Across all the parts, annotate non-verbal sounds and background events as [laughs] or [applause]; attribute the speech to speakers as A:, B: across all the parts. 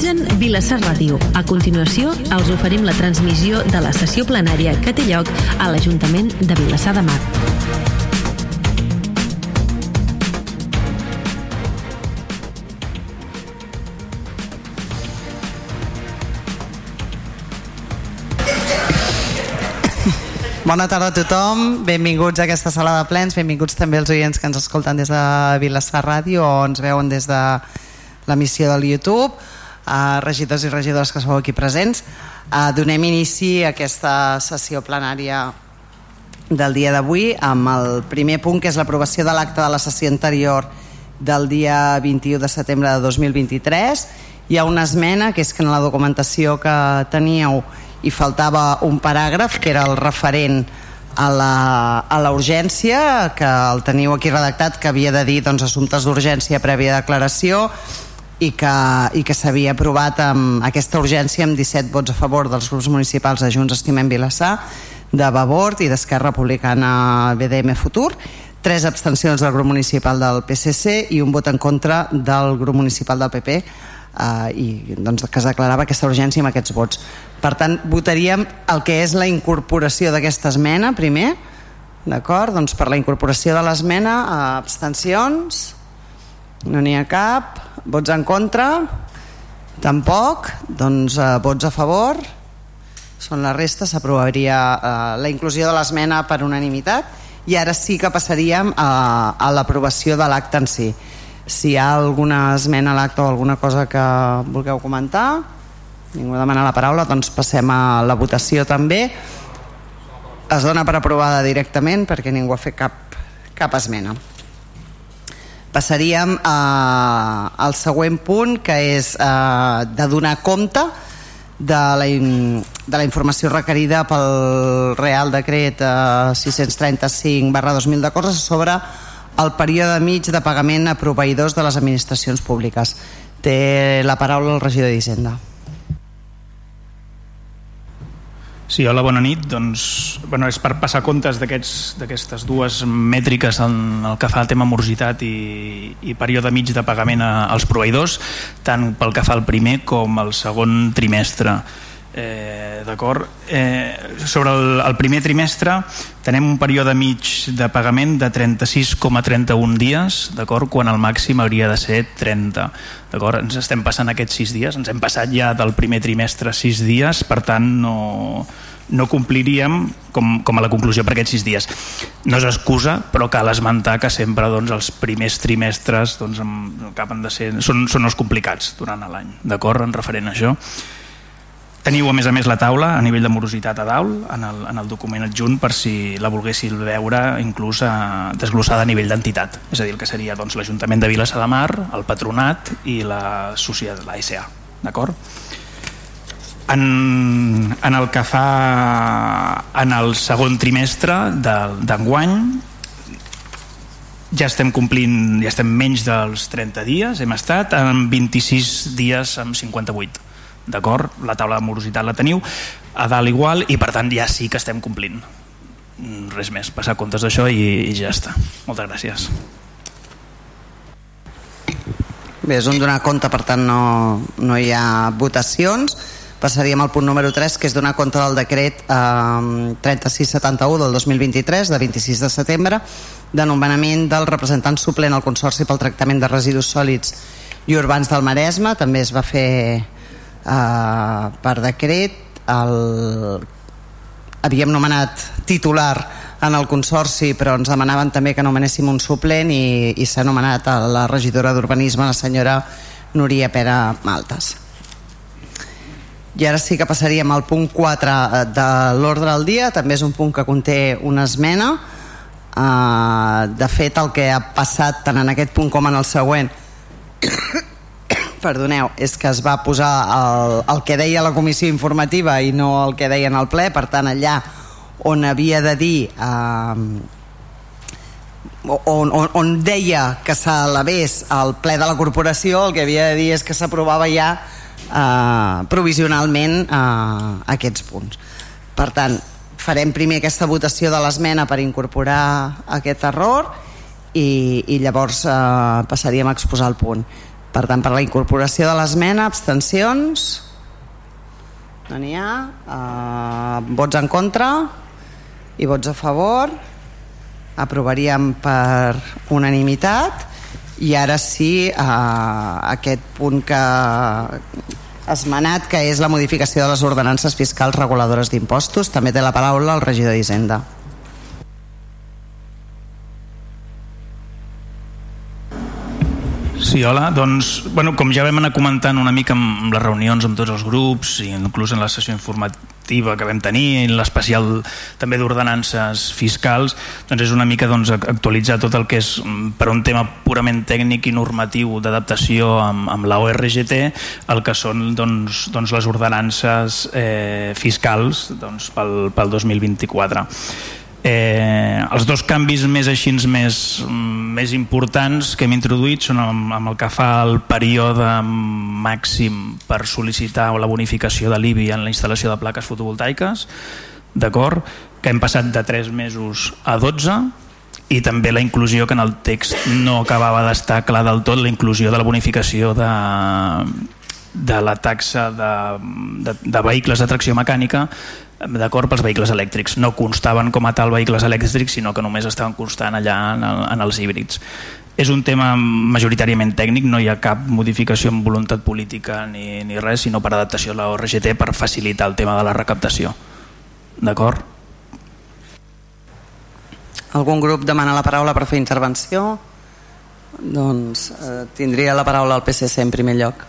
A: Sintonitzen Vilassar Ràdio. A continuació, els oferim la transmissió de la sessió plenària que té lloc a l'Ajuntament de Vilassar de Mar.
B: Bona tarda a tothom, benvinguts a aquesta sala de plens, benvinguts també els oients que ens escolten des de Vilassar Ràdio o ens veuen des de l'emissió del YouTube, uh, regidors i regidores que sou aquí presents. Uh, donem inici a aquesta sessió plenària del dia d'avui amb el primer punt que és l'aprovació de l'acte de la sessió anterior del dia 21 de setembre de 2023 hi ha una esmena que és que en la documentació que teníeu i faltava un paràgraf que era el referent a la, a la urgència que el teniu aquí redactat que havia de dir doncs, assumptes d'urgència prèvia declaració i que, i que s'havia aprovat amb aquesta urgència amb 17 vots a favor dels grups municipals de Junts Estimem Vilassar de Vavort i d'Esquerra Republicana BDM Futur tres abstencions del grup municipal del PSC i un vot en contra del grup municipal del PP eh, i doncs, que es declarava aquesta urgència amb aquests vots. Per tant, votaríem el que és la incorporació d'aquesta esmena primer, d'acord? Doncs per la incorporació de l'esmena, abstencions, no n'hi ha cap, vots en contra, tampoc, doncs eh, vots a favor, són la resta, s'aprovaria eh, la inclusió de l'esmena per unanimitat. I ara sí que passaríem a, a l'aprovació de l'acte en si. Si hi ha alguna esmena a l'acte o alguna cosa que vulgueu comentar? Ningú demana la paraula doncs passem a la votació també. Es dona per aprovada directament perquè ningú ha fet cap, cap esmena passaríem a, al següent punt que és eh, de donar compte de la, de la informació requerida pel Real Decret eh, 635 barra 2000 de coses sobre el període mig de pagament a proveïdors de les administracions públiques. Té la paraula el regidor d'Hisenda.
C: Sí, hola, bona nit. Doncs, bueno, és per passar comptes d'aquestes dues mètriques en el que fa el tema morositat i, i període mig de pagament a, als proveïdors, tant pel que fa al primer com al segon trimestre. Eh, D'acord? Eh, sobre el, el primer trimestre tenem un període mig de pagament de 36,31 dies, d'acord? Quan el màxim hauria de ser 30. D'acord? Ens estem passant aquests 6 dies, ens hem passat ja del primer trimestre 6 dies, per tant no, no compliríem com, com a la conclusió per aquests 6 dies. No és excusa, però cal esmentar que sempre doncs, els primers trimestres doncs, acaben de ser, són, són els complicats durant l'any, d'acord? En referent a això. Teniu a més a més la taula a nivell de morositat a dalt en el, en el document adjunt per si la volguessin veure inclús a, eh, desglossada a nivell d'entitat és a dir, el que seria doncs, l'Ajuntament de Vilassar de Mar el Patronat i la societat, la SA d'acord? En, en el que fa en el segon trimestre d'enguany ja estem complint, ja estem menys dels 30 dies, hem estat en 26 dies amb 58 d'acord? La taula de morositat la teniu a dalt igual i per tant ja sí que estem complint mm, res més, passar comptes d'això i, i ja està. Moltes gràcies.
B: Bé, és un donar compte, per tant no, no hi ha votacions. Passaríem al punt número 3, que és donar compte del decret eh, 3671 del 2023, de 26 de setembre, de nomenament del representant suplent al Consorci pel Tractament de Residus Sòlids i Urbans del Maresme. També es va fer eh, per decret el... havíem nomenat titular en el Consorci però ens demanaven també que nomenéssim un suplent i, i s'ha nomenat a la regidora d'Urbanisme la senyora Núria Pera Maltes. I ara sí que passaríem al punt 4 eh, de l'ordre del dia. També és un punt que conté una esmena. Uh, de fet el que ha passat tant en aquest punt com en el següent perdoneu, és que es va posar el, el que deia la comissió informativa i no el que deia en el ple, per tant allà on havia de dir eh, on, on, on deia que s'elevés al ple de la corporació el que havia de dir és que s'aprovava ja eh, provisionalment eh, aquests punts. Per tant farem primer aquesta votació de l'esmena per incorporar aquest error i, i llavors eh, passaríem a exposar el punt Per tant, per la incorporació de l'esmena, abstencions? No n'hi ha. Uh, vots en contra? I vots a favor? Aprovaríem per unanimitat. I ara sí, uh, aquest punt que esmenat, que és la modificació de les ordenances fiscals reguladores d'impostos. També té la paraula el regidor d'Hisenda.
C: Sí, hola. Doncs, bueno, com ja vam anar comentant una mica amb les reunions amb tots els grups i inclús en la sessió informativa que vam tenir, en l'especial també d'ordenances fiscals, doncs és una mica doncs, actualitzar tot el que és mm, per un tema purament tècnic i normatiu d'adaptació amb, amb la ORGT, el que són doncs, doncs les ordenances eh, fiscals doncs, pel, pel 2024. Eh, els dos canvis més així més, més importants que hem introduït són amb, amb el que fa el període màxim per sol·licitar la bonificació de l'IBI en la instal·lació de plaques fotovoltaiques d'acord? que hem passat de 3 mesos a 12 i també la inclusió que en el text no acabava d'estar clar del tot la inclusió de la bonificació de, de la taxa de, de, de vehicles de tracció mecànica d'acord pels vehicles elèctrics. No constaven com a tal vehicles elèctrics, sinó que només estaven constant allà en, el, en els híbrids. És un tema majoritàriament tècnic, no hi ha cap modificació amb voluntat política ni, ni res, sinó per adaptació a la ORGT per facilitar el tema de la recaptació. D'acord?
B: Algun grup demana la paraula per fer intervenció? Doncs eh, tindria la paraula el PSC en primer lloc.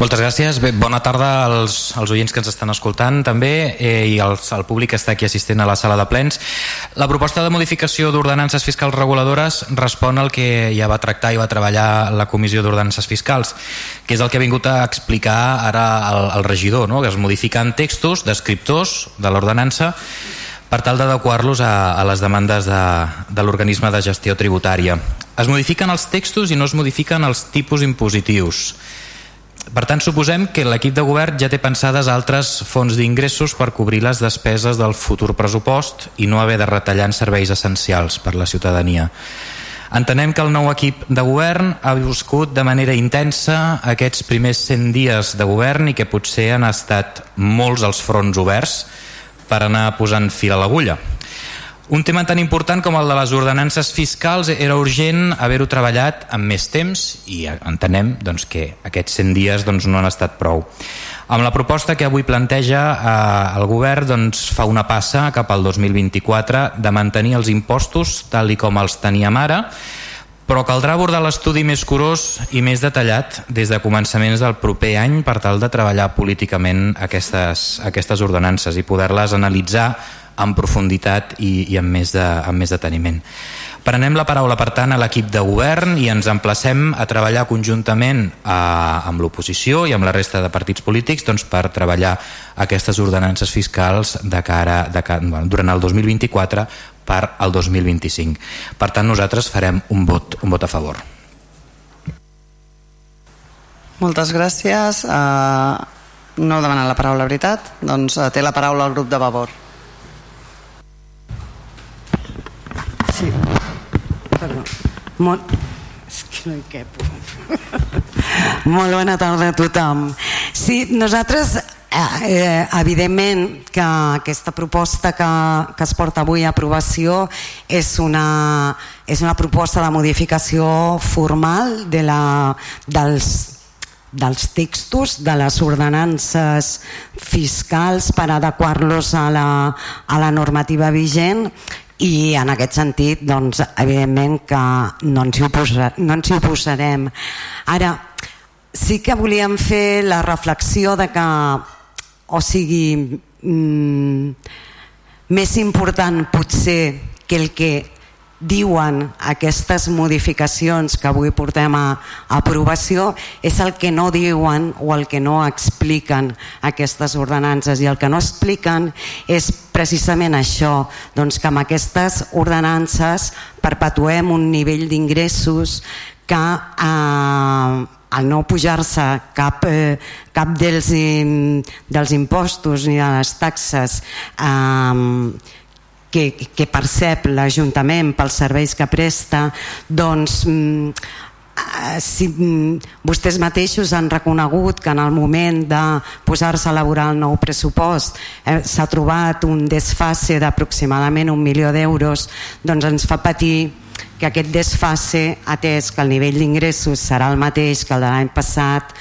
D: Moltes gràcies. Bé, bona tarda als, als oients que ens estan escoltant també eh, i als, al públic que està aquí assistent a la sala de plens. La proposta de modificació d'ordenances fiscals reguladores respon al que ja va tractar i va treballar la Comissió d'Ordenances Fiscals, que és el que ha vingut a explicar ara el, el regidor, no? que es modifiquen textos descriptors de l'ordenança per tal d'adequar-los a, a les demandes de, de l'organisme de gestió tributària. Es modifiquen els textos i no es modifiquen els tipus impositius. Per tant, suposem que l'equip de govern ja té pensades altres fons d'ingressos per cobrir les despeses del futur pressupost i no haver de retallar en serveis essencials per la ciutadania. Entenem que el nou equip de govern ha viscut de manera intensa aquests primers 100 dies de govern i que potser han estat molts els fronts oberts per anar posant fil a l'agulla. Un tema tan important com el de les ordenances fiscals era urgent haver-ho treballat amb més temps i entenem doncs, que aquests 100 dies doncs, no han estat prou. Amb la proposta que avui planteja eh, el govern doncs, fa una passa cap al 2024 de mantenir els impostos tal i com els teníem ara, però caldrà abordar l'estudi més curós i més detallat des de començaments del proper any per tal de treballar políticament aquestes, aquestes ordenances i poder-les analitzar en profunditat i, i amb, més de, amb més deteniment. Prenem la paraula, per tant, a l'equip de govern i ens emplacem a treballar conjuntament a, eh, amb l'oposició i amb la resta de partits polítics doncs, per treballar aquestes ordenances fiscals de cara, de cara, bueno, durant el 2024 per al 2025. Per tant, nosaltres farem un vot, un vot a favor.
B: Moltes gràcies. Uh, no demanen la paraula, veritat? Doncs uh, té la paraula el grup de Vavor.
E: Sí. Perdó. Molt... És que no hi quepo. [laughs] Molt bona tarda a tothom. Sí, nosaltres Eh, evidentment que aquesta proposta que, que es porta avui a aprovació és una, és una proposta de modificació formal de la, dels, dels textos de les ordenances fiscals per adequar-los a, la, a la normativa vigent i en aquest sentit doncs, evidentment que no ens, hi oposar, no ens hi oposarem. Ara sí que volíem fer la reflexió de que o sigui mm, més important potser que el que diuen aquestes modificacions que avui portem a, aprovació és el que no diuen o el que no expliquen aquestes ordenances. I el que no expliquen és precisament això doncs que amb aquestes ordenances perpetuem un nivell d'ingressos que eh, al no pujar-se cap, eh, cap dels, dels impostos ni de les taxes eh, que, que percep l'Ajuntament pels serveis que presta, doncs mm, Eh, si mm, vostès mateixos han reconegut que en el moment de posar-se a elaborar el nou pressupost eh, s'ha trobat un desfase d'aproximadament un milió d'euros doncs ens fa patir que aquest desfase, atès que el nivell d'ingressos serà el mateix que el de l'any passat,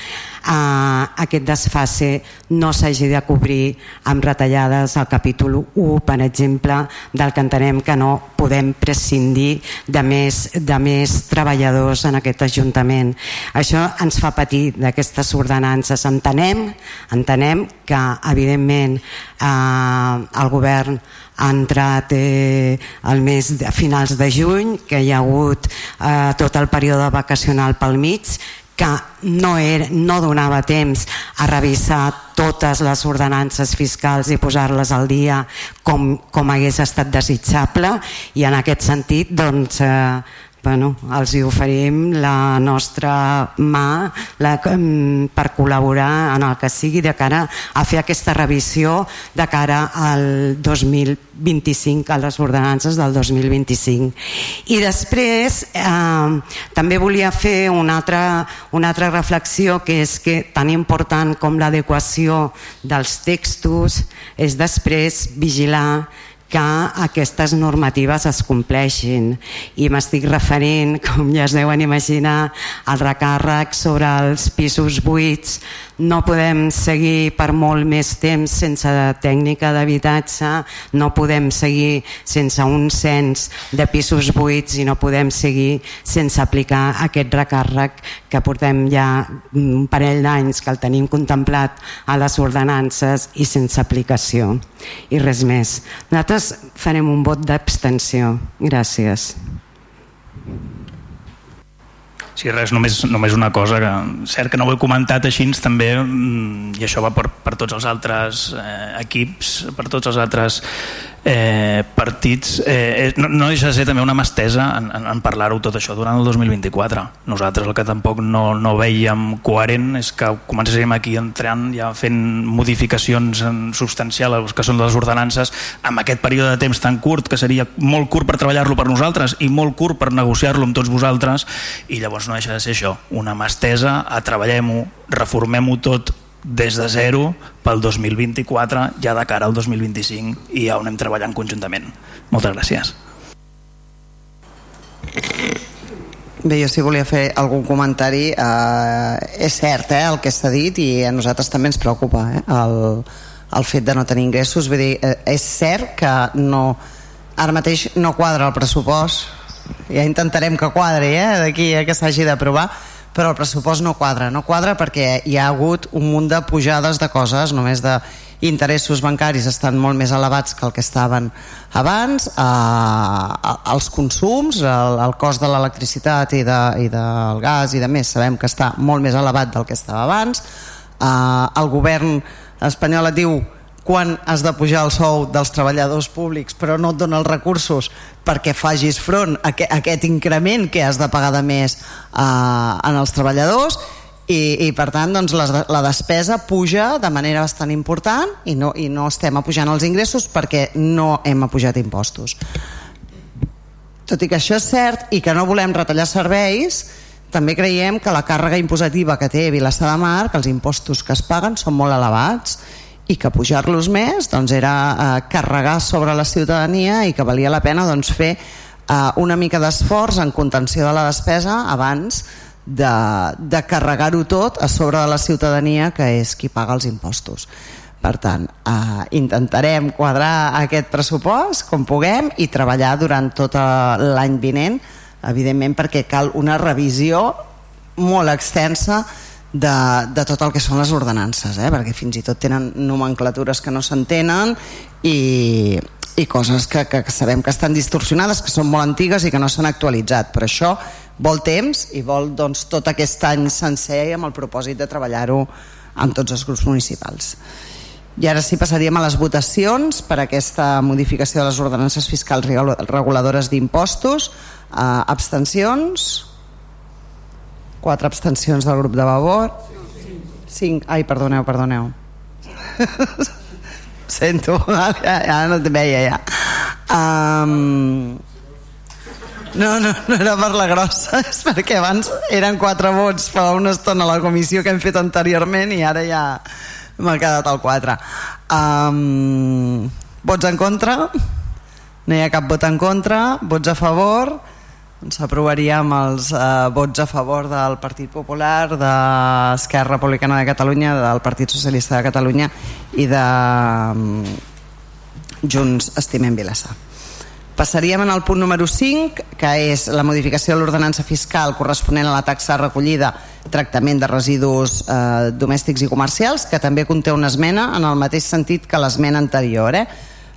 E: eh, aquest desfase no s'hagi de cobrir amb retallades al capítol 1, per exemple, del que entenem que no podem prescindir de més, de més treballadors en aquest Ajuntament. Això ens fa patir d'aquestes ordenances. Entenem, entenem que, evidentment, eh, el govern ha entrat eh, el mes de finals de juny, que hi ha hagut eh, tot el període vacacional pel mig, que no, era, no donava temps a revisar totes les ordenances fiscals i posar-les al dia com, com hagués estat desitjable. I en aquest sentit doncs, eh, bueno, els hi oferim la nostra mà la, per col·laborar en el que sigui de cara a fer aquesta revisió de cara al 2025, a les ordenances del 2025. I després eh, també volia fer una altra, una altra reflexió que és que tan important com l'adequació dels textos és després vigilar que aquestes normatives es compleixin. I m'estic referint, com ja es deuen imaginar, al recàrrec sobre els pisos buits no podem seguir per molt més temps sense tècnica d'habitatge, no podem seguir sense un cens de pisos buits i no podem seguir sense aplicar aquest recàrrec que portem ja un parell d'anys que el tenim contemplat a les ordenances i sense aplicació. I res més. Nosaltres farem un vot d'abstenció. Gràcies.
C: Sí, res, només, només una cosa, que cert que no ho he comentat així també, mm, i això va per, per tots els altres eh, equips, per tots els altres eh, partits eh, no, no deixa de ser també una mestesa en, en, en parlar-ho tot això. Durant el 2024 nosaltres el que tampoc no, no veiem coherent és que comencem aquí entrant ja fent modificacions substancials que són les ordenances amb aquest període de temps tan curt que seria molt curt per treballar-lo per nosaltres i molt curt per negociar-lo amb tots vosaltres i llavors no deixa de ser això una mestesa, treballem-ho reformem-ho tot des de zero pel 2024 ja de cara al 2025 i ja on anem treballant conjuntament. Moltes gràcies.
B: Bé, jo sí volia fer algun comentari. Eh, és cert eh, el que s'ha dit i a nosaltres també ens preocupa eh, el, el fet de no tenir ingressos. Vull dir, eh, és cert que no, ara mateix no quadra el pressupost. Ja intentarem que quadri eh, d'aquí a que s'hagi d'aprovar però el pressupost no quadra, no quadra perquè hi ha hagut un munt de pujades de coses, només de interessos bancaris estan molt més elevats que el que estaven abans, eh, els consums, el, el cost de l'electricitat i, de, i del gas i de més sabem que està molt més elevat del que estava abans, eh, el govern espanyol et diu quan has de pujar el sou dels treballadors públics però no et dona els recursos perquè fagis front a, a aquest increment que has de pagar de més eh, en els treballadors. I, i per tant doncs, la, la despesa puja de manera bastant important i no, i no estem apujant els ingressos perquè no hem apujat impostos. Tot i que això és cert i que no volem retallar serveis també creiem que la càrrega impositiva que té Vilassar de Mar, que els impostos que es paguen són molt elevats i que pujar-los més doncs, era eh, carregar sobre la ciutadania i que valia la pena doncs, fer eh, una mica d'esforç en contenció de la despesa abans de, de carregar-ho tot a sobre de la ciutadania que és qui paga els impostos. Per tant, eh, intentarem quadrar aquest pressupost com puguem i treballar durant tot l'any vinent, evidentment perquè cal una revisió molt extensa de, de tot el que són les ordenances, eh? perquè fins i tot tenen nomenclatures que no s'entenen i, i coses que, que, sabem que estan distorsionades, que són molt antigues i que no s'han actualitzat. Per això vol temps i vol doncs, tot aquest any sencer amb el propòsit de treballar-ho amb tots els grups municipals. I ara sí passaríem a les votacions per aquesta modificació de les ordenances fiscals reguladores d'impostos. Uh, abstencions? 4 abstencions del grup de Vavor 5, ai perdoneu, perdoneu [laughs] sento ja, ja no et veia ja um, no, no, no era per la grossa, [laughs] és perquè abans eren quatre vots fa una estona a la comissió que hem fet anteriorment i ara ja m'ha quedat el 4. Um, vots en contra? No hi ha cap vot en contra. Vots a favor? Doncs s'aprovaria amb els uh, vots a favor del Partit Popular, d'Esquerra Republicana de Catalunya, del Partit Socialista de Catalunya i de um, Junts Estimem Vilassar. Passaríem en el punt número 5, que és la modificació de l'ordenança fiscal corresponent a la taxa recollida tractament de residus eh, domèstics i comercials, que també conté una esmena en el mateix sentit que l'esmena anterior. Eh?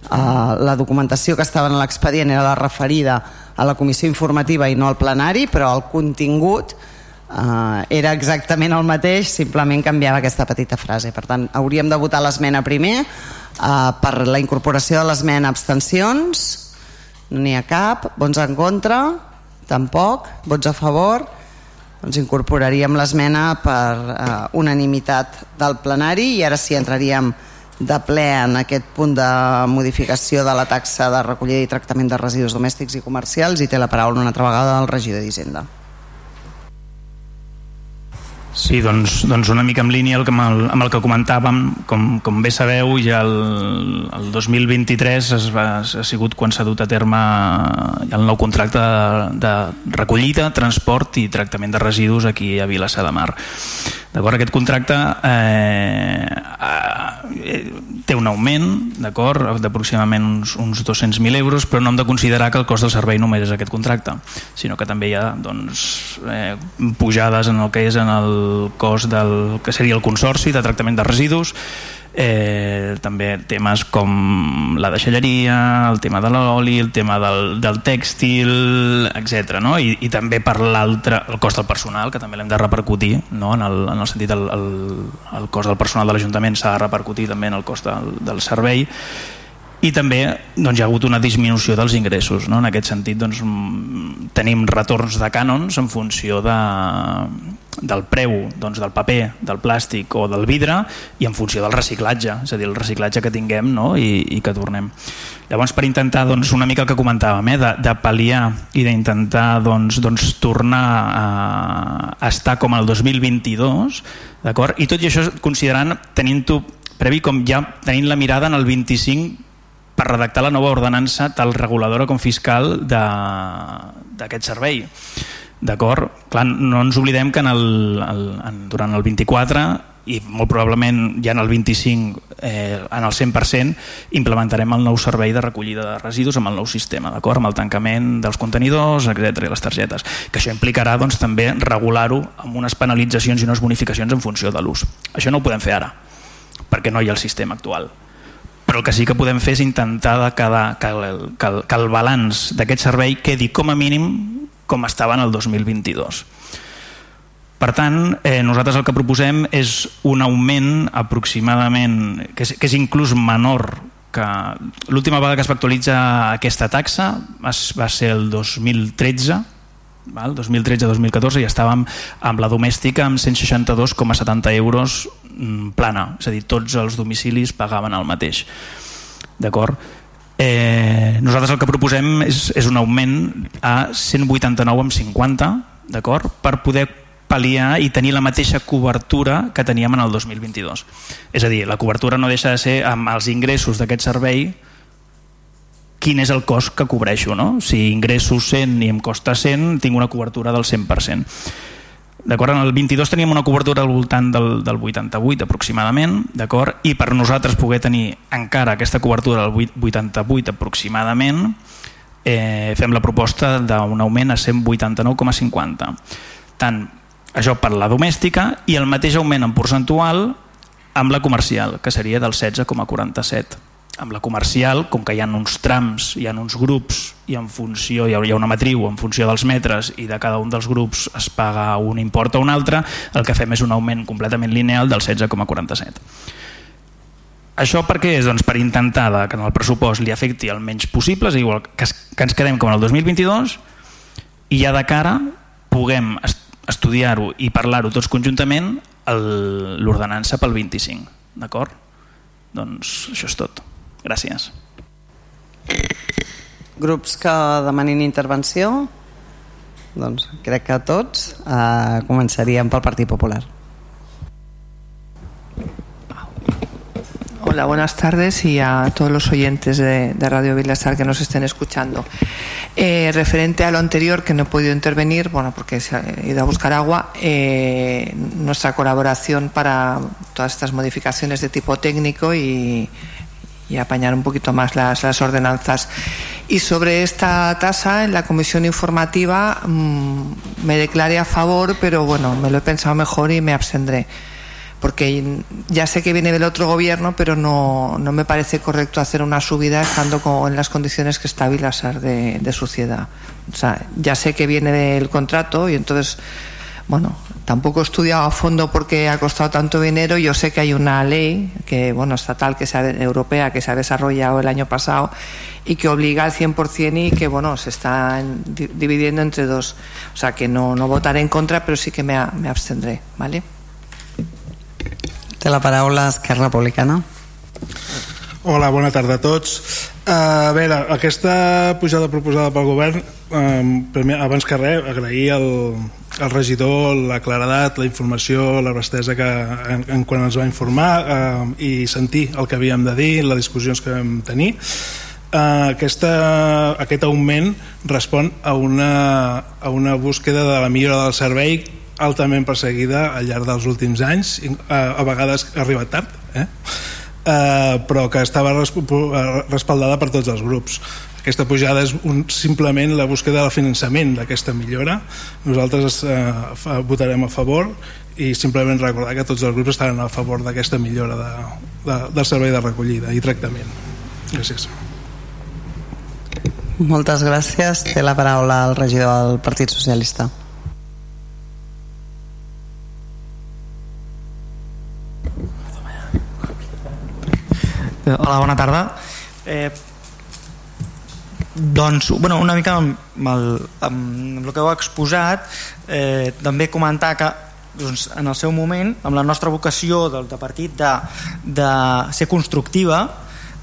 B: Eh, la documentació que estava en l'expedient era la referida a la comissió informativa i no al plenari, però el contingut eh, era exactament el mateix, simplement canviava aquesta petita frase. Per tant, hauríem de votar l'esmena primer, eh, per la incorporació de l'esmena abstencions, no n'hi ha cap. Vots en contra? Tampoc. Vots a favor? Doncs incorporaríem l'esmena per eh, unanimitat del plenari i ara sí entraríem de ple en aquest punt de modificació de la taxa de recollida i tractament de residus domèstics i comercials i té la paraula una altra vegada el regidor d'Hisenda.
C: Sí, doncs, doncs una mica en línia amb el, amb el que comentàvem, com, com bé sabeu, ja el, el 2023 es va, ha sigut quan s'ha dut a terme el nou contracte de, de recollida, transport i tractament de residus aquí a Vilassar de Mar. D'acord, aquest contracte eh, eh, té un augment, d'acord, d'aproximadament uns, uns 200.000 euros, però no hem de considerar que el cost del servei només és aquest contracte, sinó que també hi ha doncs, eh, pujades en el que és en el cost del que seria el consorci de tractament de residus, eh, també temes com la deixalleria, el tema de l'oli, el tema del, del tèxtil, etc. No? I, I també per l'altre, el cost del personal, que també l'hem de repercutir, no? en, el, en el sentit el, el, el cost del personal de l'Ajuntament s'ha de repercutir també en el cost del, del servei i també doncs, hi ha hagut una disminució dels ingressos. No? En aquest sentit doncs, tenim retorns de cànons en funció de, del preu doncs, del paper, del plàstic o del vidre i en funció del reciclatge, és a dir, el reciclatge que tinguem no? I, i que tornem. Llavors, per intentar doncs, una mica el que comentàvem, eh? de, de pal·liar i d'intentar doncs, doncs, tornar a, estar com el 2022, d'acord? I tot i això considerant, tenint-ho previ com ja tenint la mirada en el 25 per redactar la nova ordenança tal reguladora com fiscal d'aquest servei. D'acord? Clar, no ens oblidem que en el, el, en, durant el 24 i molt probablement ja en el 25 eh, en el 100% implementarem el nou servei de recollida de residus amb el nou sistema, d'acord? amb el tancament dels contenidors, etc i les targetes, que això implicarà doncs, també regular-ho amb unes penalitzacions i unes bonificacions en funció de l'ús. Això no ho podem fer ara, perquè no hi ha el sistema actual però el que sí que podem fer és intentar de cada, que, el, que, el, que el balanç d'aquest servei quedi com a mínim com estava en el 2022. Per tant, eh, nosaltres el que proposem és un augment aproximadament, que és, que és inclús menor que l'última vegada que es va actualitzar aquesta taxa va ser el 2013 val? 2013-2014 ja estàvem amb la domèstica amb 162,70 euros mm, plana, és a dir, tots els domicilis pagaven el mateix. D'acord? Eh, nosaltres el que proposem és, és un augment a 189,50 d'acord? per poder pal·liar i tenir la mateixa cobertura que teníem en el 2022. És a dir, la cobertura no deixa de ser amb els ingressos d'aquest servei quin és el cost que cobreixo. No? Si ingresso 100 i em costa 100, tinc una cobertura del 100%. D'acord? En el 22 teníem una cobertura al voltant del, del 88 aproximadament, d'acord? I per nosaltres poder tenir encara aquesta cobertura del 88 aproximadament, eh, fem la proposta d'un augment a 189,50. Tant això per la domèstica i el mateix augment en percentual amb la comercial, que seria del 16,47 amb la comercial, com que hi ha uns trams, hi ha uns grups i en funció hi ha una matriu en funció dels metres i de cada un dels grups es paga un import o un altre, el que fem és un augment completament lineal del 16,47. Això per què és? Doncs per intentar que en el pressupost li afecti el menys possible, és igual que, que ens quedem com en el 2022 i ja de cara puguem estudiar-ho i parlar-ho tots conjuntament l'ordenança pel 25 d'acord? doncs això és tot gràcies.
B: Grups que demanin intervenció doncs crec que tots eh, començaríem pel Partit Popular.
F: Hola, buenas tardes y a todos los oyentes de, de Radio Vilasar que nos estén escuchando. Eh, referente a lo anterior, que no he podido intervenir, bueno, porque se ha ido a buscar agua, eh, nuestra colaboración para todas estas modificaciones de tipo técnico y, y apañar un poquito más las, las, ordenanzas. Y sobre esta tasa, en la comisión informativa mmm, me declaré a favor, pero bueno, me lo he pensado mejor y me abstendré porque ya sé que viene del otro gobierno, pero no, no me parece correcto hacer una subida estando con, en las condiciones que está Vilasar de, de suciedad. O sea, ya sé que viene del contrato y entonces, bueno, tampoco he estudiado a fondo porque ha costado tanto dinero. Yo sé que hay una ley que, bueno, estatal, que se ha, europea, que se ha desarrollado el año pasado y que obliga al 100% y que, bueno, se está dividiendo entre dos. O sea, que no, no votaré en contra, pero sí que me, me abstendré, ¿vale?
B: Té la paraula Esquerra Republicana.
G: Hola, bona tarda a tots. Uh, a veure, aquesta pujada proposada pel govern, um, primer, abans que res, agrair al, al regidor la claredat, la informació, la bestesa que en, en quan ens va informar uh, i sentir el que havíem de dir, les discussions que vam tenir. Uh, aquesta, aquest augment respon a una, a una búsqueda de la millora del servei altament perseguida al llarg dels últims anys, a, a vegades ha arribat tard, eh? Uh, però que estava respaldada per tots els grups. Aquesta pujada és un, simplement la búsqueda del finançament d'aquesta millora. Nosaltres uh, votarem a favor i simplement recordar que tots els grups estaran a favor d'aquesta millora de, de, del servei de recollida i tractament. Gràcies.
B: Moltes gràcies. Té la paraula el regidor del Partit Socialista.
H: Hola, bona tarda. Eh, doncs, bueno, una mica amb el, amb el que heu exposat, eh, també comentar que doncs, en el seu moment, amb la nostra vocació del, de partit de, de ser constructiva,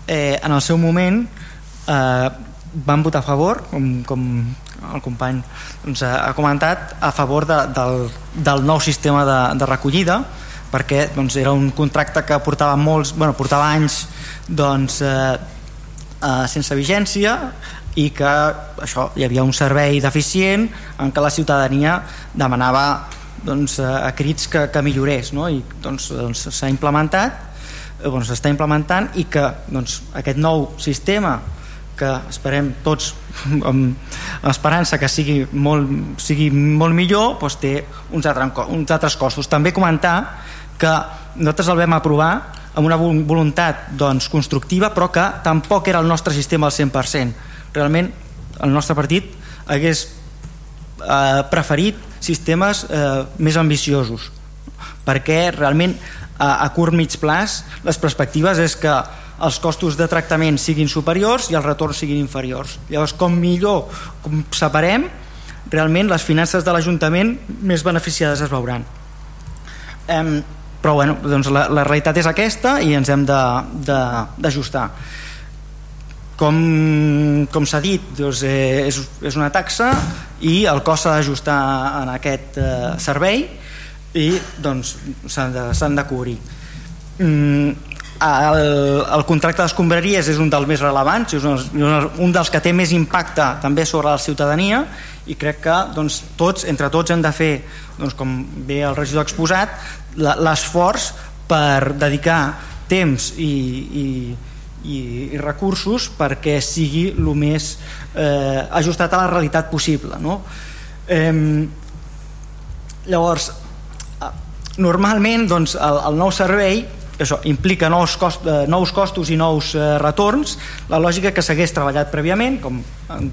H: eh, en el seu moment eh, van votar a favor, com, com el company doncs, ha comentat, a favor de, del, del nou sistema de, de recollida, perquè doncs, era un contracte que portava molts, bueno, portava anys doncs, eh, eh, sense vigència i que això hi havia un servei deficient en què la ciutadania demanava doncs, eh, a crits que, que millorés no? i doncs, doncs s'ha implementat eh, bueno, s'està implementant i que doncs, aquest nou sistema que esperem tots [laughs] amb esperança que sigui molt, sigui molt millor doncs té uns altres, uns altres costos també comentar que nosaltres el vam aprovar amb una voluntat doncs, constructiva però que tampoc era el nostre sistema al 100% realment el nostre partit hagués eh, preferit sistemes eh, més ambiciosos. Perquè realment a, a curt mig plaç les perspectives és que els costos de tractament siguin superiors i els retorns siguin inferiors. Llavors com millor com separem realment les finances de l'Ajuntament més beneficiades es veuran. Eh, però bueno, doncs la, la realitat és aquesta i ens hem d'ajustar com, com s'ha dit doncs, eh, és, és una taxa i el cost s'ha d'ajustar en aquest eh, servei i doncs s'han de, de cobrir. Mm, el, el contracte d'escombraries és un dels més rellevants és un, un dels que té més impacte també sobre la ciutadania i crec que doncs, tots, entre tots hem de fer doncs, com bé el regidor ha exposat l'esforç per dedicar temps i, i, i, i recursos perquè sigui el més eh, ajustat a la realitat possible no? eh, llavors normalment doncs, el, el nou servei això implica nous, cost, eh, nous costos i nous eh, retorns la lògica que s'hagués treballat prèviament com el,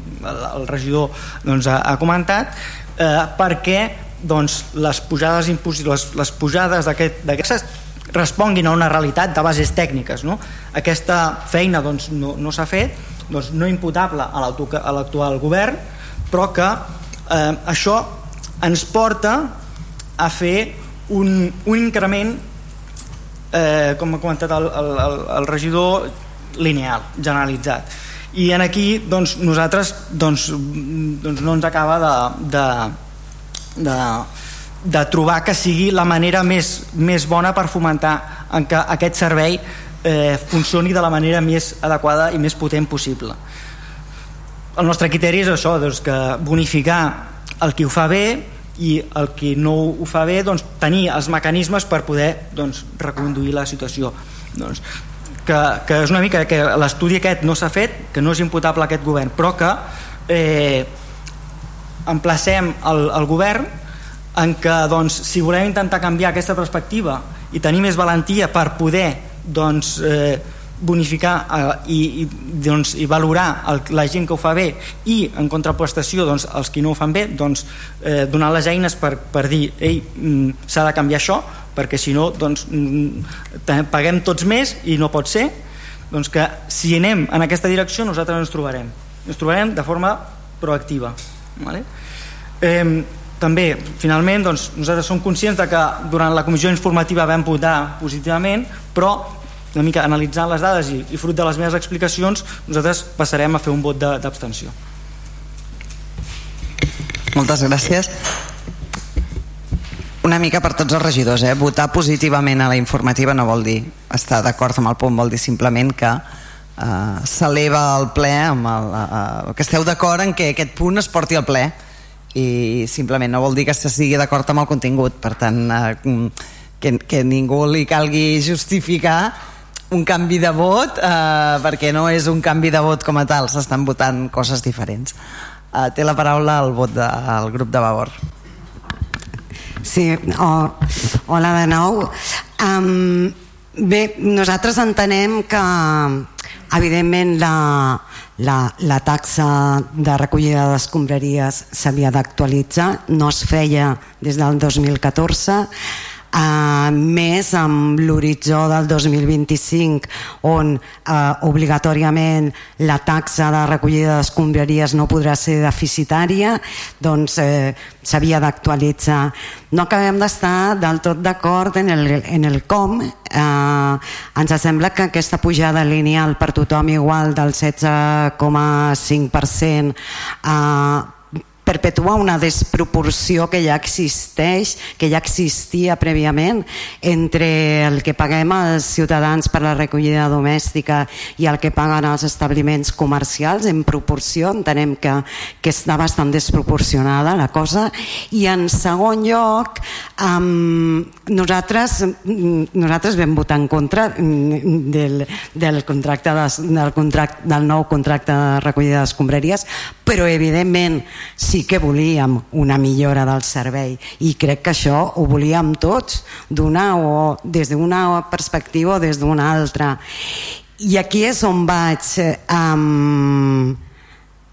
H: regidor doncs, ha, ha comentat eh, perquè doncs, les pujades les, les pujades d'aquestes responguin a una realitat de bases tècniques no? aquesta feina doncs, no, no s'ha fet doncs, no imputable a l'actual govern però que eh, això ens porta a fer un, un increment eh, com ha comentat el, el, el, regidor lineal, generalitzat i en aquí doncs, nosaltres doncs, doncs no ens acaba de, de, de, de trobar que sigui la manera més, més bona per fomentar en que aquest servei eh, funcioni de la manera més adequada i més potent possible. El nostre criteri és això doncs, que bonificar el qui ho fa bé i el que no ho fa bé doncs, tenir els mecanismes per poder doncs, reconduir la situació doncs, que, que és una mica que l'estudi aquest no s'ha fet que no és imputable a aquest govern però que eh, emplacem el, el govern en que doncs, si volem intentar canviar aquesta perspectiva i tenir més valentia per poder doncs, eh, bonificar eh, i, i, doncs, i valorar el, la gent que ho fa bé i en contraprestació doncs, els que no ho fan bé doncs, eh, donar les eines per, per dir ei, mm, s'ha de canviar això perquè si no doncs, mm, paguem tots més i no pot ser doncs que si anem en aquesta direcció nosaltres ens trobarem ens trobarem de forma proactiva vale? eh, també, finalment, doncs, nosaltres som conscients de que durant la comissió informativa vam votar positivament, però una mica analitzant les dades i, i fruit de les meves explicacions nosaltres passarem a fer un vot d'abstenció.
B: Moltes gràcies. Una mica per tots els regidors eh? votar positivament a la informativa no vol dir estar d'acord amb el punt vol dir simplement que eh, s'eleva el ple amb el, eh, que esteu d'acord en que aquest punt es porti al ple i simplement no vol dir que s'estigui d'acord amb el contingut. Per tant eh, que, que ningú li calgui justificar un canvi de vot eh, perquè no és un canvi de vot com a tal s'estan votant coses diferents. Eh, té la paraula el vot del grup de Vavor.
E: Sí, oh, hola de nou. Um, bé, nosaltres entenem que evidentment la, la, la taxa de recollida d'escombraries s'havia d'actualitzar no es feia des del 2014 eh, més amb l'horitzó del 2025 on eh, obligatòriament la taxa de recollida d'escombraries no podrà ser deficitària doncs eh, s'havia d'actualitzar. No acabem d'estar del tot d'acord en, el, en el com eh, ens sembla que aquesta pujada lineal per tothom igual del 16,5% eh, perpetua una desproporció que ja existeix, que ja existia prèviament entre el que paguem als ciutadans per la recollida domèstica i el que paguen els establiments comercials en proporció, entenem que, que està bastant desproporcionada la cosa. I en segon lloc um, nosaltres nosaltres vam votar en contra del, del contracte de, del, contracte, del nou contracte de recollida d'escombraries però evidentment si sí que volíem una millora del servei i crec que això ho volíem tots d'una o des d'una perspectiva o des d'una altra. I aquí és on vaig um,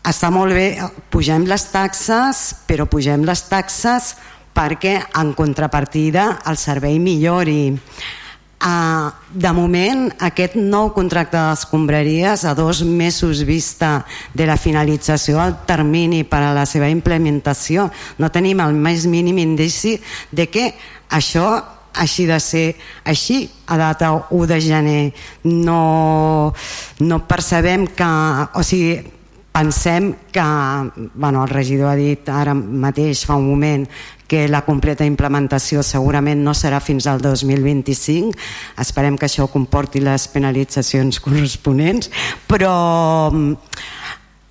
E: està molt bé pugem les taxes però pugem les taxes perquè en contrapartida el servei millori Uh, de moment, aquest nou contracte d'escombraries a dos mesos vista de la finalització del termini per a la seva implementació, no tenim el més mínim indici de que això així de ser així a data 1 de gener. No, no percebem que o sigui, pensem que bueno, el regidor ha dit ara mateix fa un moment que la completa implementació segurament no serà fins al 2025 esperem que això comporti les penalitzacions corresponents però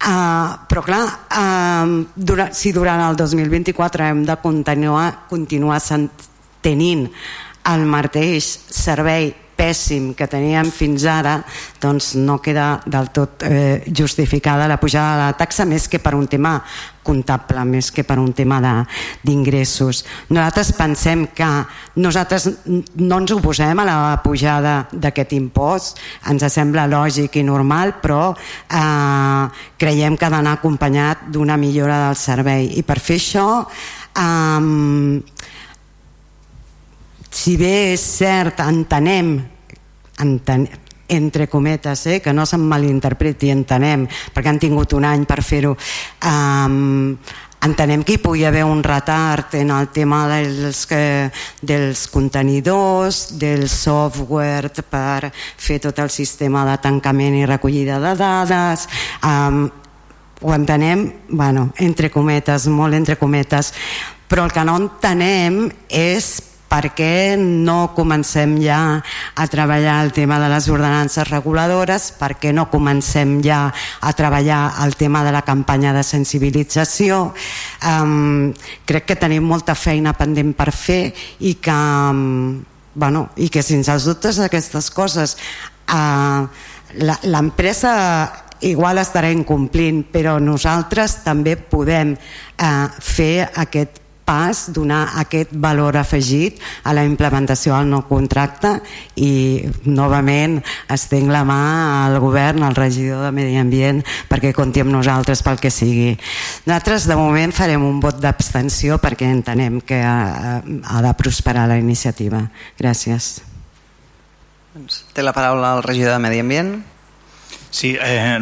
E: Uh, però clar, uh, dura, si durant el 2024 hem de continuar, continuar tenint el mateix servei pèssim que teníem fins ara doncs no queda del tot eh, justificada la pujada de la taxa més que per un tema comptable, més que per un tema d'ingressos. Nosaltres pensem que nosaltres no ens oposem a la pujada d'aquest impost, ens sembla lògic i normal, però eh, creiem que ha d'anar acompanyat d'una millora del servei. I per fer això eh, si bé és cert, entenem, entenem entre cometes, eh, que no se'n malinterpreti, entenem, perquè han tingut un any per fer-ho, um, entenem que hi pugui haver un retard en el tema dels, que, dels contenidors, del software per fer tot el sistema de tancament i recollida de dades, um, ho entenem, bueno, entre cometes, molt entre cometes, però el que no entenem és per què no comencem ja a treballar el tema de les ordenances reguladores, per què no comencem ja a treballar el tema de la campanya de sensibilització. Um, crec que tenim molta feina pendent per fer i que, um, bueno, i que sense els dubtes d'aquestes coses uh, l'empresa igual estarà incomplint, però nosaltres també podem eh, fer aquest pas donar aquest valor afegit a la implementació del nou contracte i novament estenc la mà al govern, al regidor de Medi Ambient perquè compti amb nosaltres pel que sigui. Nosaltres de moment farem un vot d'abstenció perquè entenem que ha, ha de prosperar la iniciativa. Gràcies.
B: Doncs té la paraula el regidor de Medi Ambient.
C: Sí, eh,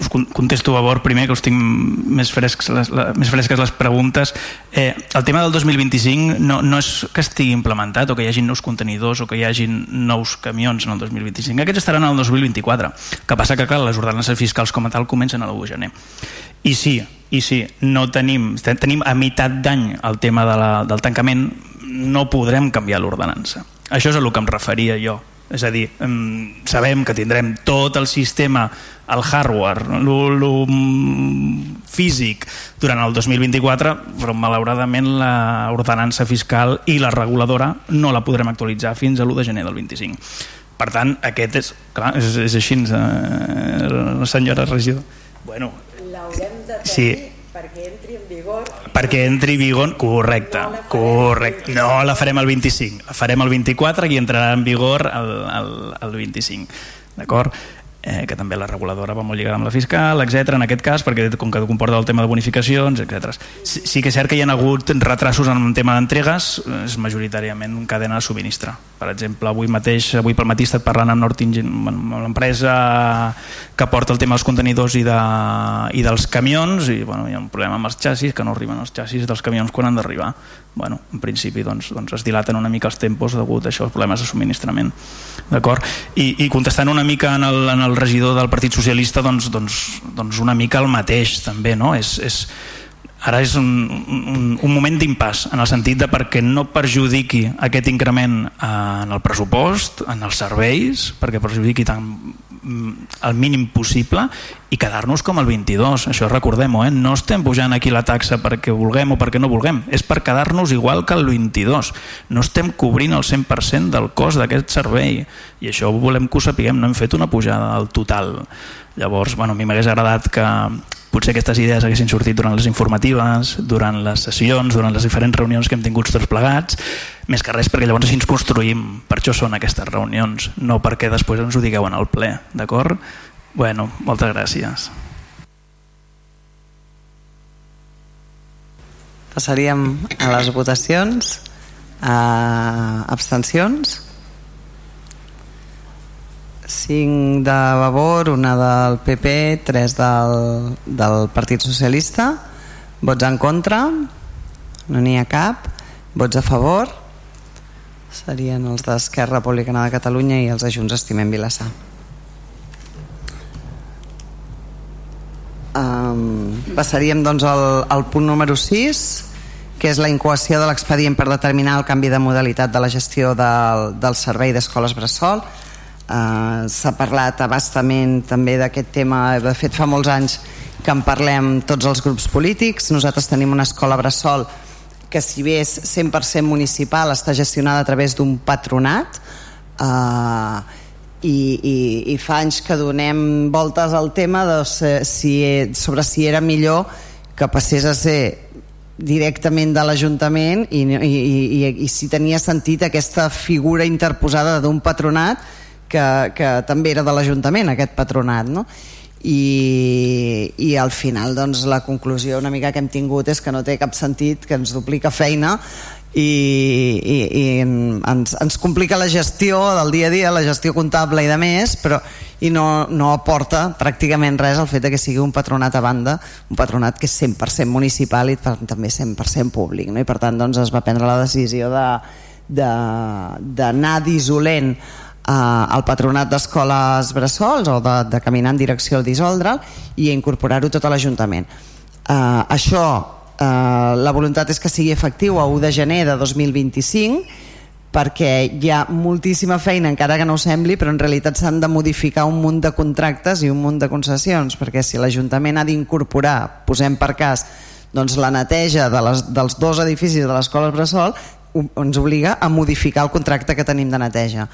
C: us contesto a bord primer, que us tinc més fresques les, la, més fresques les preguntes. Eh, el tema del 2025 no, no és que estigui implementat o que hi hagi nous contenidors o que hi hagi nous camions en el 2025. Aquests estaran el 2024. que passa que, clar, les ordenances fiscals com a tal comencen a l'1 de gener. I sí, i sí, no tenim, tenim a meitat d'any el tema de la, del tancament, no podrem canviar l'ordenança. Això és a el que em referia jo és a dir, sabem que tindrem tot el sistema, el hardware, el físic durant el 2024, però malauradament l'ordenança fiscal i la reguladora no la podrem actualitzar fins a l'1 de gener del 25. Per tant, aquest és, clar, és, és així, eh, senyora regidor. Bueno,
E: L'haurem de tenir
C: sí,
E: perquè vigor
C: perquè entri en vigor, correcte, correcte. No la farem el 25, la farem el 24 i entrarà en vigor el, el, el 25. D'acord? Eh, que també la reguladora va molt lligada amb la fiscal, etc en aquest cas, perquè com que comporta el tema de bonificacions, etc. Sí, sí que és cert que hi ha hagut retrasos en el tema d'entregues, és majoritàriament en cadena de subministre. Per exemple, avui mateix, avui pel matí he estat parlant amb amb l'empresa que porta el tema dels contenidors i, de, i dels camions, i bueno, hi ha un problema amb els xassis, que no arriben els xassis dels camions quan han d'arribar. Bueno, en principi doncs, doncs es dilaten una mica els tempos degut a això, els problemes de subministrament. D'acord? I, I contestant una mica en el, en el regidor del Partit Socialista, doncs, doncs, doncs una mica el mateix també, no? És, és, ara és un, un, un moment d'impàs en el sentit de perquè no perjudiqui aquest increment en el pressupost, en els serveis, perquè perjudiqui tant el mínim possible i quedar-nos com el 22 això recordem-ho, eh? no estem pujant aquí la taxa perquè vulguem o perquè no vulguem. És per quedar-nos igual que el 22 no estem cobrint el 100% del cost d'aquest servei. I això volem que ho sapiguem, no hem fet una pujada al total. Llavors, bueno, a mi m'hagués agradat que potser aquestes idees haguessin sortit durant les informatives, durant les sessions, durant les diferents reunions que hem tingut tots plegats, més que res perquè llavors així ens construïm, per això són aquestes reunions, no perquè després ens ho digueu en el ple, d'acord? Bueno, moltes gràcies.
B: Passaríem a les votacions. A abstencions. 5 de Vavor, una del PP, 3 del, del Partit Socialista. Vots en contra? No n'hi ha cap. Vots a favor? Serien els d'Esquerra Republicana de Catalunya i els de Junts Estimem Vilassar. Um, passaríem doncs al, al punt número 6 que és la incoació de l'expedient per determinar el canvi de modalitat de la gestió del, del servei d'escoles Bressol Uh, S'ha parlat abastament també d'aquest tema, de fet fa molts anys que en parlem tots els grups polítics. Nosaltres tenim una escola bressol que si bé és 100% municipal està gestionada a través d'un patronat uh, i, i, i fa anys que donem voltes al tema de si, sobre si era millor que passés a ser directament de l'Ajuntament i, i, i, i si tenia sentit aquesta figura interposada d'un patronat que, que també era de l'Ajuntament aquest patronat no? I, i al final doncs, la conclusió una mica que hem tingut és que no té cap sentit que ens duplica feina i, i, i ens, ens complica la gestió del dia a dia, la gestió comptable i de més, però i no, no aporta pràcticament res el fet de que sigui un patronat a banda, un patronat que és 100% municipal i també 100% públic. No? I per tant doncs, es va prendre la decisió d'anar de, dissolent eh, el patronat d'escoles bressols o de, de caminar en direcció al dissoldre'l i incorporar-ho tot a l'Ajuntament. Eh, això, eh, la voluntat és que sigui efectiu a 1 de gener de 2025 perquè hi ha moltíssima feina, encara que no ho sembli, però en realitat s'han de modificar un munt de contractes i un munt de concessions, perquè si l'Ajuntament ha d'incorporar, posem per cas, doncs la neteja de les, dels dos edificis de l'escola Bressol, ens obliga a modificar el contracte que tenim de neteja.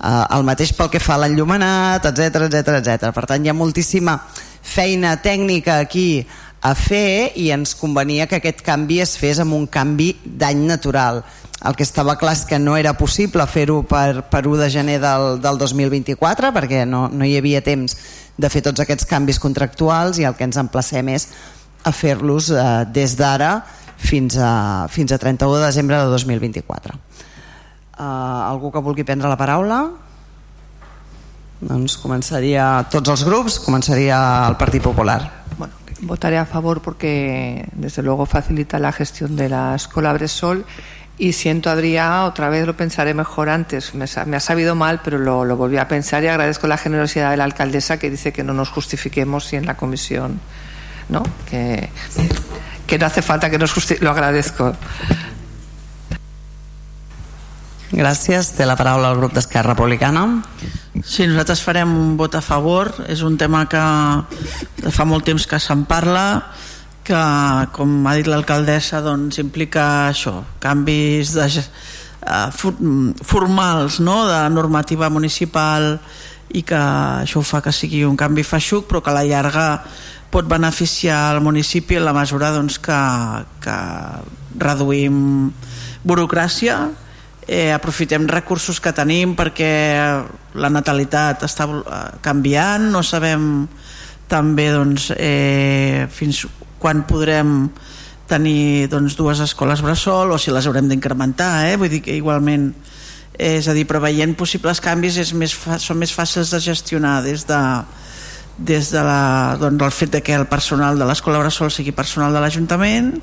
B: Uh, el mateix pel que fa a l'enllumenat, etc etc etc. Per tant, hi ha moltíssima feina tècnica aquí a fer i ens convenia que aquest canvi es fes amb un canvi d'any natural el que estava clar és que no era possible fer-ho per, per 1 de gener del, del 2024 perquè no, no hi havia temps de fer tots aquests canvis contractuals i el que ens emplacem és a fer-los eh, des d'ara fins, a, fins a 31 de desembre de 2024 eh, algú que vulgui prendre la paraula doncs començaria tots els grups començaria el Partit Popular
F: bueno, votaré a favor porque desde luego facilita la gestión de la escuela Bresol Y siento, Adrián, otra vez lo pensaré mejor antes. Me, me ha sabido mal, pero lo, lo, volví a pensar y agradezco la generosidad de la alcaldesa que dice que no nos justifiquemos si en la comisión, ¿no? Que, que no hace falta que nos justifiquemos. Lo agradezco.
B: Gràcies. Té la paraula el grup d'Esquerra Republicana.
I: Sí, nosaltres farem un vot a favor. És un tema que fa molt temps que se'n parla que, com ha dit l'alcaldessa, doncs, implica això, canvis de, uh, formals no? de normativa municipal i que això fa que sigui un canvi feixuc però que a la llarga pot beneficiar el municipi en la mesura doncs, que, que reduïm burocràcia eh, aprofitem recursos que tenim perquè la natalitat està eh, canviant no sabem també doncs, eh, fins quan podrem tenir doncs, dues escoles bressol o si les haurem d'incrementar eh? vull dir que igualment és a dir, preveient possibles canvis és més són més fàcils de gestionar des de, des de la, doncs, del fet de que el personal de l'escola bressol sigui personal de l'Ajuntament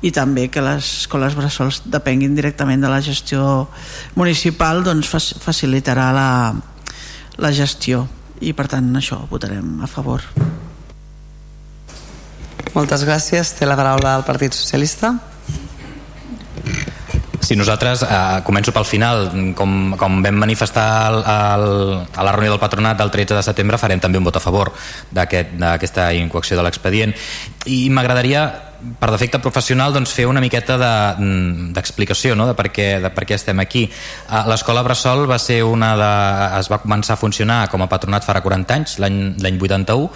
I: i també que les escoles bressols depenguin directament de la gestió municipal doncs facilitarà la, la gestió i per tant això votarem a favor
B: moltes gràcies. Té la paraula al Partit Socialista.
D: Sí, nosaltres, eh, començo pel final, com, com vam manifestar el, el, a la reunió del patronat del 13 de setembre, farem també un vot a favor d'aquesta aquest, incoacció de l'expedient i m'agradaria per defecte professional doncs, fer una miqueta d'explicació de, no? de, per què, de per què estem aquí. L'escola Bressol va ser una de, es va començar a funcionar com a patronat farà 40 anys, l'any 81,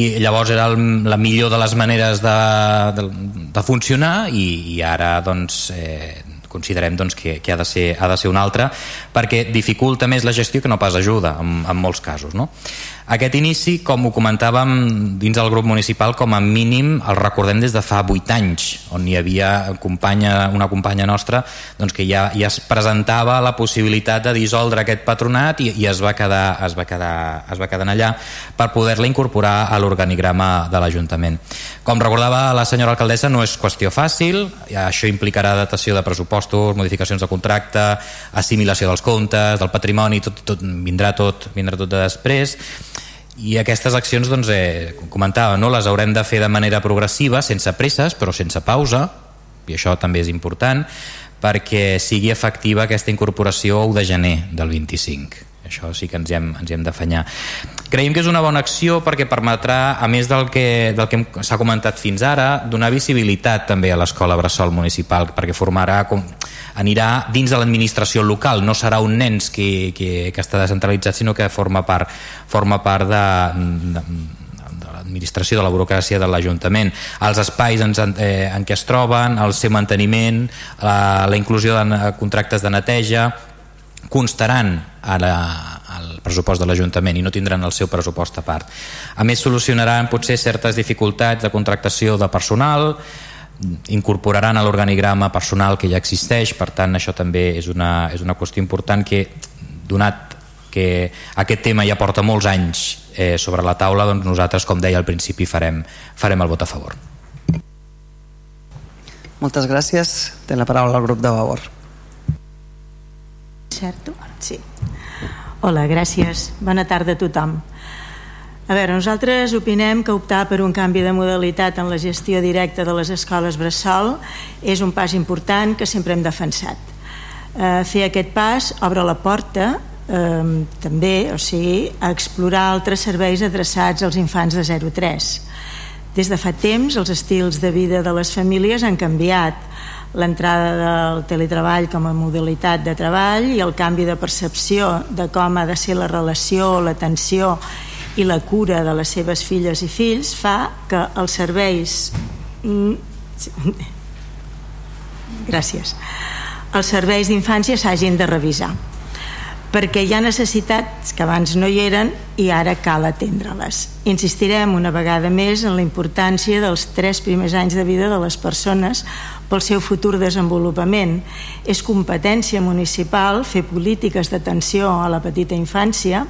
D: i llavors era el, la millor de les maneres de, de, de funcionar i, i ara doncs, eh, considerem doncs, que, que ha, de ser, ha de ser una altra perquè dificulta més la gestió que no pas ajuda en, en molts casos no? Aquest inici, com ho comentàvem dins del grup municipal, com a mínim el recordem des de fa 8 anys, on hi havia companya, una companya nostra doncs que ja, ja es presentava la possibilitat de dissoldre aquest patronat i, i es, va quedar, es, va quedar, es va quedar allà per poder-la incorporar a l'organigrama de l'Ajuntament. Com recordava la senyora alcaldessa, no és qüestió fàcil, això implicarà datació de pressupostos, modificacions de contracte, assimilació dels comptes, del patrimoni, tot, tot, vindrà, tot, vindrà tot de després i aquestes accions doncs, eh, com comentava, no? les haurem de fer de manera progressiva, sense presses però sense pausa i això també és important perquè sigui efectiva aquesta incorporació 1 de gener del 25 això sí que ens hi hem, ens hi hem d'afanyar creiem que és una bona acció perquè permetrà a més del que, del que s'ha comentat fins ara donar visibilitat també a l'escola Bressol municipal perquè formarà com, anirà dins de l'administració local, no serà un nens que, que, que està descentralitzat, sinó que forma part, forma part de, de, l'administració de la burocràcia de l'Ajuntament, els espais en, eh, en què es troben, el seu manteniment, la, la inclusió de contractes de neteja, constaran a la, al pressupost de l'Ajuntament i no tindran el seu pressupost a part. A més, solucionaran potser certes dificultats de contractació de personal, incorporaran a l'organigrama personal que ja existeix, per tant això també és una, és una qüestió important que donat que aquest tema ja porta molts anys eh, sobre la taula, doncs nosaltres, com deia al principi, farem, farem el vot a favor.
B: Moltes gràcies. Té la paraula el grup de Vavor.
J: Certo? Sí. Hola, gràcies. Bona tarda a tothom. A veure, nosaltres opinem que optar per un canvi de modalitat en la gestió directa de les escoles Bressol és un pas important que sempre hem defensat. Eh, fer aquest pas obre la porta eh, també, o sigui, a explorar altres serveis adreçats als infants de 0 a 3. Des de fa temps els estils de vida de les famílies han canviat l'entrada del teletreball com a modalitat de treball i el canvi de percepció de com ha de ser la relació, l'atenció i la cura de les seves filles i fills fa que els serveis [laughs] gràcies els serveis d'infància s'hagin de revisar perquè hi ha necessitats que abans no hi eren i ara cal atendre-les. Insistirem una vegada més en la importància dels tres primers anys de vida de les persones pel seu futur desenvolupament. És competència municipal fer polítiques d'atenció a la petita infància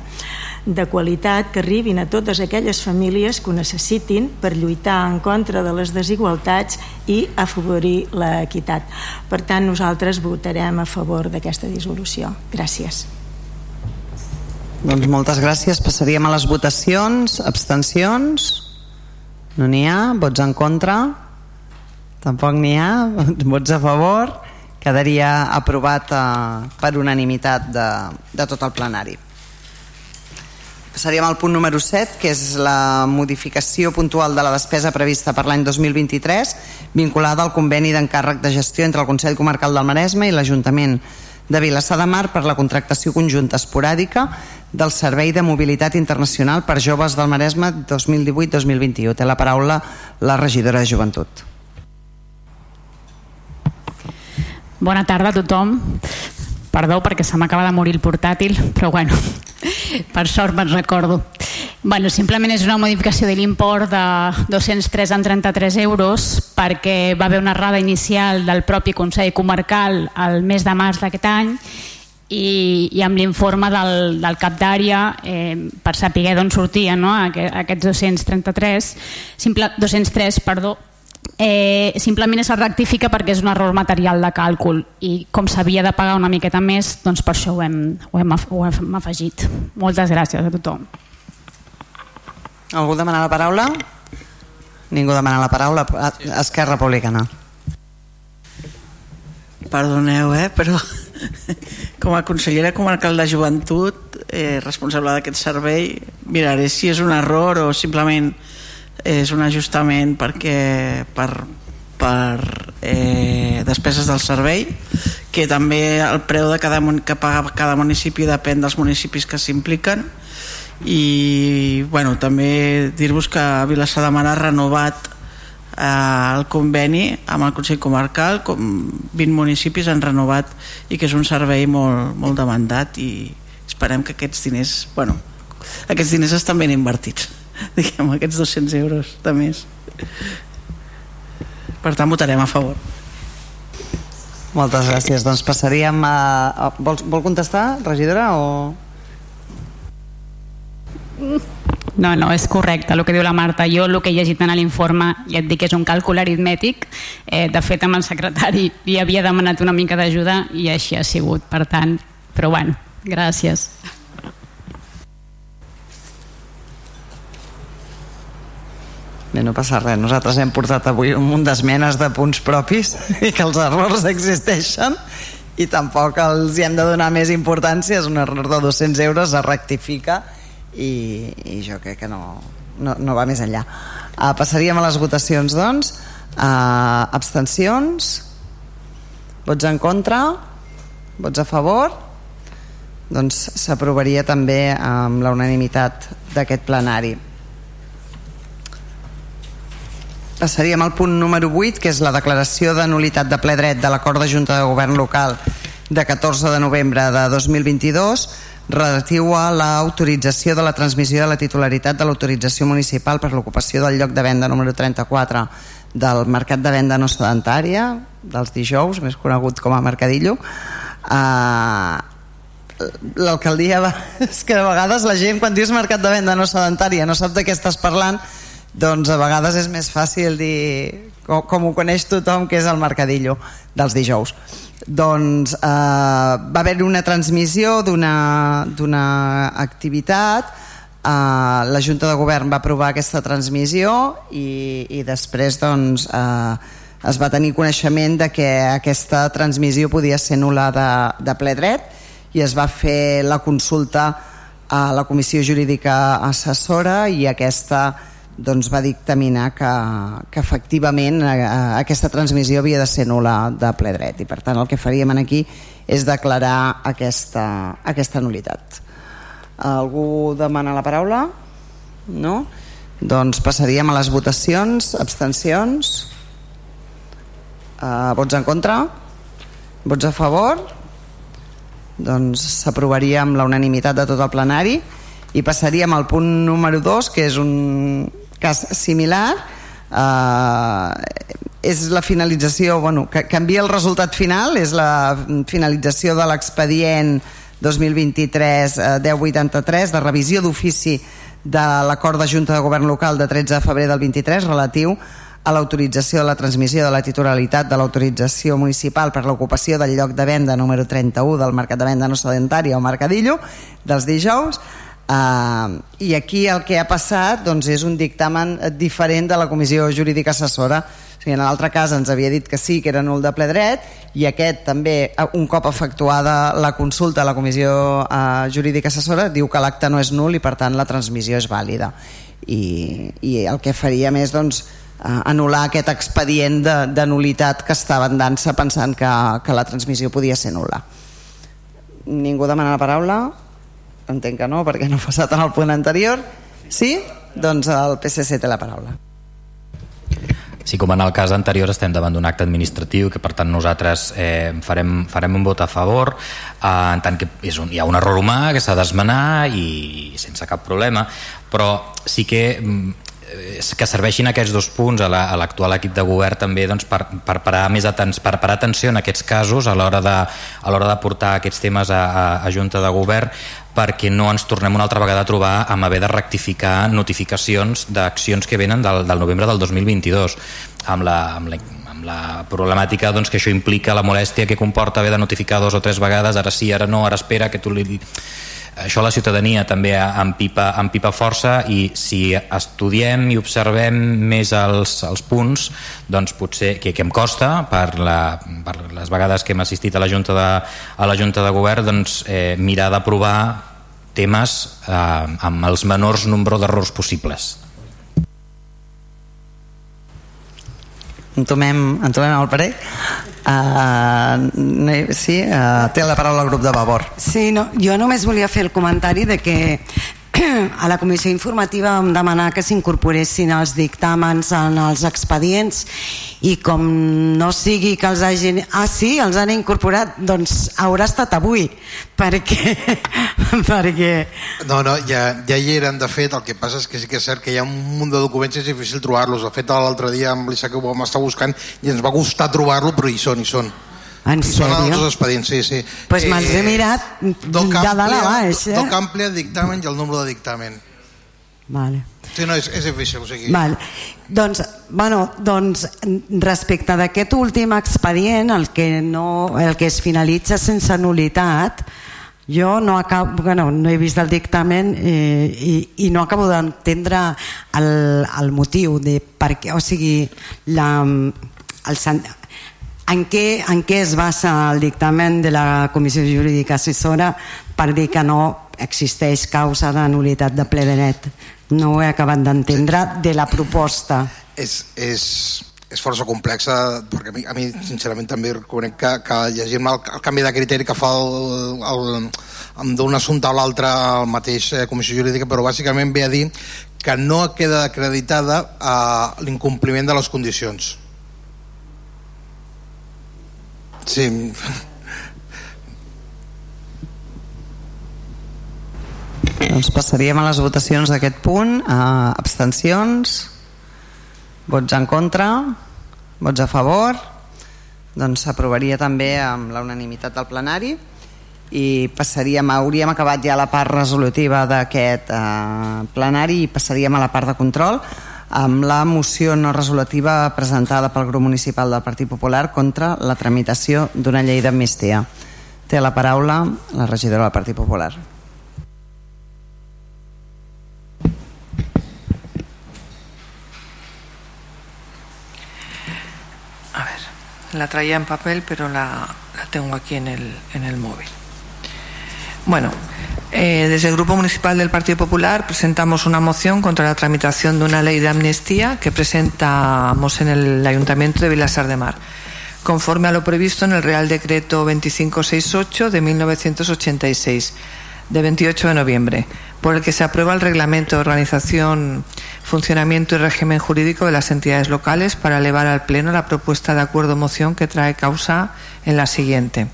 J: de qualitat que arribin a totes aquelles famílies que ho necessitin per lluitar en contra de les desigualtats i afavorir l'equitat. Per tant, nosaltres votarem a favor d'aquesta dissolució. Gràcies.
B: Doncs moltes gràcies. Passaríem a les votacions. Abstencions? No n'hi ha. Vots en contra? Tampoc n'hi ha. [laughs] Vots a favor? Quedaria aprovat eh, per unanimitat de, de tot el plenari. Passaríem al punt número 7, que és la modificació puntual de la despesa prevista per l'any 2023 vinculada al conveni d'encàrrec de gestió entre el Consell Comarcal del Maresme i l'Ajuntament de Vilassar de Mar per la contractació conjunta esporàdica del Servei de Mobilitat Internacional per Joves del Maresme 2018-2021. Té la paraula la regidora de Joventut.
K: Bona tarda a tothom. Perdó perquè se m'acaba de morir el portàtil, però bueno, [laughs] per sort me'n recordo. Bueno, simplement és una modificació de l'import de 203 en 33 euros perquè va haver una errada inicial del propi Consell Comarcal al mes de març d'aquest any i, i amb l'informe del, del cap d'àrea eh, per saber d'on sortien no, aquests 233 simple, 203 perdó, eh, simplement es rectifica perquè és un error material de càlcul i com s'havia de pagar una miqueta més doncs per això ho hem, ho hem, ho hem afegit. Moltes gràcies a tothom.
B: Algú demana la paraula? Ningú demana la paraula Esquerra Republicana.
I: Perdoneu, eh, però [laughs] com a consellera comarcal de joventut eh, responsable d'aquest servei miraré si és un error o simplement és un ajustament perquè per, per eh, despeses del servei que també el preu de cada, que paga cada municipi depèn dels municipis que s'impliquen. I bueno, també dir-vos que Vilassar de Mar ha renovat eh, el conveni amb el Consell Comarcal com 20 municipis han renovat i que és un servei molt, molt demandat i esperem que aquests diners bueno, aquests diners estan ben invertits [laughs] diguem, aquests 200 euros de més per tant votarem a favor
B: moltes gràcies doncs passaríem a, a vol, vol contestar regidora o
K: no, no, és correcte el que diu la Marta. Jo el que he llegit en l'informe ja et dic que és un càlcul aritmètic. Eh, de fet, amb el secretari [laughs] li havia demanat una mica d'ajuda i així ha sigut. Per tant, però bueno, gràcies.
B: Bé, no passa res. Nosaltres hem portat avui un munt d'esmenes de punts propis [laughs] i que els errors existeixen i tampoc els hi hem de donar més importància. És un error de 200 euros, es rectifica i, i jo crec que no, no, no va més enllà. Uh, passaríem a les votacions, doncs. Uh, abstencions? Vots en contra? Vots a favor? Doncs s'aprovaria també amb la unanimitat d'aquest plenari. Passaríem al punt número 8, que és la declaració de nulitat de ple dret de l'acord de Junta de Govern local de 14 de novembre de 2022 relatiu a l'autorització de la transmissió de la titularitat de l'autorització municipal per l'ocupació del lloc de venda número 34 del mercat de venda no sedentària dels dijous, més conegut com a Mercadillo. Eh, l'alcaldia va... [laughs] és que a vegades la gent quan dius mercat de venda no sedentària no sap de què estàs parlant doncs a vegades és més fàcil dir com, com ho coneix tothom que és el mercadillo dels dijous. Doncs eh, va haver una transmissió d'una activitat eh, la Junta de Govern va aprovar aquesta transmissió i, i després doncs eh, es va tenir coneixement de que aquesta transmissió podia ser nul·la de, de ple dret i es va fer la consulta a la Comissió Jurídica Assessora i aquesta doncs va dictaminar que, que efectivament eh, aquesta transmissió havia de ser nul·la de ple dret i per tant el que faríem aquí és declarar aquesta, aquesta nulitat algú demana la paraula? no? doncs passaríem a les votacions abstencions uh, vots en contra? vots a favor? doncs s'aprovaria amb la unanimitat de tot el plenari i passaríem al punt número 2 que és un cas similar eh, és la finalització bueno, que canvia el resultat final és la finalització de l'expedient 2023 eh, 1083 de revisió d'ofici de l'acord de Junta de Govern Local de 13 de febrer del 23 relatiu a l'autorització de la transmissió de la titularitat de l'autorització municipal per l'ocupació del lloc de venda número 31 del Mercat de Venda no sedentària o Mercadillo dels dijous Uh, i aquí el que ha passat doncs, és un dictamen diferent de la Comissió Jurídica Assessora. O sigui, en l'altre cas ens havia dit que sí que era nul de ple dret i aquest també un cop efectuada la consulta a la Comissió uh, Jurídica Assessora diu que l'acte no és nul i per tant la transmissió és vàlida. I, i el que faríem és doncs, uh, anul·lar aquest expedient de, de nulitat que estava en dansa pensant que, que la transmissió podia ser nul·la. Ningú demana la paraula? Entenc que no, perquè no ha passat en el punt anterior. Sí? Doncs el PSC té la paraula.
D: Sí, com en el cas anterior estem davant d'un acte administratiu que per tant nosaltres eh, farem, farem un vot a favor eh, en tant que és un, hi ha un error humà que s'ha d'esmenar i sense cap problema però sí que mm, que serveixin aquests dos punts a l'actual la, equip de govern també doncs, per, per, parar més aten per parar atenció en aquests casos a l'hora de, a l'hora de portar aquests temes a, a, a Junta de Govern perquè no ens tornem una altra vegada a trobar amb haver de rectificar notificacions d'accions que venen del, del novembre del 2022 amb la, amb la la problemàtica doncs, que això implica la molèstia que comporta haver de notificar dos o tres vegades, ara sí, ara no, ara espera que tu li això la ciutadania també empipa, empipa força i si estudiem i observem més els, els punts doncs potser, que, que em costa per, la, per les vegades que hem assistit a la Junta de, a la Junta de Govern doncs, eh, mirar d'aprovar temes eh, amb els menors nombre d'errors possibles
B: entomem, entomem el parer Uh, sí, uh, té la paraula el grup de Vavor.
E: Sí, no, jo només volia fer el comentari de que a la comissió informativa vam demanar que s'incorporessin els dictàmens en els expedients i com no sigui que els hagin... Ah, sí, els han incorporat, doncs haurà estat avui, perquè... [laughs] perquè...
L: No, no, ja, ja hi eren, de fet, el que passa és que sí que és cert que hi ha un munt de documents i és difícil trobar-los. De fet, l'altre dia amb l'Isaac ho vam estar buscant i ens va costar trobar-lo, però hi són, hi són.
E: En sèrio?
L: Són els expedients, sí, sí.
E: Doncs pues me'ls he eh, mirat de dalt a baix. Eh?
L: Doc amplia, dictamen i el número de dictamen.
E: Vale.
L: Sí, no, és, és difícil. O sigui...
E: Vale. Doncs, bueno, doncs, respecte d'aquest últim expedient, el que, no, el que es finalitza sense nulitat, jo no, acabo, bueno, no he vist el dictamen eh, i, i no acabo d'entendre el, el motiu de per què, o sigui, la, el, en què, en què es basa el dictamen de la Comissió Jurídica Assessora per dir que no existeix causa de nulitat de ple dret? No ho he acabat d'entendre de la proposta.
L: És, és, és força complexa perquè a mi, a mi sincerament també reconec que, que llegir-me el, el canvi de criteri que fa el, el, d'un assumpte a l'altre el mateix eh, Comissió Jurídica però bàsicament ve a dir que no queda acreditada eh, l'incompliment de les condicions Sí.
B: Doncs passaríem a les votacions d'aquest punt. Uh, abstencions? Vots en contra? Vots a favor? Doncs s'aprovaria també amb la unanimitat del plenari. i passaríem, hauríem acabat ja la part resolutiva d'aquest eh, plenari i passaríem a la part de control amb la moció no resolutiva presentada pel grup municipal del Partit Popular contra la tramitació d'una llei d'amnistia. Té la paraula la regidora del Partit Popular.
F: A ver, la traía en papel, pero la, la tengo aquí en el, en el móvil. Bueno, eh, desde el Grupo Municipal del Partido Popular presentamos una moción contra la tramitación de una ley de amnistía que presentamos en el Ayuntamiento de Vilasar de Mar, conforme a lo previsto en el Real Decreto 2568 de 1986, de 28 de noviembre, por el que se aprueba el Reglamento de Organización, Funcionamiento y Régimen Jurídico de las entidades locales para elevar al Pleno la propuesta de acuerdo moción que trae causa en la siguiente.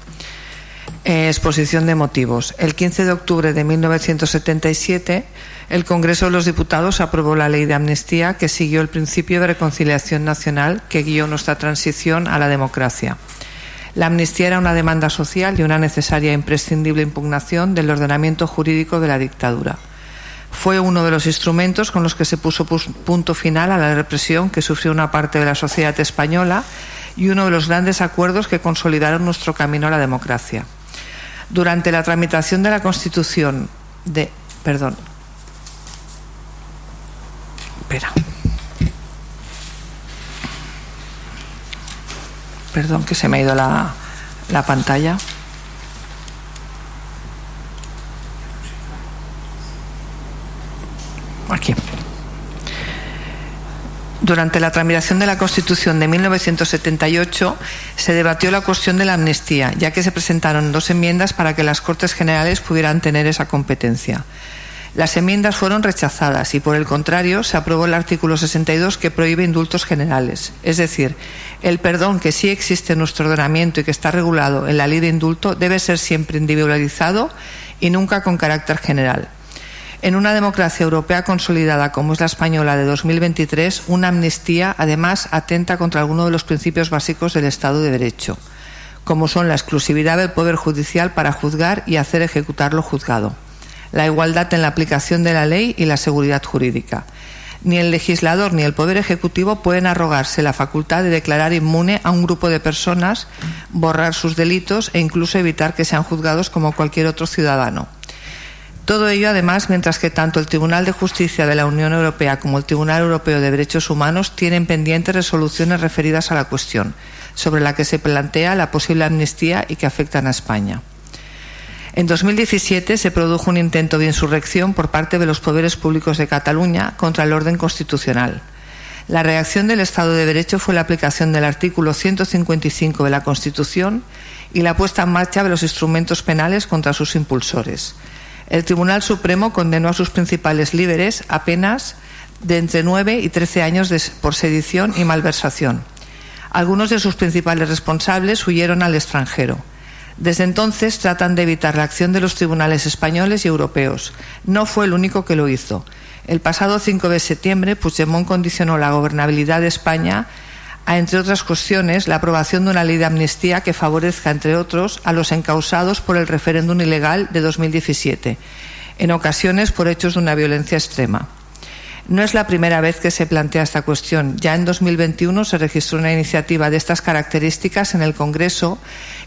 F: Eh, exposición de motivos. El 15 de octubre de 1977, el Congreso de los Diputados aprobó la ley de amnistía que siguió el principio de reconciliación nacional que guió nuestra transición a la democracia. La amnistía era una demanda social y una necesaria e imprescindible impugnación del ordenamiento jurídico de la dictadura. Fue uno de los instrumentos con los que se puso punto final a la represión que sufrió una parte de la sociedad española y uno de los grandes acuerdos que consolidaron nuestro camino a la democracia durante la tramitación de la Constitución de. Perdón. Espera. Perdón, que se me ha ido la, la pantalla. Aquí. Durante la tramitación de la Constitución de 1978 se debatió la cuestión de la amnistía, ya que se presentaron dos enmiendas para que las Cortes Generales pudieran tener esa competencia. Las enmiendas fueron rechazadas y, por el contrario, se aprobó el artículo 62 que prohíbe indultos generales. Es decir, el perdón que sí existe en nuestro ordenamiento y que está regulado en la ley de indulto debe ser siempre individualizado y nunca con carácter general. En una democracia europea consolidada como es la española de 2023, una amnistía además atenta contra algunos de los principios básicos del Estado de Derecho, como son la exclusividad del Poder Judicial para juzgar y hacer ejecutar lo juzgado, la igualdad en la aplicación de la ley y la seguridad jurídica. Ni el legislador ni el Poder Ejecutivo pueden arrogarse la facultad de declarar inmune a un grupo de personas, borrar sus delitos e incluso evitar que sean juzgados como cualquier otro ciudadano todo ello, además, mientras que tanto el Tribunal de Justicia de la Unión Europea como el Tribunal Europeo de Derechos Humanos tienen pendientes resoluciones referidas a la cuestión, sobre la que se plantea la posible amnistía y que afectan a España. En 2017 se produjo un intento de insurrección por parte de los poderes públicos de Cataluña contra el orden constitucional. La reacción del Estado de Derecho fue la aplicación del artículo 155 de la Constitución y la puesta en marcha de los instrumentos penales contra sus impulsores. El Tribunal Supremo condenó a sus principales líderes a penas de entre 9 y 13 años por sedición y malversación. Algunos de sus principales responsables huyeron al extranjero. Desde entonces tratan de evitar la acción de los tribunales españoles y europeos. No fue el único que lo hizo. El pasado 5 de septiembre, Puigdemont condicionó la gobernabilidad de España a, entre otras cuestiones, la aprobación de una ley de amnistía que favorezca, entre otros, a los encausados por el referéndum ilegal de 2017, en ocasiones por hechos de una violencia extrema. No es la primera vez que se plantea esta cuestión. Ya en 2021 se registró una iniciativa de estas características en el Congreso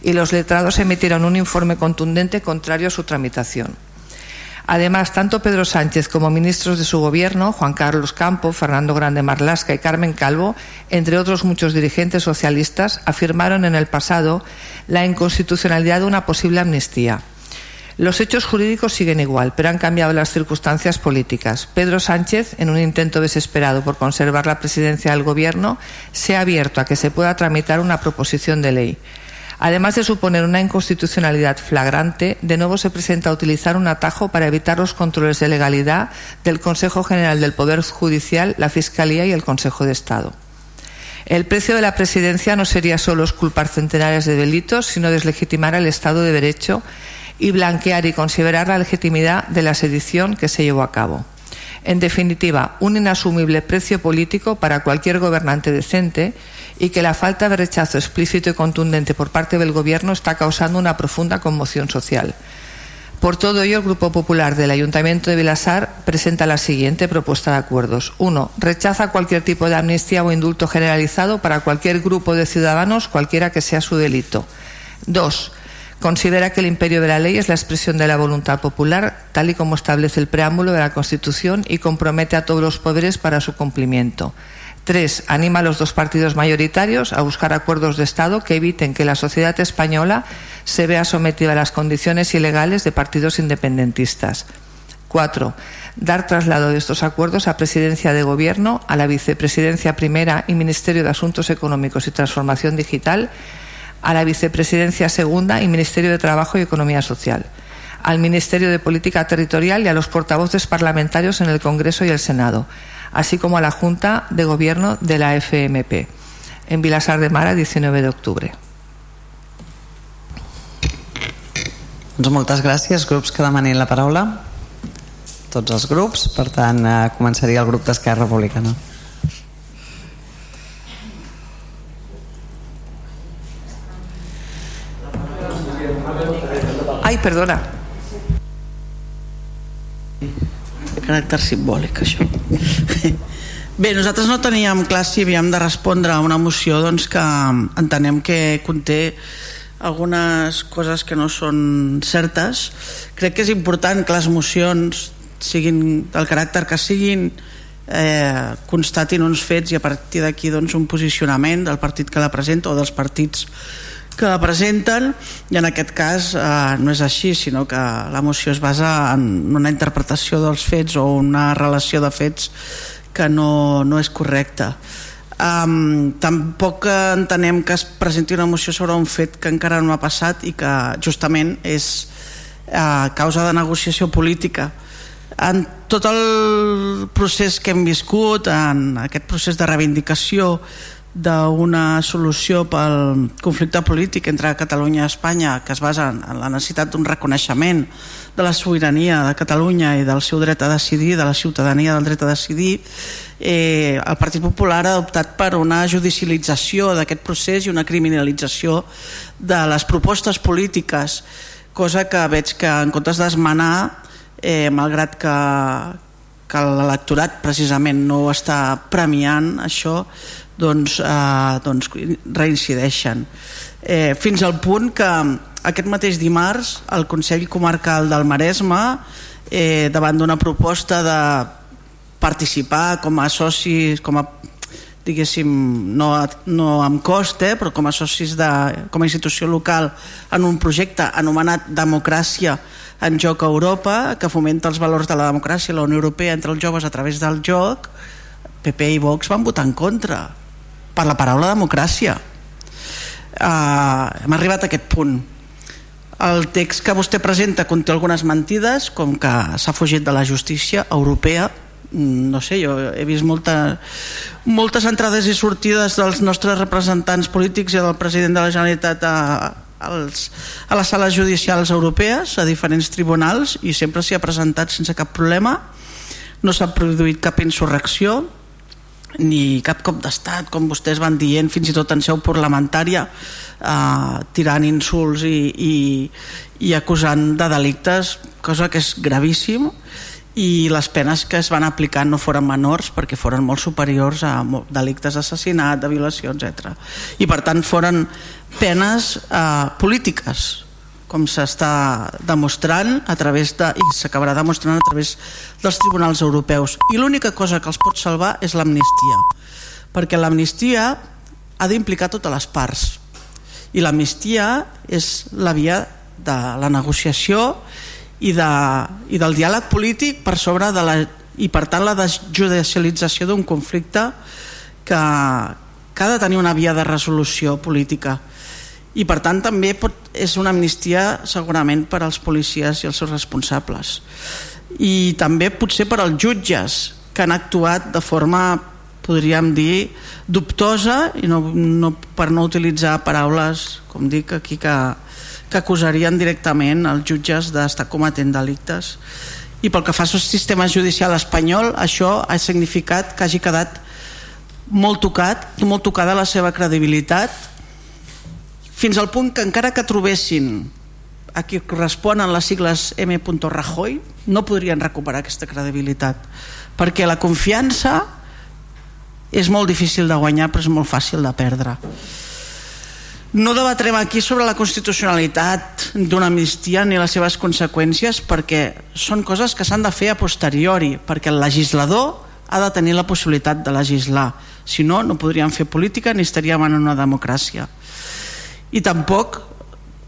F: y los letrados emitieron un informe contundente contrario a su tramitación. Además, tanto Pedro Sánchez como ministros de su gobierno, Juan Carlos Campo, Fernando Grande Marlasca y Carmen Calvo, entre otros muchos dirigentes socialistas, afirmaron en el pasado la inconstitucionalidad de una posible amnistía. Los hechos jurídicos siguen igual, pero han cambiado las circunstancias políticas. Pedro Sánchez, en un intento desesperado por conservar la presidencia del Gobierno, se ha abierto a que se pueda tramitar una proposición de ley. Además de suponer una inconstitucionalidad flagrante, de nuevo se presenta a utilizar un atajo para evitar los controles de legalidad del Consejo General del Poder Judicial, la Fiscalía y el Consejo de Estado. El precio de la presidencia no sería solo culpar centenares de delitos, sino deslegitimar al Estado de Derecho y blanquear y considerar la legitimidad de la sedición que se llevó a cabo. En definitiva, un inasumible precio político para cualquier gobernante decente y que la falta de rechazo explícito y contundente por parte del Gobierno está causando una profunda conmoción social. Por todo ello, el Grupo Popular del Ayuntamiento de Vilasar presenta la siguiente propuesta de acuerdos. 1. Rechaza cualquier tipo de amnistía o indulto generalizado para cualquier grupo de ciudadanos, cualquiera que sea su delito. 2. Considera que el imperio de la ley es la expresión de la voluntad popular, tal y como establece el preámbulo de la Constitución y compromete a todos los poderes para su cumplimiento. 3. Anima a los dos partidos mayoritarios a buscar acuerdos de Estado que eviten que la sociedad española se vea sometida a las condiciones ilegales de partidos independentistas. 4. Dar traslado de estos acuerdos a Presidencia de Gobierno, a la Vicepresidencia Primera y Ministerio de Asuntos Económicos y Transformación Digital, a la Vicepresidencia Segunda y Ministerio de Trabajo y Economía Social, al Ministerio de Política Territorial y a los portavoces parlamentarios en el Congreso y el Senado, así como a la Junta de Gobierno de la FMP. En Vilasar de Mara, 19 de octubre.
B: Doncs moltes gràcies. Grups que demanin la paraula? Tots els grups. Per tant, eh, començaria el grup d'Esquerra Republicana.
F: Ai, perdona.
I: De caràcter simbòlic, això. Bé, nosaltres no teníem clar si havíem de respondre a una moció doncs, que entenem que conté algunes coses que no són certes. Crec que és important que les mocions siguin del caràcter que siguin eh, constatin uns fets i a partir d'aquí doncs, un posicionament del partit que la presenta o dels partits que presenten i en aquest cas eh, no és així sinó que la moció es basa en una interpretació dels fets o una relació de fets que no, no és correcta. Um, tampoc entenem que es presenti una moció sobre un fet que encara no ha passat i que justament és uh, causa de negociació política. En tot el procés que hem viscut en aquest procés de reivindicació d'una solució pel conflicte polític entre Catalunya i Espanya que es basa en la necessitat d'un reconeixement de la sobirania de Catalunya i del seu dret a decidir, de la ciutadania del dret a decidir, eh, el Partit Popular ha optat per una judicialització d'aquest procés i una criminalització de les propostes polítiques, cosa que veig que en comptes d'esmenar, eh, malgrat que, que l'electorat precisament no està premiant això, doncs, eh, doncs reincideixen. Eh, fins al punt que aquest mateix dimarts el Consell Comarcal del Maresme eh, davant d'una proposta de participar com a socis com a diguéssim, no, no amb cost, eh, però com a socis de, com a institució local en un projecte anomenat Democràcia en joc a Europa, que fomenta els valors de la democràcia i la Unió Europea entre els joves a través del joc, PP i Vox van votar en contra per la paraula democràcia. Uh, hem arribat a aquest punt. El text que vostè presenta conté algunes mentides, com que s'ha fugit de la justícia europea, mm, no sé, jo he vist molta, moltes entrades i sortides dels nostres representants polítics i del president de la Generalitat a, als, a les sales judicials europees, a diferents tribunals, i sempre s'hi ha presentat sense cap problema. No s'ha produït cap insurrecció, ni cap cop d'estat, com vostès van dient, fins i tot en seu parlamentària, eh, tirant insults i, i, i acusant de delictes, cosa que és gravíssim, i les penes que es van aplicar no foren menors perquè foren molt superiors a delictes d'assassinat, de violació, etc. I per tant foren penes eh, polítiques com s'està demostrant a través de, i s'acabarà demostrant a través dels tribunals europeus. I l'única cosa que els pot salvar és l'amnistia perquè l'amnistia ha d'implicar totes les parts. I l'amnistia és la via de la negociació i, de, i del diàleg polític per sobre de la i per tant la desjudicialització d'un conflicte que, que ha de tenir una via de resolució política i per tant també pot, és una amnistia segurament per als policies i els seus responsables. I també potser per als jutges que han actuat de forma podríem dir dubtosa i no, no, per no utilitzar paraules com dic aquí que, que acusarien directament els jutges d'estar cometent delictes. I pel que fa al sistema judicial espanyol això ha significat que hagi quedat molt tocat molt tocada la seva credibilitat fins al punt que encara que trobessin a qui corresponen les sigles M. Rajoy no podrien recuperar aquesta credibilitat perquè la confiança és molt difícil de guanyar però és molt fàcil de perdre. No debatrem aquí sobre la constitucionalitat d'una amnistia ni les seves conseqüències perquè són coses que s'han de fer a posteriori perquè el legislador ha de tenir la possibilitat de legislar. Si no, no podríem fer política ni estaríem en una democràcia i tampoc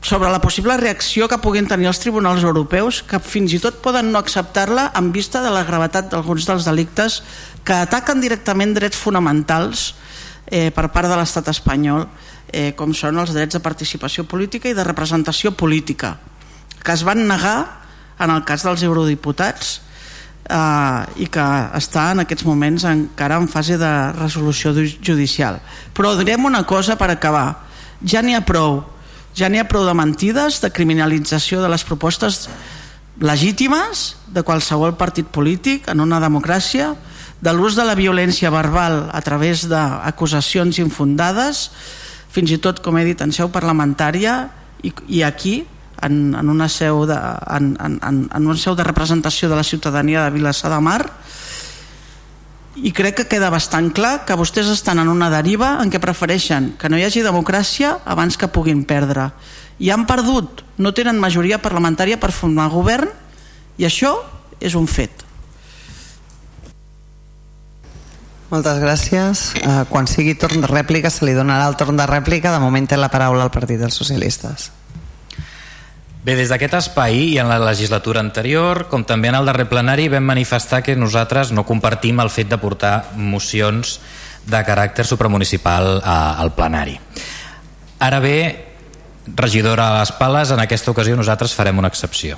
I: sobre la possible reacció que puguin tenir els tribunals europeus que fins i tot poden no acceptar-la en vista de la gravetat d'alguns dels delictes que ataquen directament drets fonamentals eh, per part de l'estat espanyol eh, com són els drets de participació política i de representació política que es van negar en el cas dels eurodiputats eh, i que està en aquests moments encara en fase de resolució judicial. Però direm una cosa per acabar ja n'hi ha prou. Ja n'hi ha prou de mentides, de criminalització de les propostes legítimes de qualsevol partit polític en una democràcia, de l'ús de la violència verbal a través d'acusacions infundades, fins i tot, com he dit, en seu parlamentària i, i aquí, en, en, una seu de, en, en, en una seu de representació de la ciutadania de Vilassar de Mar, i crec que queda bastant clar que vostès estan en una deriva en què prefereixen que no hi hagi democràcia abans que puguin perdre i han perdut, no tenen majoria parlamentària per formar govern i això és un fet
B: Moltes gràcies. Uh, quan sigui torn de rèplica se li donarà el torn de rèplica. De moment té la paraula al Partit dels Socialistes.
D: Bé, des d'aquest espai i en la legislatura anterior, com també en el darrer plenari, vam manifestar que nosaltres no compartim el fet de portar mocions de caràcter supramunicipal al plenari. Ara bé, regidora a les pales, en aquesta ocasió nosaltres farem una excepció.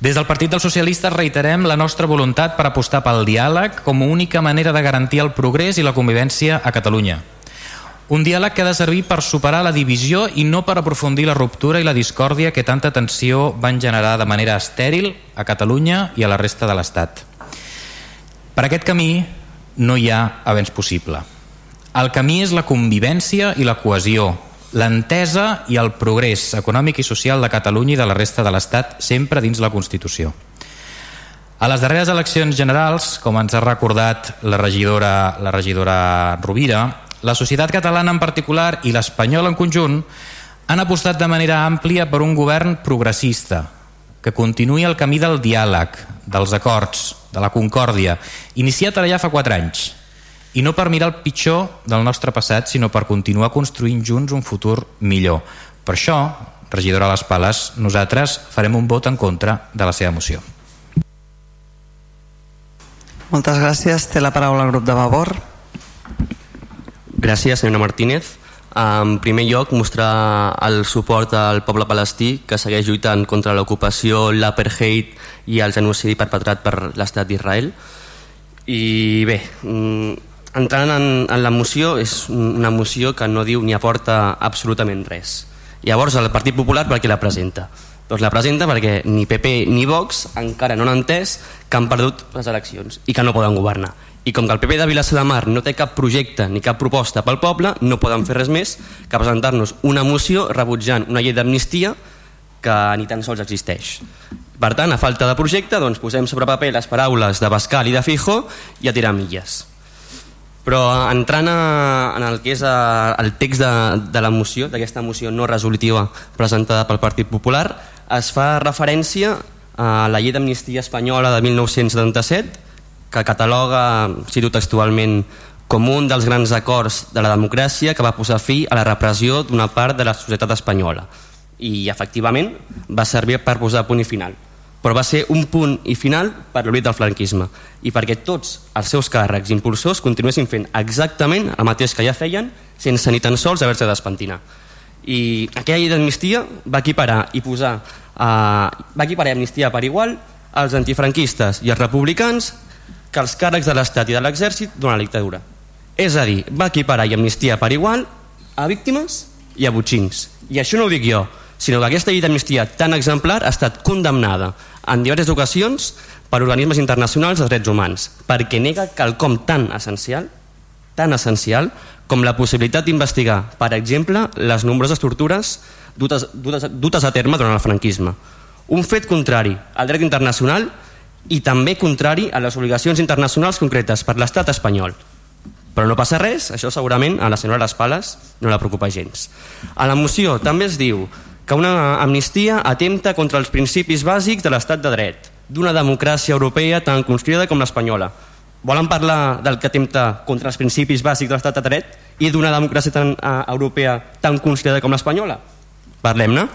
D: Des del Partit dels Socialistes reiterem la nostra voluntat per apostar pel diàleg com a única manera de garantir el progrés i la convivència a Catalunya un diàleg que ha de servir per superar la divisió i no per aprofundir la ruptura i la discòrdia que tanta tensió van generar de manera estèril a Catalunya i a la resta de l'Estat. Per aquest camí no hi ha avenç possible. El camí és la convivència i la cohesió, l'entesa i el progrés econòmic i social de Catalunya i de la resta de l'Estat sempre dins la Constitució. A les darreres eleccions generals, com ens ha recordat la regidora, la regidora Rovira, la societat catalana en particular i l'espanyola en conjunt han apostat de manera àmplia per un govern progressista que continuï el camí del diàleg, dels acords, de la concòrdia, iniciat ara ja fa 4 anys, i no per mirar el pitjor del nostre passat, sinó per continuar construint junts un futur millor. Per això, regidora les Pales, nosaltres farem un vot en contra de la seva moció.
B: Moltes gràcies. Té la paraula el grup de Vavor.
M: Gràcies, senyora Martínez. En primer lloc, mostrar el suport al poble palestí que segueix lluitant contra l'ocupació, l'apartheid i el genocidi perpetrat per l'estat d'Israel. I bé, mm, entrant en, en la moció, és una moció que no diu ni aporta absolutament res. Llavors, el Partit Popular per què la presenta? Doncs la presenta perquè ni PP ni Vox encara no han entès que han perdut les eleccions i que no poden governar i com que el PP de Vilassar de Mar no té cap projecte ni cap proposta pel poble, no poden fer res més que presentar-nos una moció rebutjant una llei d'amnistia que ni tan sols existeix. Per tant, a falta de projecte, doncs posem sobre paper les paraules de Bascal i de Fijo i a tirar milles. Però entrant a, en el que és a, el text de, de la moció, d'aquesta moció no resolutiva presentada pel Partit Popular, es fa referència a la llei d'amnistia espanyola de 1977 que cataloga, cito textualment, com un dels grans acords de la democràcia que va posar fi a la repressió d'una part de la societat espanyola. I, efectivament, va servir per posar punt i final. Però va ser un punt i final per l'oblit del franquisme i perquè tots els seus càrrecs impulsors continuessin fent exactament el mateix que ja feien sense ni tan sols haver-se d'espentinar. I aquella llei d'amnistia va equiparar i posar eh, va equiparar amnistia per igual als antifranquistes i als republicans que els càrrecs de l'Estat i de l'Exèrcit durant la dictadura. És a dir, va equiparar i amnistia per igual a víctimes i a butxins. I això no ho dic jo, sinó que aquesta llei d'amnistia tan exemplar ha estat condemnada en diverses ocasions per organismes internacionals de drets humans, perquè nega quelcom tan essencial, tan essencial, com la possibilitat d'investigar, per exemple, les nombroses tortures dutes, dutes, dutes a terme durant el franquisme. Un fet contrari al dret internacional i també contrari a les obligacions internacionals concretes per l'estat espanyol. Però no passa res, això segurament a la senyora Les Pales no la preocupa gens. A la moció també es diu que una amnistia atempta contra els principis bàsics de l'estat de dret, d'una democràcia europea tan construïda com l'espanyola. Volen parlar del que atempta contra els principis bàsics de l'estat de dret i d'una democràcia tan uh, europea tan construïda com l'espanyola? Parlem-ne.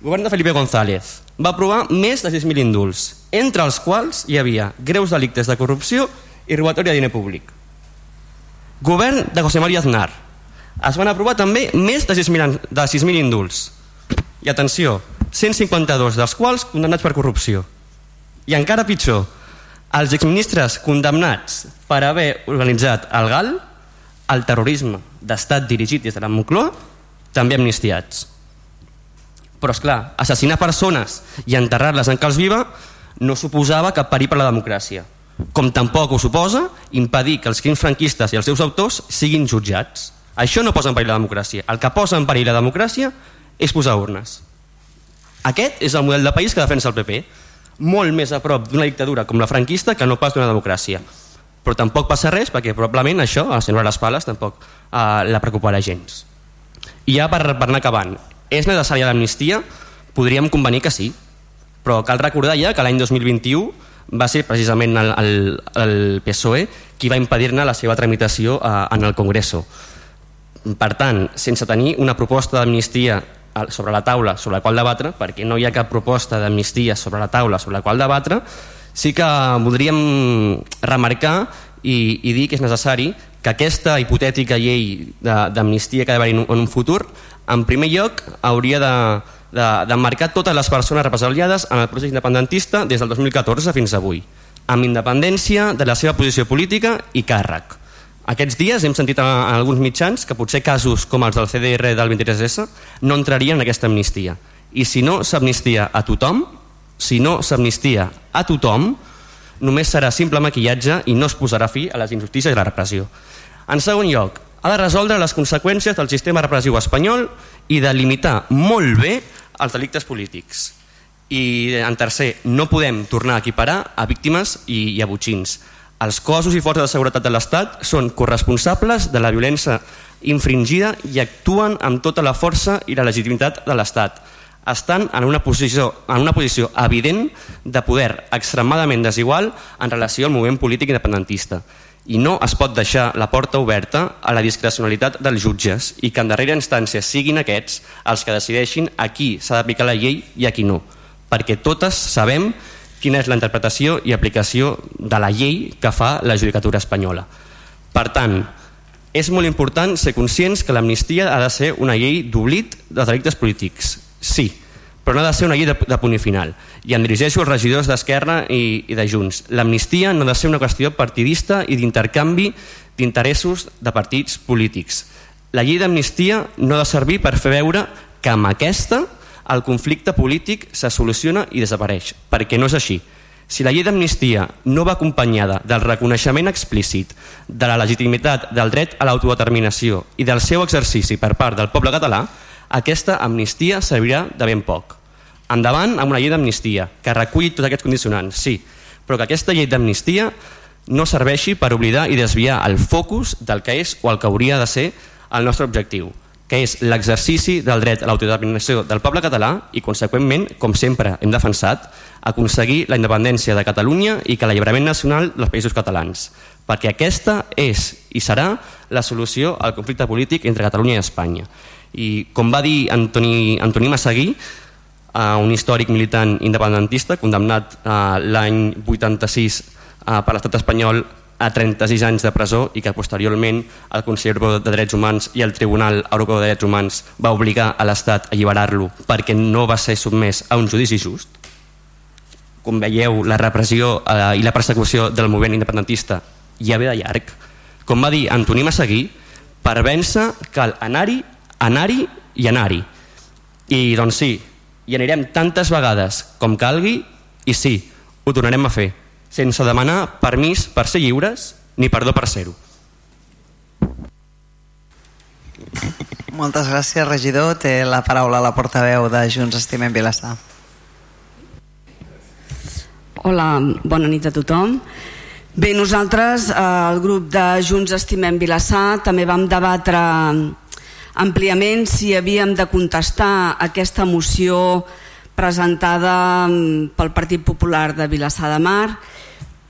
M: Govern de Felipe González va aprovar més de 6.000 indults, entre els quals hi havia greus delictes de corrupció i robatori de diner públic. Govern de José María Aznar. Es van aprovar també més de 6.000 de 6.000 indults. I atenció, 152 dels quals condemnats per corrupció. I encara pitjor, els exministres condemnats per haver organitzat el GAL, el terrorisme d'estat dirigit des de la Moncloa, també amnistiats. Però, és clar, assassinar persones i enterrar-les en calç viva no suposava cap perill per la democràcia. Com tampoc ho suposa impedir que els crims franquistes i els seus autors siguin jutjats. Això no posa en perill la democràcia. El que posa en perill la democràcia és posar urnes. Aquest és el model de país que defensa el PP. Molt més a prop d'una dictadura com la franquista que no pas d'una democràcia. Però tampoc passa res perquè probablement això, a Les Pales, tampoc eh, la preocuparà gens. I ja per, per anar acabant, és necessària l'amnistia? Podríem convenir que sí, però cal recordar ja que l'any 2021 va ser precisament el, el, el PSOE qui va impedir-ne la seva tramitació eh, en el Congreso. Per tant, sense tenir una proposta d'amnistia sobre la taula sobre la qual debatre, perquè no hi ha cap proposta d'amnistia sobre la taula sobre la qual debatre, sí que voldríem remarcar i, i dir que és necessari que aquesta hipotètica llei d'amnistia que ha d'haver en, en un futur, en primer lloc hauria de, de, de marcar totes les persones represaliades en el procés independentista des del 2014 fins avui, amb independència de la seva posició política i càrrec. Aquests dies hem sentit en alguns mitjans que potser casos com els del CDR del 23S no entrarien en aquesta amnistia. I si no s'amnistia a tothom, si no s'amnistia a tothom, només serà simple maquillatge i no es posarà fi a les injustícies i la repressió. En segon lloc, ha de resoldre les conseqüències del sistema repressiu espanyol i de limitar molt bé els delictes polítics. I en tercer, no podem tornar a equiparar a víctimes i, i a butxins els cossos i forces de seguretat de l'Estat són corresponsables de la violència infringida i actuen amb tota la força i la legitimitat de l'Estat. Estan en una, posició, en una posició evident de poder extremadament desigual en relació al moviment polític independentista i no es pot deixar la porta oberta a la discrecionalitat dels jutges i que en darrera instància siguin aquests els que decideixin a qui s'ha d'aplicar la llei i a qui no, perquè totes sabem quina és la interpretació i aplicació de la llei que fa la judicatura espanyola. Per tant, és molt important ser conscients que l'amnistia ha de ser una llei d'oblit de delictes polítics. Sí, però no ha de ser una llei de, de punt i final. I em dirigeixo als regidors d'Esquerra i, i de Junts. L'amnistia no ha de ser una qüestió partidista i d'intercanvi d'interessos de partits polítics. La llei d'amnistia no ha de servir per fer veure que amb aquesta el conflicte polític se soluciona i desapareix, perquè no és així. Si la llei d'amnistia no va acompanyada del reconeixement explícit de la legitimitat del dret a l'autodeterminació i del seu exercici per part del poble català, aquesta amnistia servirà de ben poc. Endavant amb una llei d'amnistia que reculli tots aquests condicionants, sí, però que aquesta llei d'amnistia no serveixi per oblidar i desviar el focus del que és o el que hauria de ser el nostre objectiu, que és l'exercici del dret a l'autodeterminació del poble català i, conseqüentment, com sempre hem defensat, aconseguir la independència de Catalunya i que l'alliberament nacional dels països catalans, perquè aquesta és i serà la solució al conflicte polític entre Catalunya i Espanya. I, com va dir Antoni, Antoni Massaguí, eh, un històric militant independentista, condemnat eh, l'any 86 eh, per l'estat espanyol a 36 anys de presó i que posteriorment el Consell Europeu de Drets Humans i el Tribunal Europeu de Drets Humans va obligar a l'Estat a alliberar-lo perquè no va ser sotmès a un judici just. Com veieu, la repressió eh, i la persecució del moviment independentista ja ve de llarg. Com va dir Antoni Massaguí, per vèncer cal anar-hi, anar-hi i anar-hi. I doncs sí, hi anirem tantes vegades com calgui I sí, ho tornarem a fer, sense demanar permís per ser lliures ni perdó per ser-ho.
B: Moltes gràcies, regidor. Té la paraula la portaveu de Junts Estimem Vilassar.
N: Hola, bona nit a tothom. Bé, nosaltres, eh, el grup de Junts Estimem Vilassar, també vam debatre àmpliament si havíem de contestar aquesta moció presentada mm, pel Partit Popular de Vilassar de Mar,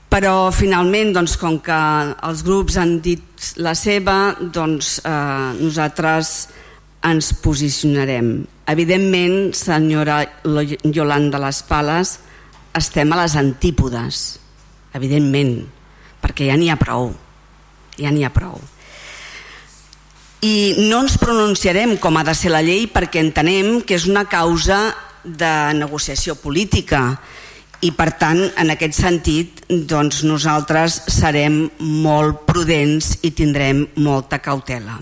N: però finalment, doncs, com que els grups han dit la seva, doncs eh, nosaltres ens posicionarem. Evidentment, senyora Yolanda Les Pales, estem a les antípodes, evidentment, perquè ja n'hi ha prou, ja n'hi ha prou. I no ens pronunciarem com ha de ser la llei perquè entenem que és una causa de negociació política i per tant en aquest sentit doncs nosaltres serem molt prudents i tindrem molta cautela.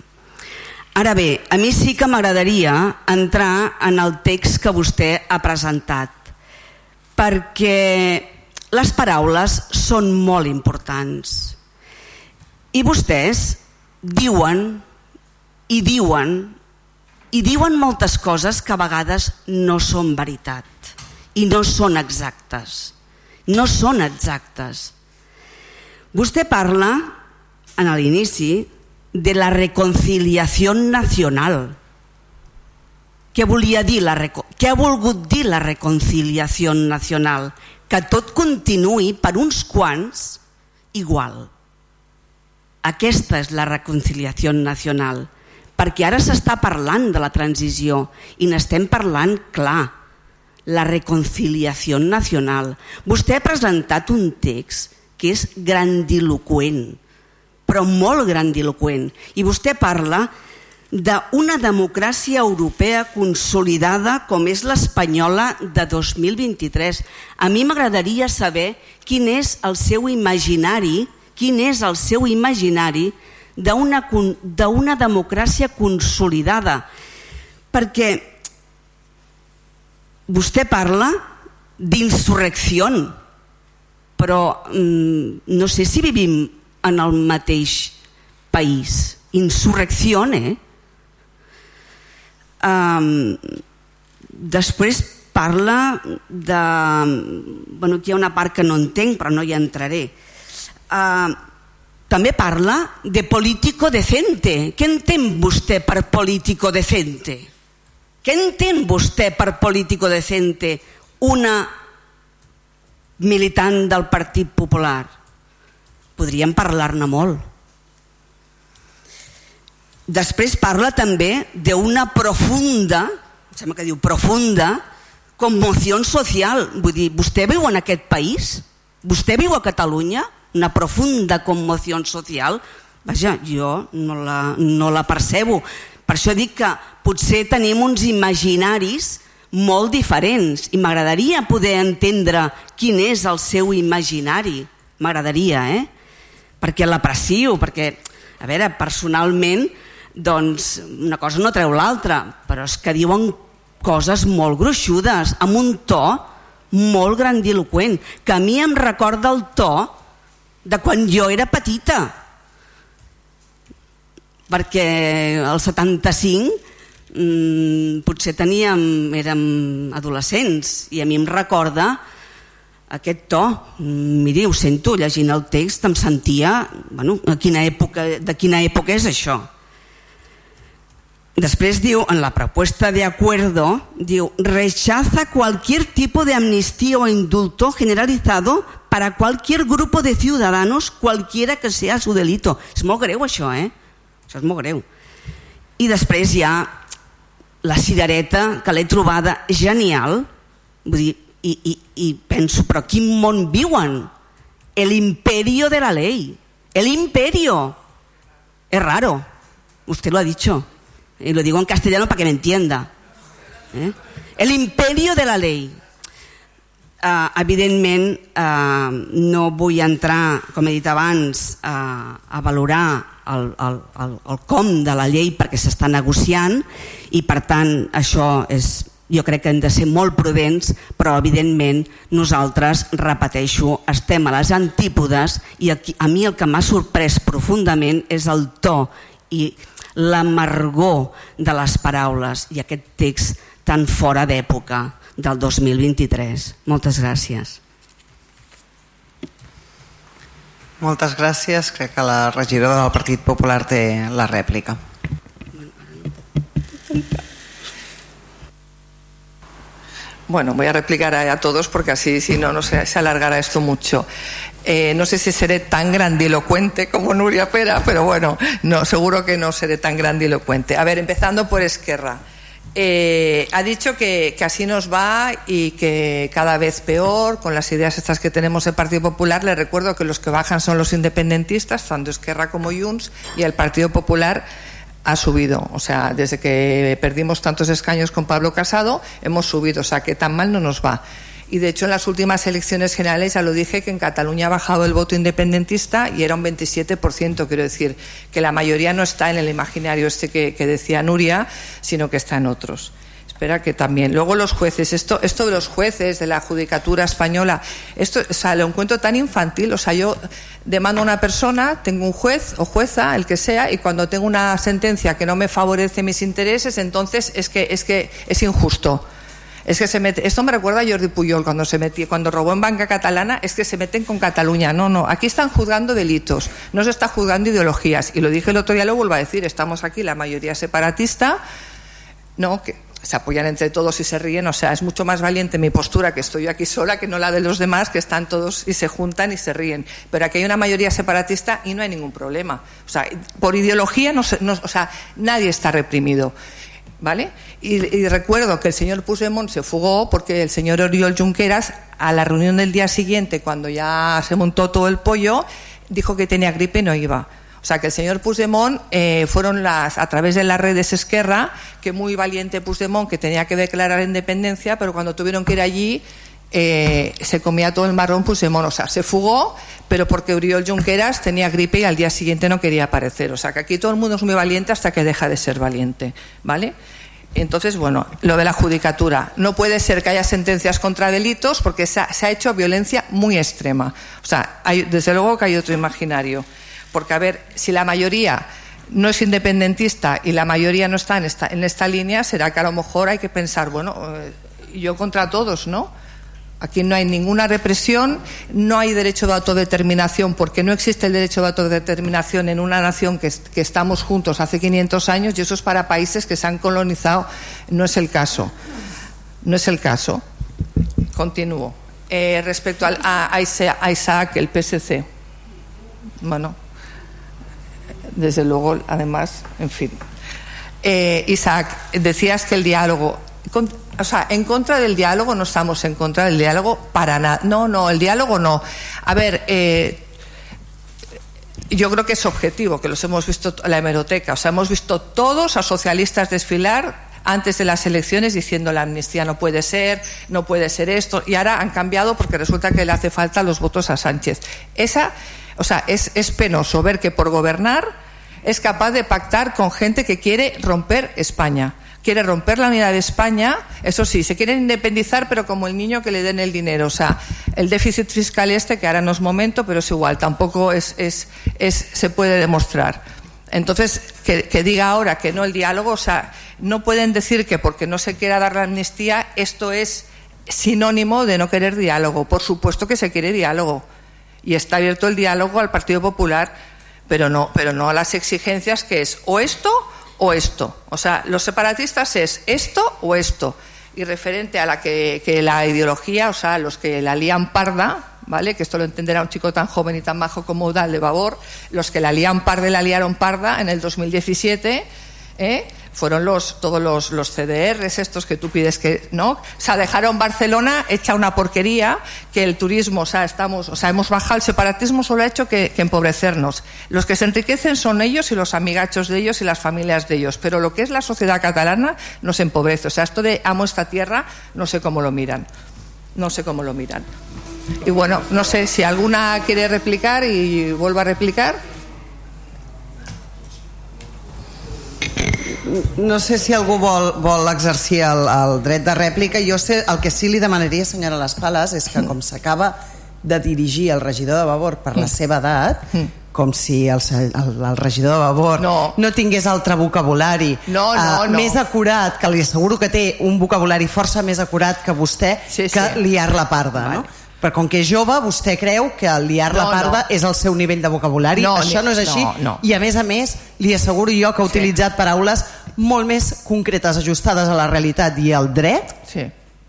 N: Ara bé, a mi sí que m'agradaria entrar en el text que vostè ha presentat, perquè les paraules són molt importants. I vostès diuen i diuen i diuen moltes coses que a vegades no són veritat i no són exactes. No són exactes. Vostè parla en l'inici de la reconciliació nacional. Què volia dir la què ha volgut dir la reconciliació nacional? Que tot continuï per uns quants igual. Aquesta és la reconciliació nacional, perquè ara s'està parlant de la transició i n'estem parlant clar, la reconciliació nacional. Vostè ha presentat un text que és grandiloquent, però molt grandiloquent. I vostè parla d'una democràcia europea consolidada com és l'espanyola de 2023. A mi m'agradaria saber quin és el seu imaginari, quin és el seu imaginari d'una democràcia consolidada. Perquè vostè parla d'insurrecció, però mm, no sé si vivim en el mateix país. Insurrecció, eh? Um, després parla de... Bueno, aquí hi ha una part que no entenc, però no hi entraré. Uh, també parla de político decente. Què entén vostè per político decente? Què entén vostè per político decente una militant del Partit Popular? podríem parlar-ne molt. Després parla també d'una profunda, sembla que diu profunda, conmoció social. Vull dir, vostè viu en aquest país? Vostè viu a Catalunya? Una profunda conmoció social? Vaja, jo no la, no la percebo. Per això dic que potser tenim uns imaginaris molt diferents i m'agradaria poder entendre quin és el seu imaginari. M'agradaria, eh? perquè l'aprecio, perquè, a veure, personalment, doncs una cosa no treu l'altra, però és que diuen coses molt gruixudes, amb un to molt grandiloquent, que a mi em recorda el to de quan jo era petita, perquè el 75 mmm, potser teníem, érem adolescents i a mi em recorda aquest to, miri, ho sento, llegint el text em sentia, bueno, a quina època, de quina època és això? Després diu, en la propuesta de acuerdo, diu, rechaza cualquier tipo de amnistía o indulto generalizado para cualquier grupo de ciudadanos, cualquiera que sea su delito. És molt greu això, eh? Això és molt greu. I després hi ha la cirereta que l'he trobada genial, vull dir, i, i, i penso, però quin món viuen? El imperio de la ley. El imperio. Es raro. Usted lo ha dicho. Y lo digo en castellano para que me entienda. ¿Eh? El imperio de la ley. Uh, evidentment uh, no vull entrar, com he dit abans, uh, a valorar el, el, el, el com de la llei perquè s'està negociant i per tant això és jo crec que hem de ser molt prudents, però evidentment nosaltres, repeteixo, estem a les antípodes i aquí, a mi el que m'ha sorprès profundament és el to i l'amargor de les paraules i aquest text tan fora d'època del 2023. Moltes gràcies.
B: Moltes gràcies. Crec que la regidora del Partit Popular té la rèplica.
F: Bueno, voy a replicar a, todos porque así, si no, no se, se alargará esto mucho. Eh, no sé si seré tan grandilocuente como Nuria Pera, pero bueno, no, seguro que no seré tan grandilocuente. A ver, empezando por Esquerra. Eh, ha dicho que, así nos va y que cada vez peor con las ideas estas que tenemos el Partido Popular. Le recuerdo que los que bajan son los independentistas, tanto Esquerra como Junts, y el Partido Popular ha subido. O sea, desde que perdimos tantos escaños con Pablo Casado, hemos subido. O sea, que tan mal no nos va. Y de hecho, en las últimas elecciones generales ya lo dije que en Cataluña ha bajado el voto independentista y era un 27%. Quiero decir que la mayoría no está en el imaginario este que, decía Nuria, sino que está en otros espera que también. Luego los jueces, esto, esto de los jueces, de la judicatura española, esto, o sea, lo encuentro tan infantil. O sea, yo demando a una persona, tengo un juez o jueza, el que sea, y cuando tengo una sentencia que no me favorece mis intereses, entonces es que es, que es injusto. Es que se mete, esto me recuerda a Jordi Puyol cuando se metió, cuando robó en banca catalana, es que se meten con Cataluña. No, no, aquí están juzgando delitos, no se está juzgando ideologías. Y lo dije el otro día, lo vuelvo a decir, estamos aquí la mayoría separatista, no, que se apoyan entre todos y se ríen, o sea, es mucho más valiente mi postura que estoy aquí sola que no la de los demás que están todos y se juntan y se ríen. Pero aquí hay una mayoría separatista y no hay ningún problema. O sea, por ideología no o sea, nadie está reprimido. ¿Vale? Y, y, recuerdo que el señor Puigdemont se fugó porque el señor Oriol Junqueras, a la reunión del día siguiente, cuando ya se montó todo el pollo, dijo que tenía gripe y no iba. O sea que el señor Puigdemont eh, fueron las, a través de las redes Esquerra, que muy valiente Puigdemont, que tenía que declarar independencia, pero cuando tuvieron que ir allí eh, se comía todo el marrón Puigdemont. O sea, se fugó, pero porque Uriol Junqueras tenía gripe y al día siguiente no quería aparecer. O sea que aquí todo el mundo es muy valiente hasta que deja de ser valiente. ¿Vale? Entonces, bueno, lo de la judicatura. No puede ser que haya sentencias contra delitos porque se ha, se ha hecho violencia muy extrema. O sea, hay, desde luego que hay otro imaginario. Porque, a ver, si la mayoría no es independentista y la mayoría no está en esta, en esta línea, será que a lo mejor hay que pensar, bueno, eh, yo contra todos, ¿no? Aquí no hay ninguna represión, no hay derecho de autodeterminación, porque no existe el derecho de autodeterminación en una nación que, estamos juntos hace 500 años y eso es para países que se han colonizado. No es el caso. No es el caso. Continúo. Eh, respecto al, a, Isaac, el PSC. Bueno, desde luego, además, en fin. Eh, Isaac, decías que el diálogo, o sea, en contra del diálogo no estamos en contra del diálogo para nada. No, no, el diálogo no. A ver, eh, yo creo que es objetivo, que los hemos visto la hemeroteca. O sea, hemos visto todos a socialistas desfilar antes de las elecciones diciendo la amnistía no puede ser, no puede ser esto, y ahora han cambiado porque resulta que le hace falta los votos a Sánchez. Esa, o sea, es, es penoso ver que por gobernar es capaz de pactar con gente que quiere romper España. Quiere romper la unidad de España, eso sí, se quieren independizar, pero como el niño que le den el dinero. O sea, el déficit fiscal este, que ahora no es momento, pero es igual, tampoco es, es, es se puede demostrar. Entonces, que, que, diga ahora que no el diálogo, o sea, no pueden decir que porque no se quiera dar la amnistía, esto es sinónimo de no querer diálogo. Por supuesto que se quiere diálogo. Y está abierto el diálogo al Partido Popular pero no, pero no a las exigencias que es o esto o esto. O sea, los separatistas es esto o esto. Y referente a la que, la ideología, o sea, los que la lían parda, ¿vale? Que esto lo entenderá un chico tan joven y tan bajo como Udal de Babor, los que la lían parda y la liaron parda en el 2017, ¿eh? Fueron los, todos los, los, CDRs estos que tú pides que, ¿no? O sea, dejaron Barcelona hecha una porquería, que el turismo, o sea, estamos, o sea, hemos bajado, el separatismo solo ha hecho que, que, empobrecernos. Los que se enriquecen son ellos y los amigachos de ellos y las familias de ellos, pero lo que es la sociedad catalana nos empobrece. O sea, esto de amo esta tierra, no sé cómo lo miran. No sé cómo lo miran. Y bueno, no sé si alguna quiere replicar y vuelva a replicar.
B: No sé si algú vol, vol exercir el, el dret de rèplica. Jo sé, el que sí li demanaria, senyora Les Pales, és que com s'acaba de dirigir el regidor de Vavor per la seva edat, com si el, el, el regidor de Vavor no, no tingués altre vocabulari
F: No, no,
B: eh,
F: no.
B: més acurat, que li asseguro que té un vocabulari força més acurat que vostè,
F: Sí,
B: que
F: sí.
B: liar la parda, no? Però com que és jove, vostè creu que liar la
F: No,
B: parda
F: no.
B: és el seu nivell de vocabulari.
F: No,
B: Això no és així.
F: no, no.
B: I a més a més, li asseguro jo que ha utilitzat paraules molt més concretes, ajustades a la realitat i al dret
F: sí.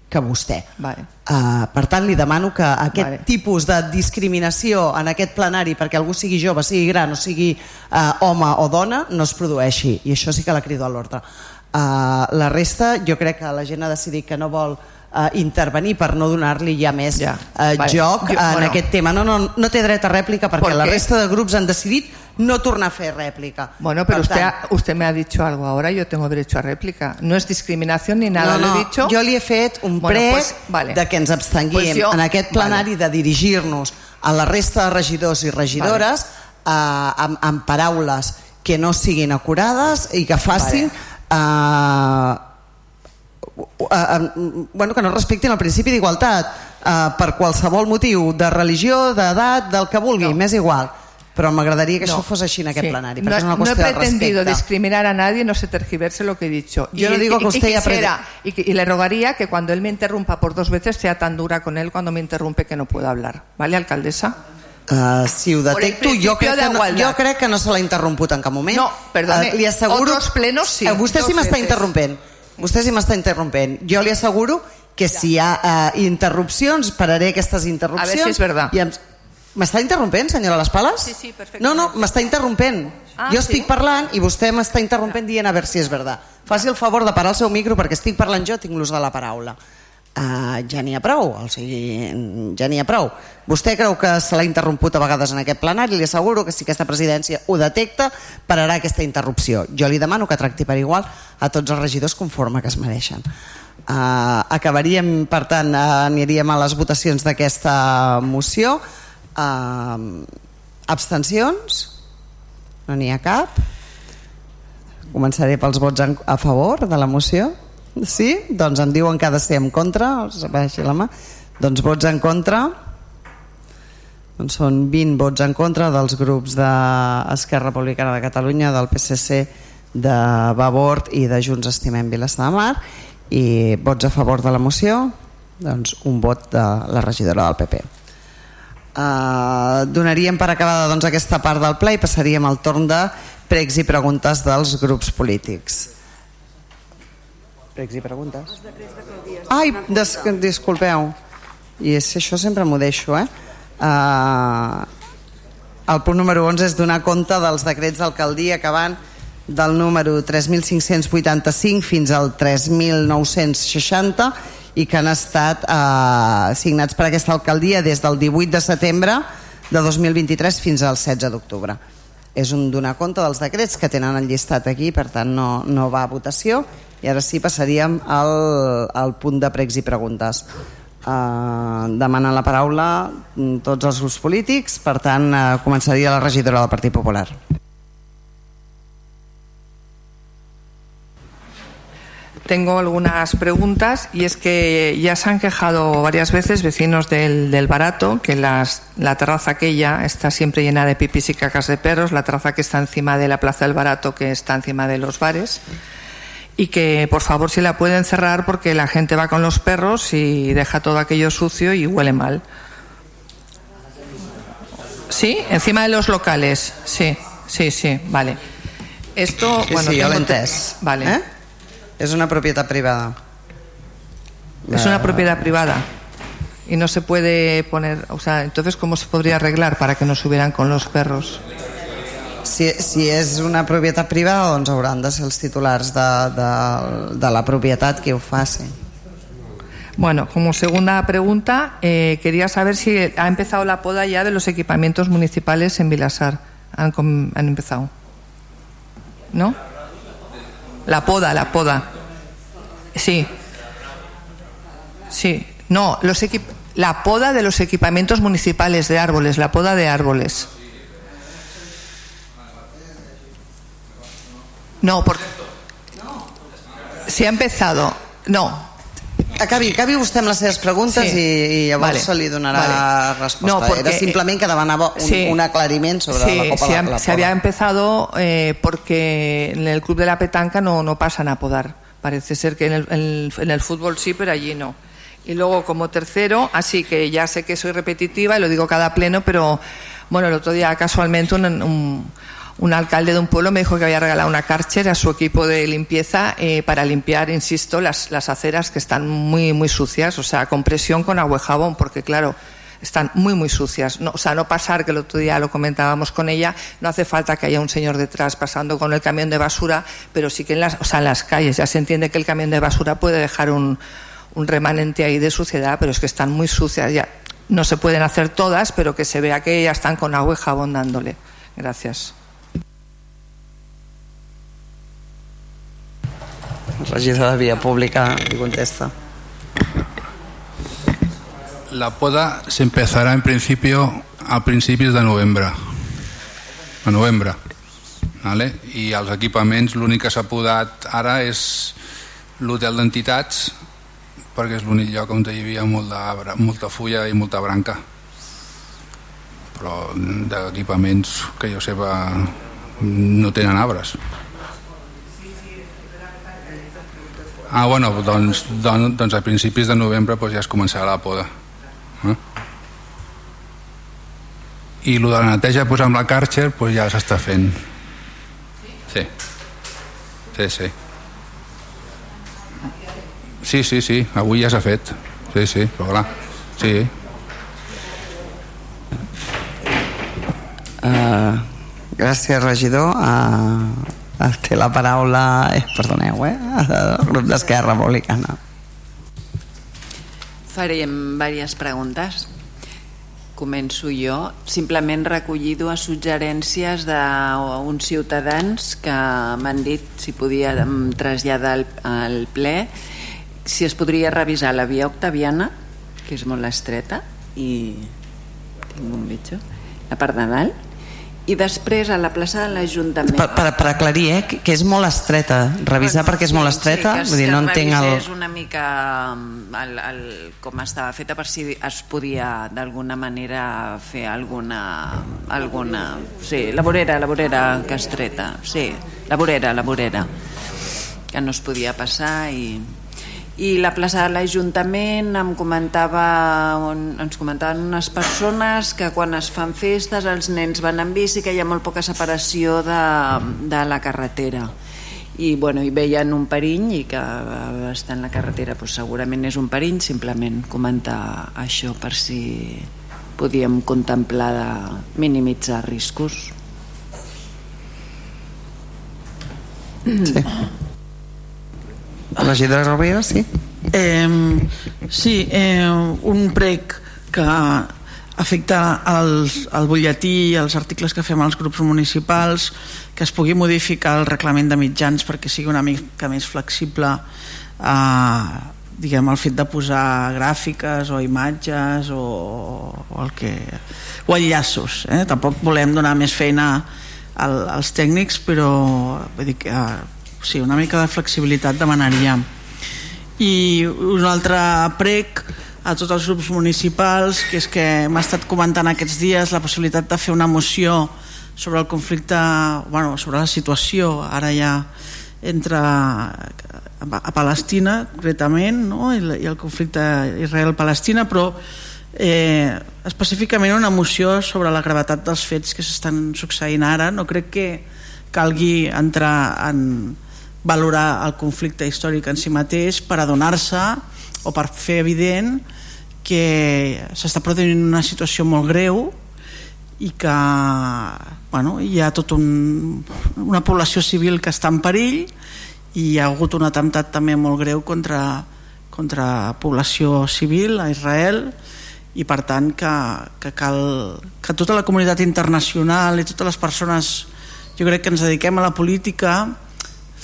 B: que vostè.
F: Vale.
B: Uh, per tant, li demano que aquest
F: Vale.
B: tipus de discriminació en aquest plenari perquè algú sigui jove, sigui gran o sigui uh, home o dona, no es produeixi. I això sí que la crido a l'ordre. Uh, la resta, jo crec que la gent ha decidit que no vol uh, intervenir per no donar-li ja més ja.
F: Vale.
B: joc
F: Jo-
B: en
F: bueno.
B: aquest tema. No, no, no té dret a rèplica perquè
F: ¿Por
B: la resta de grups han decidit no tornar a fer rèplica.
F: Bueno, pero
B: Per
F: usted,
B: tant,
F: ha- usted me ha dicho algo ahora, yo tengo derecho a réplica. No es discriminación ni nada,
B: no,
F: lo
B: no,
F: he dicho.
B: Jo li he fet un
F: Bueno,
B: prec
F: pues, vale.
B: de que ens abstenguem
F: Pues jo-
B: en aquest plenari de dirigir-nos a la resta de regidors i regidores eh, amb, amb paraules que no siguin acurades i que facin eh, eh, eh, bueno, que no respectin el principi d'igualtat eh, per qualsevol motiu de religió, d'edat, del que vulgui, m'és igual però m'agradaria que
F: No.
B: això fos així en aquest
F: Sí.
B: plenari
F: No,
B: és una
F: no he pretendido discriminar a nadie, no se tergiverse lo que he dicho.
B: Yo no digo que usted ya
F: quisiera- y, que- y le rogaría que cuando él me interrumpa por dos veces sea tan dura con él cuando me interrumpe que no pueda hablar. ¿Vale, alcaldesa?
B: Uh, si ho detecto, jo crec, que no, jo crec que no se l'ha interromput en cap moment.
F: No, perdone,
B: Eh, li asseguro...
F: otros plenos sí,
B: Eh, vostè sí m'està interrompent. Vostè sí m'està interrompent. Jo li asseguro que si hi ha uh, interrupcions, pararé aquestes interrupcions.
F: A ver si es verdad.
B: I em... M'està interrompent, senyora Les Pales?
F: Sí, sí, perfecte.
B: No, no, m'està interrompent.
F: Ah,
B: jo
F: sí?
B: estic parlant i vostè m'està interrompent dient a veure si és verdad. Faci el favor de parar el seu micro perquè estic parlant jo, tinc l'ús de la paraula. Uh, ja n'hi ha prou, o sigui, ja n'hi ha prou. Vostè creu que se l'ha interromput a vegades en aquest plenari, li asseguro que si aquesta presidència ho detecta, pararà aquesta interrupció. Jo li demano que tracti per igual a tots els regidors conforme que es mereixen. Uh, acabaríem, per tant, uh, aniríem a les votacions d'aquesta moció. Uh, abstencions? No n'hi ha cap? Començaré pels vots a favor de la moció. Sí? Doncs em diuen que ha de ser en contra. Els la mà. Doncs vots en contra. Doncs són 20 vots en contra dels grups d'Esquerra Republicana de Catalunya, del PSC, de Vavort i de Junts Estimem Vilassar de Mar i vots a favor de la moció doncs un vot de la regidora del PP uh, donaríem per acabada doncs, aquesta part del ple i passaríem al torn de pregs i preguntes dels grups polítics pregs i preguntes ai, des, disculpeu i és, això sempre m'ho deixo eh? uh, el punt número 11 és donar compte dels decrets d'alcaldia que van del número 3.585 fins al 3.960 i que han estat eh, signats per aquesta alcaldia des del 18 de setembre de 2023 fins al 16 d'octubre. És un donar compte dels decrets que tenen el llistat aquí, per tant no, no va a votació i ara sí passaríem al, al punt de pregs i preguntes. Uh, demanen la paraula mm, tots els grups polítics, per tant uh, començaria la regidora del Partit Popular.
F: Tengo algunas preguntas y es que ya se han quejado varias veces vecinos del, del Barato que las, la terraza aquella está siempre llena de pipis y cacas de perros, la terraza que está encima de la Plaza del Barato que está encima de los bares y que por favor si la pueden cerrar porque la gente va con los perros y deja todo aquello sucio y huele mal. ¿Sí? Encima de los locales. Sí, sí, sí, vale. Esto, bueno,
B: sí,
F: tengo. Vale.
B: Eh? És una propietat privada.
F: Es una propiedad privada y no se puede poner, o sea, entonces ¿cómo se podría arreglar para que no subieran con los perros?
B: Si, si és una propietat privada, doncs hauran de ser els titulars de, de, de la propietat que ho facin.
F: Bueno, como segunda pregunta, eh, quería saber si ha empezado la poda ya de los equipamientos municipales en Vilasar. Han, han empezado. ¿No? La poda, la poda. Sí. Sí. No, los la poda de los equipamientos municipales de árboles, la poda de árboles. No, porque si ha empezado... No,
B: Acabi, acabi vostè amb les seves preguntes
F: Sí.
B: i, i llavors
F: Vale.
B: se li donarà
F: Vale.
B: resposta.
F: No, porque-
B: Era simplement que demanava un,
F: Sí.
B: un aclariment sobre
F: Sí,
B: la Copa
F: se, ha-
B: la, la
F: se había empezado eh, porque en el club de la petanca no, no pasan a podar. Parece ser que en el, en el- en el fútbol sí, pero allí no. Y luego como tercero, así que ya sé que soy repetitiva y lo digo cada pleno, pero bueno, el otro día casualmente un, un- un alcalde de un pueblo me dijo que había regalado una Karcher a su equipo de limpieza eh, para limpiar, insisto, las, las aceras que están muy, muy sucias, o sea, con presión con agua y jabón, porque claro, están muy muy sucias. No, o sea, no pasar, que el otro día lo comentábamos con ella, no hace falta que haya un señor detrás pasando con el camión de basura, pero sí que en las, o sea, en las calles ya se entiende que el camión de basura puede dejar un, un remanente ahí de suciedad, pero es que están muy sucias ya. No se pueden hacer todas, pero que se vea que ya están con agua y jabón dándole. Gracias.
B: Regidor de Via Pública li contesta.
O: La poda se empezará en principio a principis de novembre. A novembre. Vale? I els equipaments, l'únic que s'ha podat ara és l'hotel d'entitats perquè és l'únic lloc on hi havia molt de, molta fulla i molta branca però d'equipaments que jo seba no tenen arbres ah bueno doncs, doncs, doncs a principis de novembre doncs ja es començarà la poda. Eh? i el de la neteja doncs amb la Karcher doncs ja s'està fent. Sí? Sí sí. Sí sí sí avui ja s'ha fet. Sí sí però clar sí.
B: Uh, gràcies, regidor. Uh, té la paraula... Eh, perdoneu, eh? El grup d'Esquerra Republicana.
P: Farem diverses preguntes. Començo jo. Simplement recollir dues suggerències d'uns ciutadans que m'han dit si podia traslladar al ple si es podria revisar la via octaviana, que és molt estreta, i tinc un bitxo, la part de dalt, i després a la plaça de l'Ajuntament.
B: Per, per, per aclarir, eh, que- és molt estreta. Revisar perquè és molt estreta,
P: Sí, que,
B: vull dir, no entenc el...
P: revisés una mica mm, el, el, com estava feta per si es podia d'alguna manera fer alguna, alguna... Sí, la vorera, la vorera que estreta, sí, la vorera, la vorera, que no es podia passar i... I la plaça de l'Ajuntament em comentava, on, ens comentaven unes persones que quan es fan festes els nens van en bici, que hi ha molt poca separació de, de la carretera i, bueno, hi veien un perill i que estar en la carretera pues, segurament és un perill, simplement comentar això per si podíem contemplar de minimitzar riscos.
B: Sí. Regidora Rovira, sí?
I: Eh, sí, eh, un prec que afecta als, al butlletí als articles que fem als grups municipals, que es pugui modificar el reglament de mitjans perquè sigui una mica més flexible eh, diguem, el fet de posar gràfiques o imatges o, o el que o enllaços eh? tampoc volem donar més feina al, als tècnics però vull dir que, eh, sí, una mica de flexibilitat demanaríem i un altre prec a tots els grups municipals que és que hem estat comentant aquests dies la possibilitat de fer una moció sobre el conflicte bueno, sobre la situació ara ja entre a Palestina concretament no? I, i el conflicte Israel-Palestina però eh, específicament una moció sobre la gravetat dels fets que s'estan succeint ara no crec que calgui entrar en valorar el conflicte històric en si mateix per adonar-se o per fer evident que s'està produint una situació molt greu i que bueno, hi ha tot un, una població civil que està en perill i hi ha hagut un atemptat també molt greu contra, contra població civil a Israel i per tant que, que cal que tota la comunitat internacional i totes les persones jo crec que ens dediquem a la política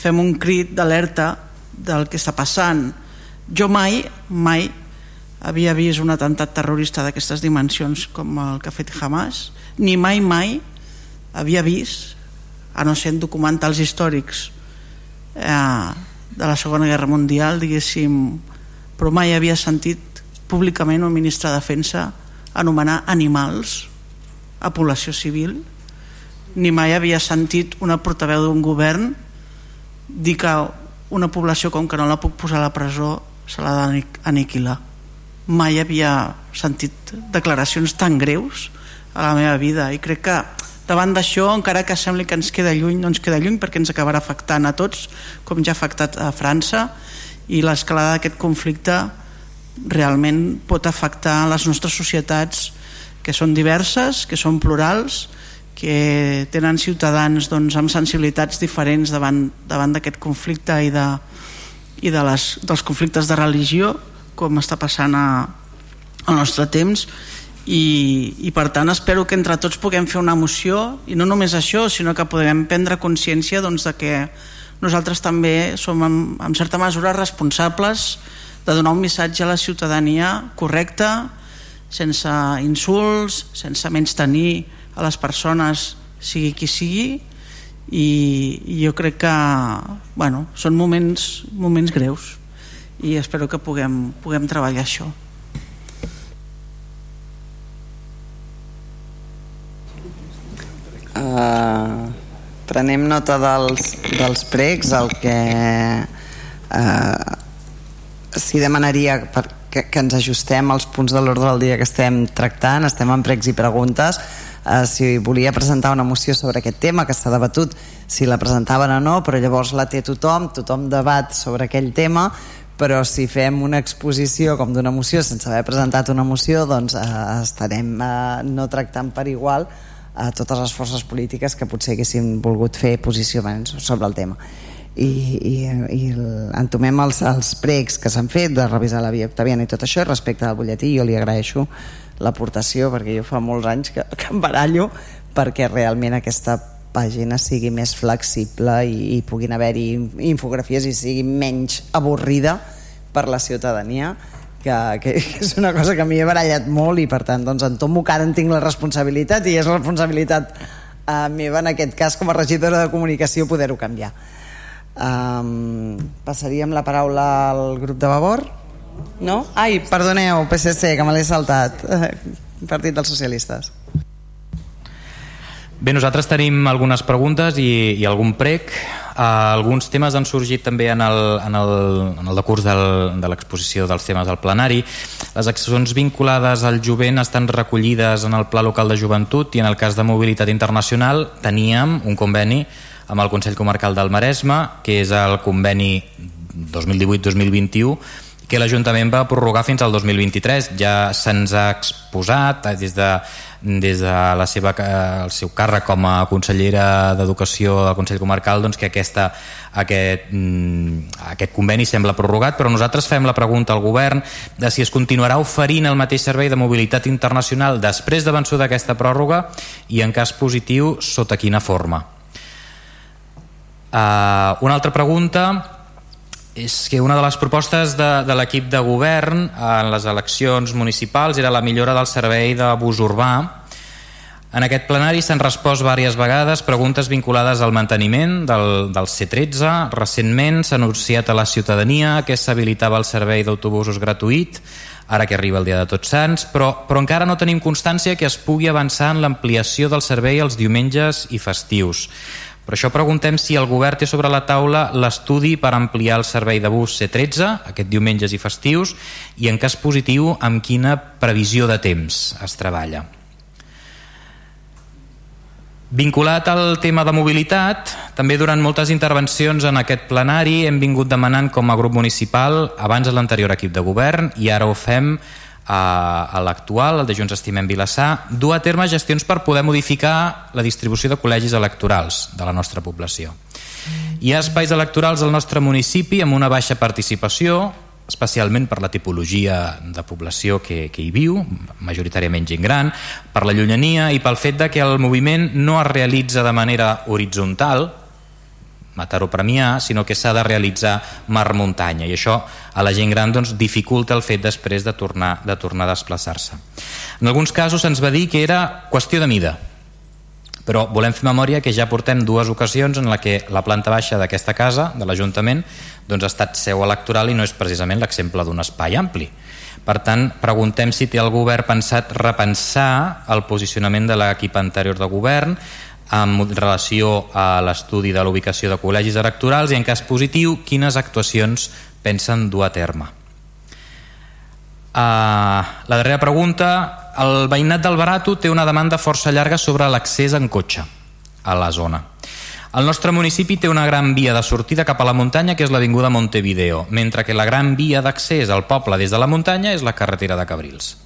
I: fem un crit d'alerta del que està passant. Jo mai, mai havia vist un atemptat terrorista d'aquestes dimensions com el que ha fet Hamas ni mai mai havia vist a no ser en documentals històrics eh, de la Segona Guerra Mundial, diguéssim, però mai havia sentit públicament un ministre de Defensa anomenar animals a població civil, ni mai havia sentit una portaveu d'un govern dir que una població com que no la puc posar a la presó se l'ha d'aniquilar. Mai havia sentit declaracions tan greus a la meva vida i crec que davant d'això, encara que sembli que ens queda lluny, no ens queda lluny perquè ens acabarà afectant a tots, com ja ha afectat a França, i l'escalada d'aquest conflicte realment pot afectar les nostres societats que són diverses, que són plurals, que tenen ciutadans doncs, amb sensibilitats diferents davant davant d'aquest conflicte i, de, i de les, dels conflictes de religió, com està passant a, al nostre temps, i, i per tant espero que entre tots puguem fer una moció i no només això, sinó que podem prendre consciència doncs, de que nosaltres també som en, en certa mesura responsables de donar un missatge a la ciutadania correcte, sense insults, sense menys tenir a les persones sigui qui sigui i, i jo crec que bueno, són moments, moments greus i espero que puguem, puguem treballar això.
B: Uh, prenem nota dels, dels pregs el que uh, s'hi demanaria per, que, que ens ajustem als punts de l'ordre del dia que estem tractant estem en pregs i preguntes uh, si volia presentar una moció sobre aquest tema que s'ha debatut si la presentaven o no però llavors la té tothom tothom debat sobre aquell tema però si fem una exposició com d'una moció sense haver presentat una moció doncs eh, estarem eh, no tractant per igual a totes les forces polítiques que potser haguessin volgut fer posicionaments sobre el tema. I, i, i entomem els, els pregs que s'han fet de revisar la via octaviana i tot això respecte al butlletí. Jo li agraeixo l'aportació perquè jo fa molts anys que, que em barallo perquè realment aquesta pàgina sigui més flexible i, i puguin haver-hi infografies i sigui menys avorrida per la ciutadania que, que és una cosa que a mi he barallat molt i per tant doncs, entomo que ara en tinc la responsabilitat i és responsabilitat uh, meva en aquest cas com a regidora de comunicació poder-ho canviar. Um, passaríem la paraula al grup de Vavor no? Ai, perdoneu, PSC, que me l'he saltat [laughs] Partit dels Socialistes
D: Bé, nosaltres tenim algunes preguntes i, i algun prec. Uh, alguns temes han sorgit també en el, en el, en el decurs del, de l'exposició dels temes del plenari. Les accions vinculades al jovent estan recollides en el Pla Local de Joventut i en el cas de mobilitat internacional teníem un conveni amb el Consell Comarcal del Maresme, que és el conveni 2018-2021, que l'Ajuntament va prorrogar fins al 2023. Ja se'ns ha exposat eh, des de des de la seva, el seu càrrec com a consellera d'Educació del Consell Comarcal doncs que aquesta, aquest, mm, aquest conveni sembla prorrogat, però nosaltres fem la pregunta al govern de si es continuarà oferint el mateix servei de mobilitat internacional després de vençuda aquesta pròrroga i en cas positiu sota quina forma. Uh, una altra pregunta és que una de les propostes de, de l'equip de govern en les eleccions municipals era la millora del servei de bus urbà. En aquest plenari s'han respost diverses vegades preguntes vinculades al manteniment del, del C13. Recentment s'ha anunciat a la ciutadania que s'habilitava el servei d'autobusos gratuït, ara que arriba el dia de Tots Sants, però, però encara no tenim constància que es pugui avançar en l'ampliació del servei els diumenges i festius. Per això preguntem si el govern té sobre la taula l'estudi per ampliar el servei de bus C13, aquest diumenges i festius, i en cas positiu, amb quina previsió de temps es treballa. Vinculat al tema de mobilitat, també durant moltes intervencions en aquest plenari hem vingut demanant com a grup municipal, abans de l'anterior equip de govern, i ara ho fem a, l'actual, el de Junts Estimem Vilassar, dur a terme gestions per poder modificar la distribució de col·legis electorals de la nostra població. Hi ha espais electorals al nostre municipi amb una baixa participació, especialment per la tipologia de població que, que hi viu, majoritàriament gent gran, per la llunyania i pel fet de que el moviment no es realitza de manera horitzontal, Mataró Premià, sinó que s'ha de realitzar mar-muntanya i això a la gent gran doncs, dificulta el fet després de tornar, de tornar a desplaçar-se. En alguns casos se'ns va dir que era qüestió de mida, però volem fer memòria que ja portem dues ocasions en la que la planta baixa d'aquesta casa, de l'Ajuntament, doncs ha estat seu electoral i no és precisament l'exemple d'un espai ampli. Per tant, preguntem si té el govern pensat repensar el posicionament de l'equip anterior de govern en relació a l'estudi de l'ubicació de col·legis electorals i en cas positiu quines actuacions pensen dur a terme. Uh, la darrera pregunta el veïnat del Barato té una demanda força llarga sobre l'accés en cotxe a la zona. El nostre municipi té una gran via de sortida cap a la muntanya que és l'Avinguda Montevideo, mentre que la gran via d'accés al poble des de la muntanya és la carretera de Cabrils.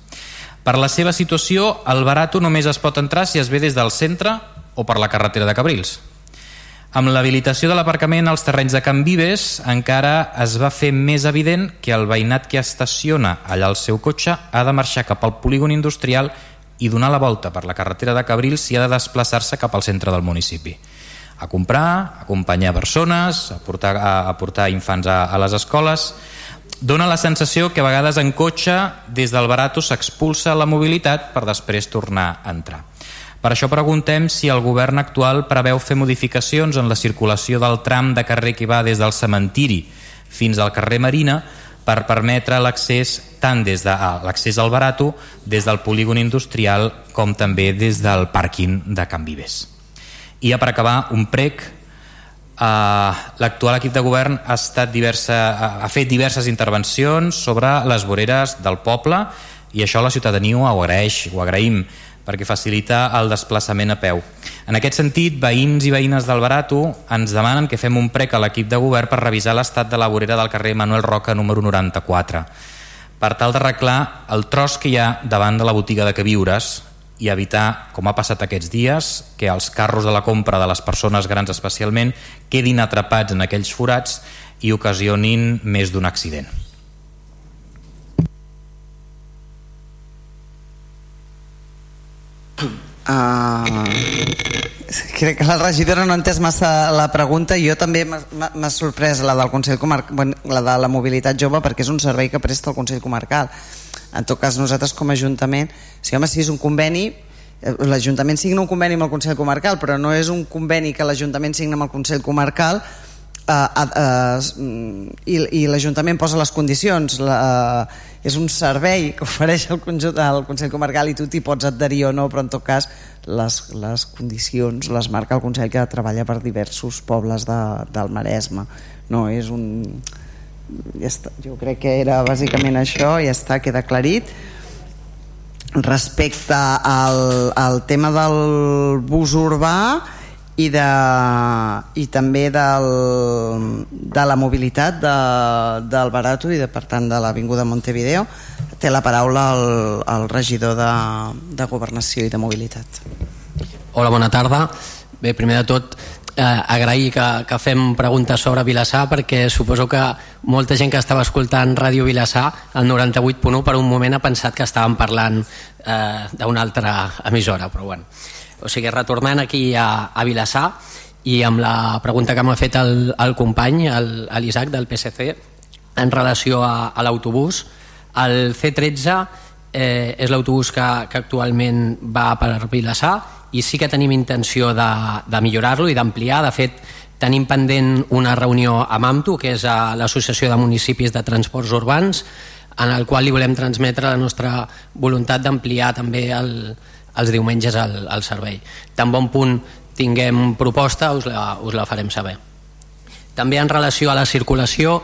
D: Per la seva situació, el Barato només es pot entrar si es ve des del centre o per la carretera de Cabrils. Amb l'habilitació de l'aparcament als terrenys de Can Vives encara es va fer més evident que el veïnat que estaciona allà el seu cotxe ha de marxar cap al polígon industrial i donar la volta per la carretera de Cabrils i ha de desplaçar-se cap al centre del municipi a comprar, a acompanyar persones, a portar, a, a portar infants a, a les escoles. Dóna la sensació que a vegades en cotxe des del Barato s'expulsa la mobilitat per després tornar a entrar. Per això preguntem si el govern actual preveu fer modificacions en la circulació del tram de carrer que va des del cementiri fins al carrer Marina per permetre l'accés tant des de l'accés al Barato des del polígon industrial com també des del pàrquing de Can Vives. I ja per acabar, un prec Uh, l'actual equip de govern ha, estat diversa, ha fet diverses intervencions sobre les voreres del poble i això la ciutadania ho agraeix, ho agraïm perquè facilita el desplaçament a peu. En aquest sentit, veïns i veïnes del Barato ens demanen que fem un prec a l'equip de govern per revisar l'estat de la vorera del carrer Manuel Roca número 94 per tal d'arreglar el tros que hi ha davant de la botiga de queviures i evitar, com ha passat aquests dies, que els carros de la compra de les persones grans especialment quedin atrapats en aquells forats i ocasionin més d'un accident.
B: Uh, crec que la regidora no ha entès massa la pregunta. Jo també m'ha sorprès la del Consell Comarcal bueno, la de la mobilitat jove perquè és un servei que presta el Consell Comarcal. En tot cas nosaltres com a Ajuntament si, home, si és un conveni eh, l'Ajuntament signa un conveni amb el Consell Comarcal però no és un conveni que l'Ajuntament signa amb el Consell Comarcal uh, uh, i, i l'Ajuntament posa les condicions la, uh, és un servei que ofereix el, conjunt, el Consell Comarcal i tu t'hi pots adherir o no però en tot cas les, les condicions les marca el Consell que treballa per diversos pobles de, del Maresme. No és un ja està, jo crec que era bàsicament això ja està, queda aclarit. Respecte al, al tema del bus urbà i, de, i també del, de la mobilitat de, del Barato i de, per tant de l'Avinguda Montevideo té la paraula el, el regidor de, de Governació i de Mobilitat.
Q: Hola, bona tarda. Bé, primer de tot eh, agrair que, que fem preguntes sobre Vilassar perquè suposo que molta gent que estava escoltant Ràdio Vilassar el 98.1 per un moment ha pensat que estàvem parlant eh, d'una altra emissora però bueno o sigui, retornant aquí a, a Vilassar i amb la pregunta que m'ha fet el, el company, l'Isaac del PSC, en relació a, a l'autobús, el C13 eh, és l'autobús que, que actualment va per Vilassar i sí que tenim intenció de, de millorar-lo i d'ampliar. De fet, tenim pendent una reunió amb AMTU, que és l'Associació de Municipis de Transports Urbans, en el qual li volem transmetre la nostra voluntat d'ampliar també el, els diumenges al, al servei. Tan bon punt tinguem proposta us la, us la farem saber. També en relació a la circulació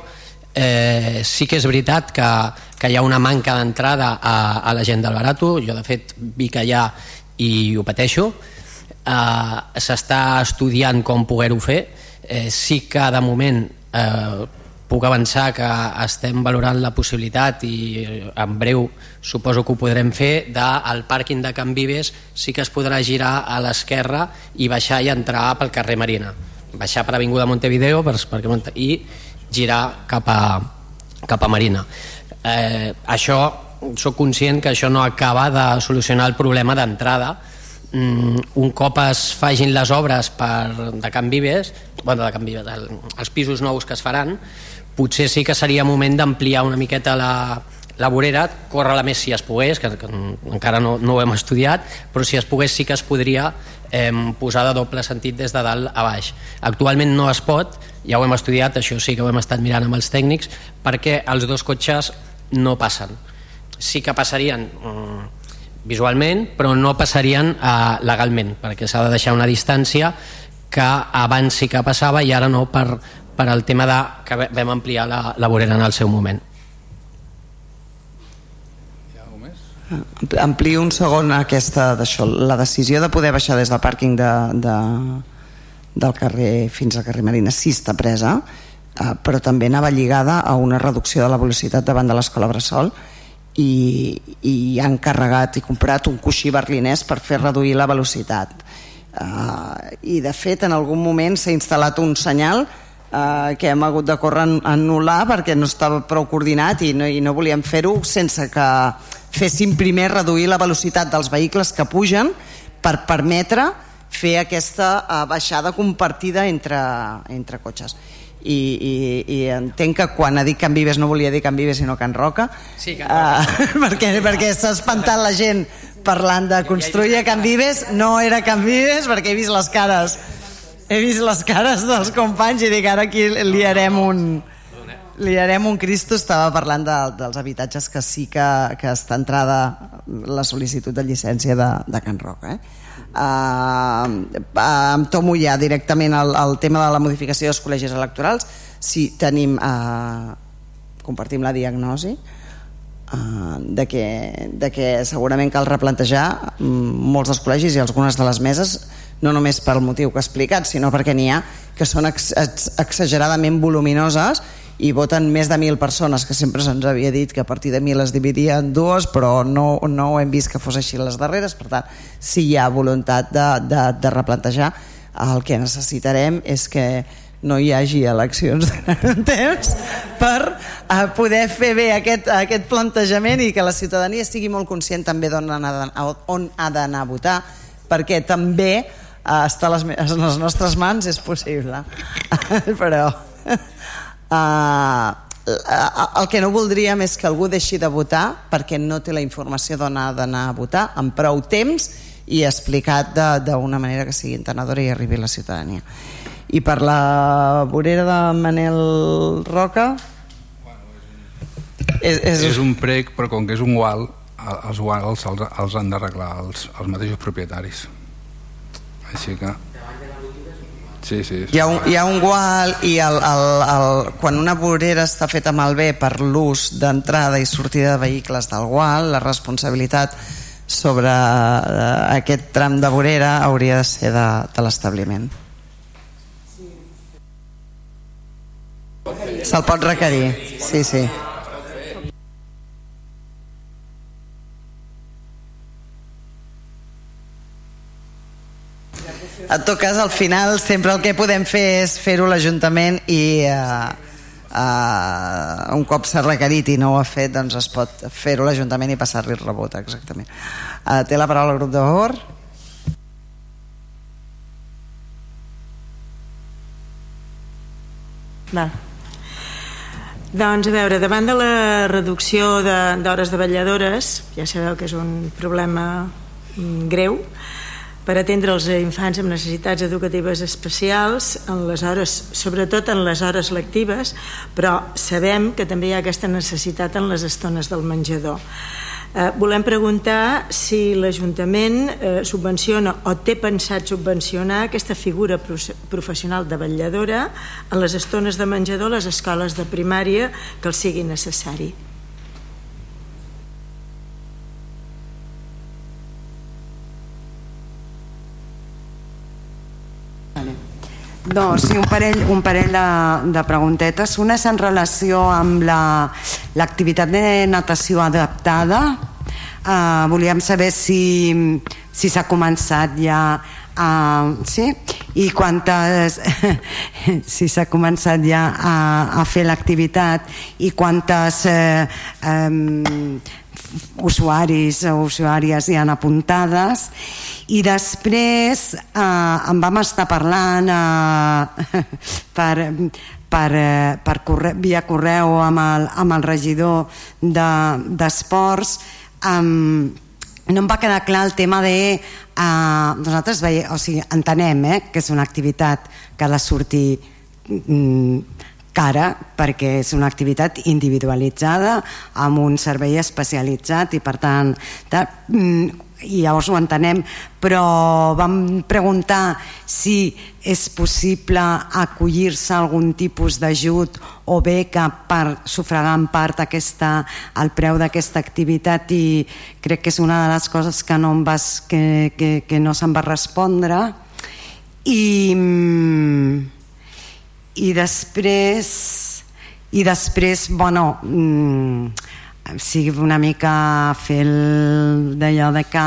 Q: eh, sí que és veritat que, que hi ha una manca d'entrada a, a la gent del Barato, jo de fet que hi ha i ho pateixo, eh, s'està estudiant com poder-ho fer, eh, sí que de moment eh, puc avançar que estem valorant la possibilitat i en breu suposo que ho podrem fer del pàrquing de Can Vives sí que es podrà girar a l'esquerra i baixar i entrar pel carrer Marina. Baixar per Avinguda Montevideo per, per, i girar cap a, cap a Marina. Eh, això sóc conscient que això no acaba de solucionar el problema d'entrada. Mm, un cop es fagin les obres per, de Can Vives, bueno, de Can Vives el, els pisos nous que es faran potser sí que seria moment d'ampliar una miqueta la, la vorera corre la més si es pogués, que, que encara no, no ho hem estudiat, però si es pogués sí que es podria eh, posar de doble sentit des de dalt a baix. Actualment no es pot, ja ho hem estudiat, això sí que ho hem estat mirant amb els tècnics, perquè els dos cotxes no passen. Sí que passarien eh, visualment, però no passarien eh, legalment, perquè s'ha de deixar una distància que abans sí que passava i ara no per, per al tema de que vam ampliar la, la vorera en el seu moment.
B: amplio un segon aquesta d'això. La decisió de poder baixar des del pàrquing de, de, del carrer fins al carrer Marina sí està presa eh, però també anava lligada a una reducció de la velocitat davant de l'escola Bressol i, i han carregat i comprat un coixí berlinès per fer reduir la velocitat. Eh, i de fet en algun moment s'ha instal·lat un senyal eh, que hem hagut de córrer a anul·lar perquè no estava prou coordinat i no, i no volíem fer-ho sense que féssim primer reduir la velocitat dels vehicles que pugen per permetre fer aquesta uh, baixada compartida entre, entre cotxes. I, i, i entenc que quan ha dit Can Vives no volia dir Can Vives sinó Can Roca
Q: sí, Can Roca.
B: Uh, [laughs] perquè, perquè s'ha espantat la gent parlant de construir a Can Vives no era Can Vives perquè he vist les cares he vist les cares dels companys i dic ara aquí liarem un, li harem un Cristo. Estava parlant de, dels habitatges que sí que, que està entrada la sol·licitud de llicència de, de Can Roc eh? uh, em tomo ja directament el, el tema de la modificació dels col·legis electorals. Si tenim uh, compartim la diagnosi uh, de, que, de que segurament cal replantejar um, molts dels col·legis i algunes de les meses no només pel motiu que he explicat sinó perquè n'hi ha que són ex, ex, exageradament voluminoses i voten més de mil persones que sempre se'ns havia dit que a partir de mil es dividia en dues però no, no hem vist que fos així les darreres. Per tant si hi ha voluntat de, de, de replantejar el que necessitarem és que no hi hagi eleccions [laughs] durant temps per uh, poder fer bé aquest, aquest plantejament i que la ciutadania estigui molt conscient també d'on ha d'anar a votar perquè també uh, està a les, a les nostres mans és possible [laughs] però Uh, el que no voldríem és que algú deixi de votar perquè no té la informació d'on ha d'anar a votar amb prou temps i explicat d'una manera que sigui entenedora i arribi a la ciutadania. I per la vorera de Manel Roca?
O: És, és... és un prec però com que és un gual els guals els, els han d'arreglar els, els mateixos propietaris així que Sí, sí, sí.
B: Hi, ha un, hi ha un gual i el, el, el, quan una vorera està feta malbé per l'ús d'entrada i sortida de vehicles del gual, la responsabilitat sobre uh, aquest tram de vorera hauria de ser de, de l'establiment. Se'l pot requerir, sí, sí. En tot cas, al final, sempre el que podem fer és fer-ho l'Ajuntament i uh, uh, un cop s'ha requerit i no ho ha fet, doncs es pot fer-ho l'Ajuntament i passar-li el rebot, exactament. Uh, té la paraula el grup de favor?
J: Va. Doncs a veure, davant de la reducció d'hores de, de vetlladores, ja sabeu que és un problema mm, greu, per atendre els infants amb necessitats educatives especials en les hores, sobretot en les hores lectives, però sabem que també hi ha aquesta necessitat en les estones del menjador. Eh, volem preguntar si l'Ajuntament eh, subvenciona o té pensat subvencionar aquesta figura professional de vetlladora en les estones de menjador a les escoles de primària que els sigui necessari.
E: No, sí, un parell, un parell de, de preguntetes. Una és en relació amb l'activitat la, de natació adaptada. Uh, volíem saber si si s'ha començat ja a, sí? i quantes [laughs] si s'ha començat ja a, a fer l'activitat i quantes eh, eh, usuaris o usuàries han apuntades. I després eh, en vam estar parlant eh, [laughs] per, per, eh, per corre, via correu amb el, amb el regidor d'esports de, no em va quedar clar el tema de eh, nosaltres veie, o sigui, entenem eh, que és una activitat que ha de sortir mm, cara perquè és una activitat individualitzada amb un servei especialitzat i per tant mm, i llavors ho entenem però vam preguntar si és possible acollir-se algun tipus d'ajut o beca per sufragar en part aquesta, el preu d'aquesta activitat i crec que és una de les coses que no, vas, que, que, que no se'n va respondre. I mm, i després i després bueno mm, sigui una mica fer d'allò de que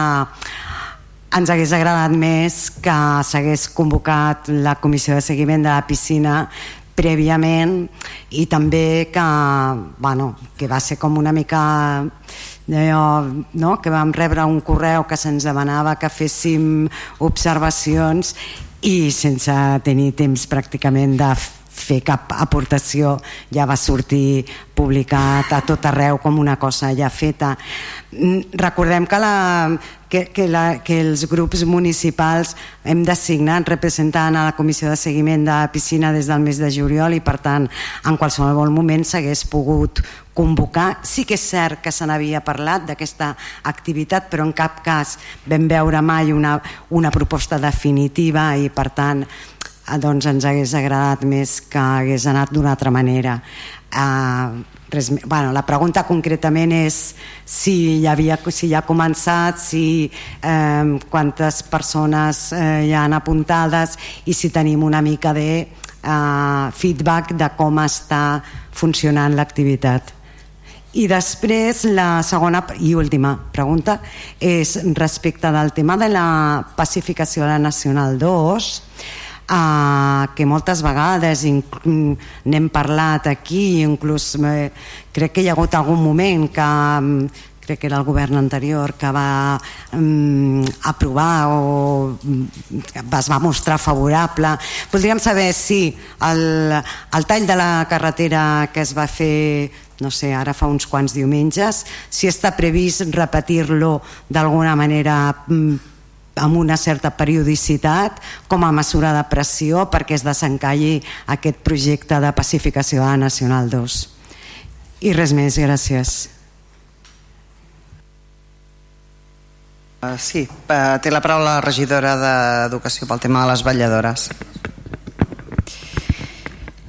E: ens hagués agradat més que s'hagués convocat la comissió de seguiment de la piscina prèviament i també que, bueno, que va ser com una mica allò, no? que vam rebre un correu que se'ns demanava que féssim observacions i sense tenir temps pràcticament de fer cap aportació ja va sortir publicat a tot arreu com una cosa ja feta. Mm, recordem que, la, que, que, la, que els grups municipals hem designat representant a la comissió de seguiment de piscina des del mes de juliol i per tant en qualsevol moment s'hagués pogut convocar. Sí que és cert que se n'havia parlat d'aquesta activitat, però en cap cas vam veure mai una, una proposta definitiva i per tant Eh, doncs ens hagués agradat més que hagués anat d'una altra manera uh, res, bueno, la pregunta concretament és si hi, havia, si hi ha començat si eh, quantes persones eh, hi han apuntades i si tenim una mica de eh, feedback de com està funcionant l'activitat. I després la segona i última pregunta és respecte del tema de la pacificació de la Nacional 2 uh, que moltes vegades n'hem parlat aquí inclús eh, crec que hi ha hagut algun moment que mm, crec que era el govern anterior que va um, aprovar o mm, es va mostrar favorable. Voldríem saber si el, el tall de la carretera que es va fer no sé, ara fa uns quants diumenges si està previst repetir-lo d'alguna manera amb una certa periodicitat com a mesura de pressió perquè es desencalli aquest projecte de pacificació de Nacional 2 i res més, gràcies.
B: Uh, Sí, uh, té la paraula la regidora d'Educació pel tema de les vetlladores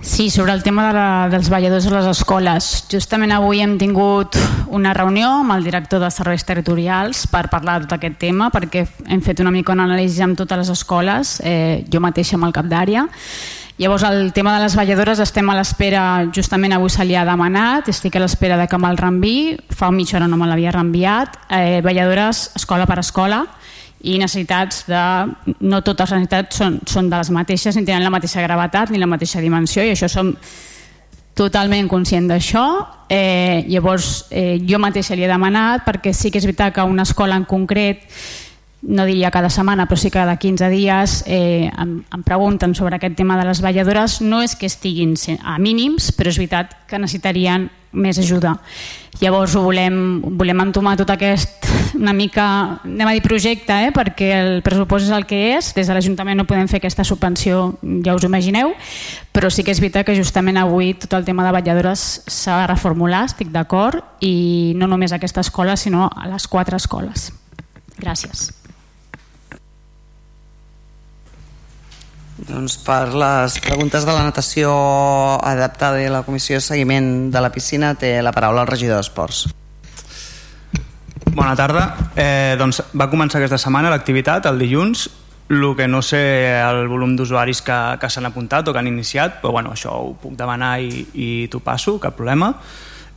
K: Sí, sobre el tema de la, dels balladors a les escoles. Justament avui hem tingut una reunió amb el director de serveis territorials per parlar de tot aquest tema, perquè hem fet una mica una anàlisi amb totes les escoles, eh, jo mateixa amb el cap d'àrea. Llavors, el tema de les balladores estem a l'espera, justament avui se li ha demanat, estic a l'espera de que me'l reenviï, fa mitja hora no me l'havia reenviat, eh, balladores escola per escola, i necessitats de... no totes les necessitats són, són de les mateixes ni tenen la mateixa gravetat ni la mateixa dimensió i això som totalment conscient d'això eh, llavors eh, jo mateixa li he demanat perquè sí que és veritat que una escola en concret no diria cada setmana, però sí cada 15 dies eh, em, em pregunten sobre aquest tema de les balladores. No és que estiguin a mínims, però és veritat que necessitarien més ajuda. Llavors ho volem, volem entomar tot aquest una mica, anem a dir projecte, eh? perquè el pressupost és el que és, des de l'Ajuntament no podem fer aquesta subvenció, ja us imagineu, però sí que és veritat que justament avui tot el tema de vetlladores s'ha de reformular, estic d'acord, i no només a aquesta escola, sinó a les quatre escoles. Gràcies.
B: Doncs per les preguntes de la natació adaptada i la comissió de seguiment de la piscina té la paraula el regidor d'Esports.
C: Bona tarda. Eh, doncs va començar aquesta setmana l'activitat, el dilluns. El que no sé el volum d'usuaris que, que s'han apuntat o que han iniciat, però bueno, això ho puc demanar i, i t'ho passo, cap problema.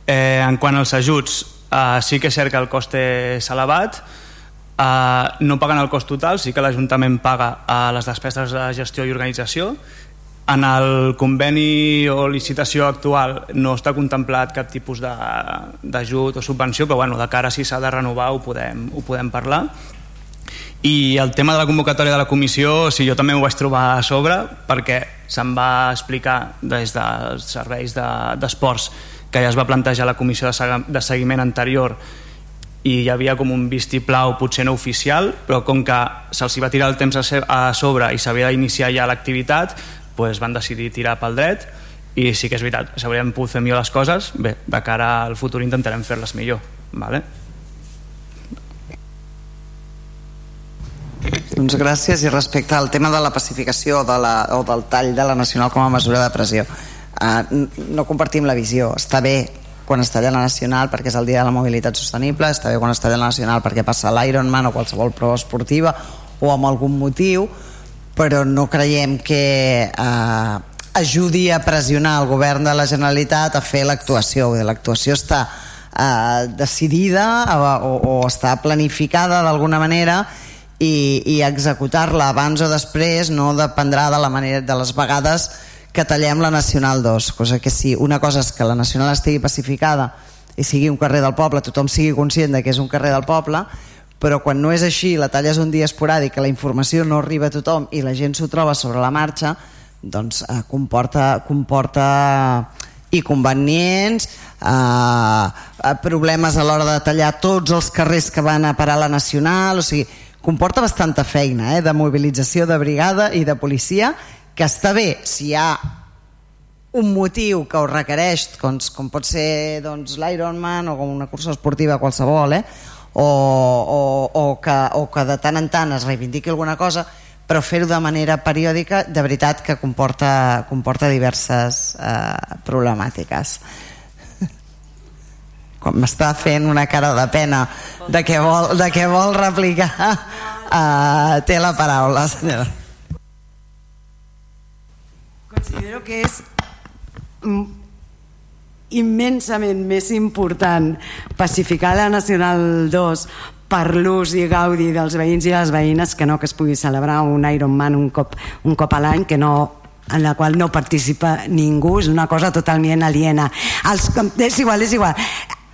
C: Eh, en quant als ajuts, eh, sí que és cert que el cost és elevat, Uh, no paguen el cost total, sí que l'Ajuntament paga uh, les despeses de gestió i organització en el conveni o licitació actual no està contemplat cap tipus d'ajut o subvenció, però bueno, de cara si s'ha de renovar ho podem, ho podem parlar. I el tema de la convocatòria de la comissió, si jo també m'ho vaig trobar a sobre, perquè se'm va explicar des dels serveis d'esports de, que ja es va plantejar la comissió de, de seguiment anterior i hi havia com un vistiplau potser no oficial, però com que se'ls va tirar el temps a sobre i s'havia d'iniciar ja l'activitat, pues van decidir tirar pel dret i sí que és veritat, s'haurien pogut fer millor les coses bé, de cara al futur intentarem fer-les millor vale?
B: Doncs gràcies i respecte al tema de la pacificació de la, o del tall de la Nacional com a mesura de pressió uh, no compartim la visió està bé quan es talla la Nacional perquè és el dia de la mobilitat sostenible està bé quan es talla la Nacional perquè passa l'Ironman o qualsevol prova esportiva o amb algun motiu però no creiem que eh, ajudi a pressionar el govern de la Generalitat a fer l'actuació. L'actuació està eh, decidida o, o està planificada d'alguna manera i, i executar-la abans o després no dependrà de, la manera, de les vegades que tallem la Nacional 2 cosa que si una cosa és que la Nacional estigui pacificada i sigui un carrer del poble tothom sigui conscient de que és un carrer del poble però quan no és així, la talla és un dia esporàdic, que la informació no arriba a tothom i la gent s'ho troba sobre la marxa, doncs eh, comporta, comporta inconvenients, eh, eh, problemes a l'hora de tallar tots els carrers que van a parar la Nacional, o sigui, comporta bastanta feina eh, de mobilització de brigada i de policia, que està bé si hi ha un motiu que ho requereix, com, com pot ser doncs, l'Ironman o com una cursa esportiva qualsevol, eh? O, o, o, que, o que de tant en tant es reivindiqui alguna cosa però fer-ho de manera periòdica de veritat que comporta, comporta diverses eh, problemàtiques. [laughs] Quan m'està fent una cara de pena de què vol, de què vol replicar eh, té la paraula senyora.
E: Considero que és immensament més important pacificar la Nacional 2 per l'ús i gaudi dels veïns i les veïnes que no que es pugui celebrar un Ironman un cop, un cop a l'any que no en la qual no participa ningú, és una cosa totalment aliena. Els, és igual, és igual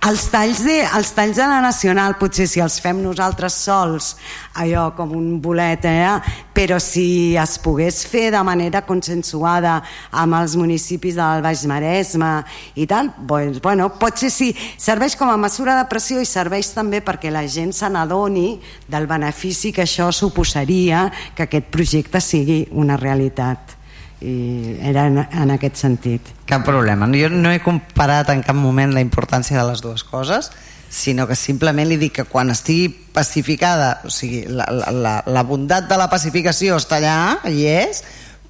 E: els talls, de, els talls de la Nacional potser si els fem nosaltres sols allò com un bolet eh? però si es pogués fer de manera consensuada amb els municipis del Baix Maresme i tal, doncs, bueno, potser sí serveix com a mesura de pressió i serveix també perquè la gent se n'adoni del benefici que això suposaria que aquest projecte sigui una realitat i era en, en aquest sentit.
B: Cap problema, jo no he comparat en cap moment la importància de les dues coses sinó que simplement li dic que quan estigui pacificada o sigui, la, la, la bondat de la pacificació està allà i és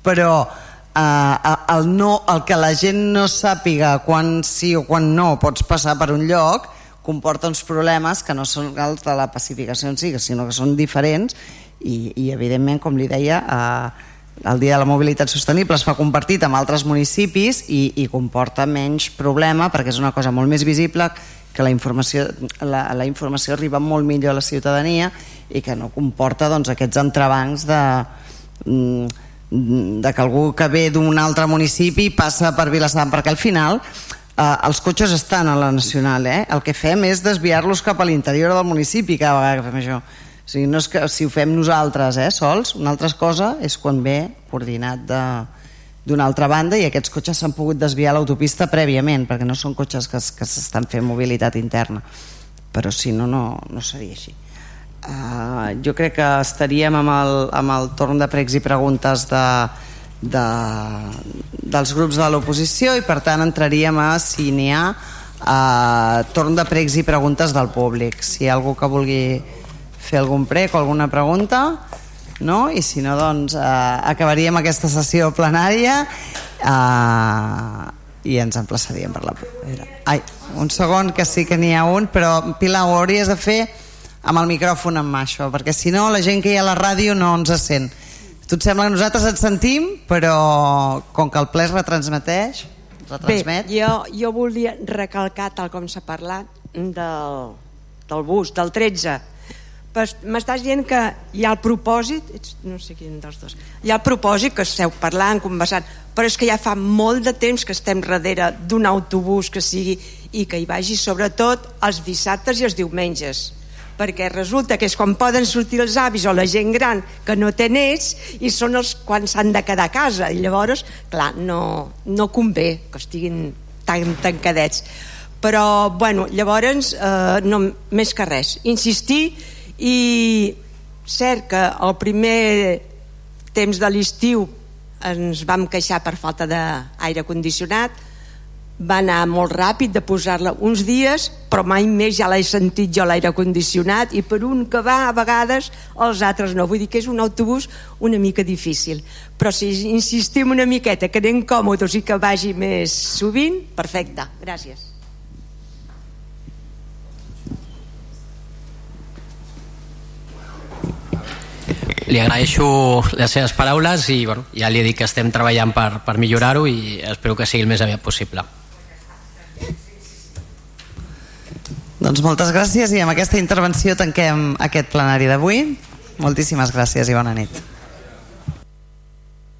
B: però eh, el, no, el que la gent no sàpiga quan sí o quan no pots passar per un lloc comporta uns problemes que no són els de la pacificació en si, sinó que són diferents i, i evidentment, com li deia eh, el Dia de la Mobilitat Sostenible es fa compartit amb altres municipis i, i comporta menys problema perquè és una cosa molt més visible que la informació, la, la informació arriba molt millor a la ciutadania i que no comporta doncs, aquests entrebancs de, mm, de que algú que ve d'un altre municipi passa per Vilassar perquè al final eh, els cotxes estan a la Nacional eh? el que fem és desviar-los cap a l'interior del municipi cada vegada que fem això o sigui, no és que si ho fem nosaltres eh, sols, una altra cosa és quan ve coordinat d'una altra banda i aquests cotxes s'han pogut desviar a l'autopista prèviament, perquè no són cotxes que, que s'estan fent mobilitat interna. Però si no, no, no seria així. Uh, jo crec que estaríem amb el, amb el torn de pregs i preguntes de, de, dels grups de l'oposició i per tant entraríem a si n'hi ha uh, torn de pregs i preguntes del públic. Si hi ha algú que vulgui fer algun prec o alguna pregunta no? i si no doncs eh, acabaríem aquesta sessió plenària eh, i ens emplaçaríem per la Ai, un segon que sí que n'hi ha un però Pilar ho hauries de fer amb el micròfon en mà això perquè si no la gent que hi ha a la ràdio no ens sent. Tu et sembla que nosaltres et sentim però com que el ple es retransmeteix retransmet
R: Bé, jo, jo volia recalcar tal com s'ha parlat del, del bus, del 13 m'estàs dient que hi ha el propòsit ets, no sé quin dels dos hi ha el propòsit que esteu parlant, conversant però és que ja fa molt de temps que estem darrere d'un autobús que sigui i que hi vagi sobretot els dissabtes i els diumenges perquè resulta que és quan poden sortir els avis o la gent gran que no té nets i són els quan s'han de quedar a casa. I llavors, clar, no, no convé que estiguin tan tancadets. Però, bueno, llavors eh, no, més que res insistir i cert que el primer temps de l'estiu ens vam queixar per falta d'aire condicionat. Va anar molt ràpid de posar-la uns dies però mai més ja l'he sentit jo l'aire condicionat i per un que va a vegades els altres no, vull dir que és un autobús una mica difícil. Però si insistim una miqueta que anem còmodes i que vagi més sovint perfecte, gràcies
Q: li agraeixo les seves paraules i bueno, ja li he dit que estem treballant per, per millorar-ho i espero que sigui el més aviat possible.
B: Doncs moltes gràcies i amb aquesta intervenció tanquem aquest plenari d'avui. Moltíssimes gràcies i bona nit.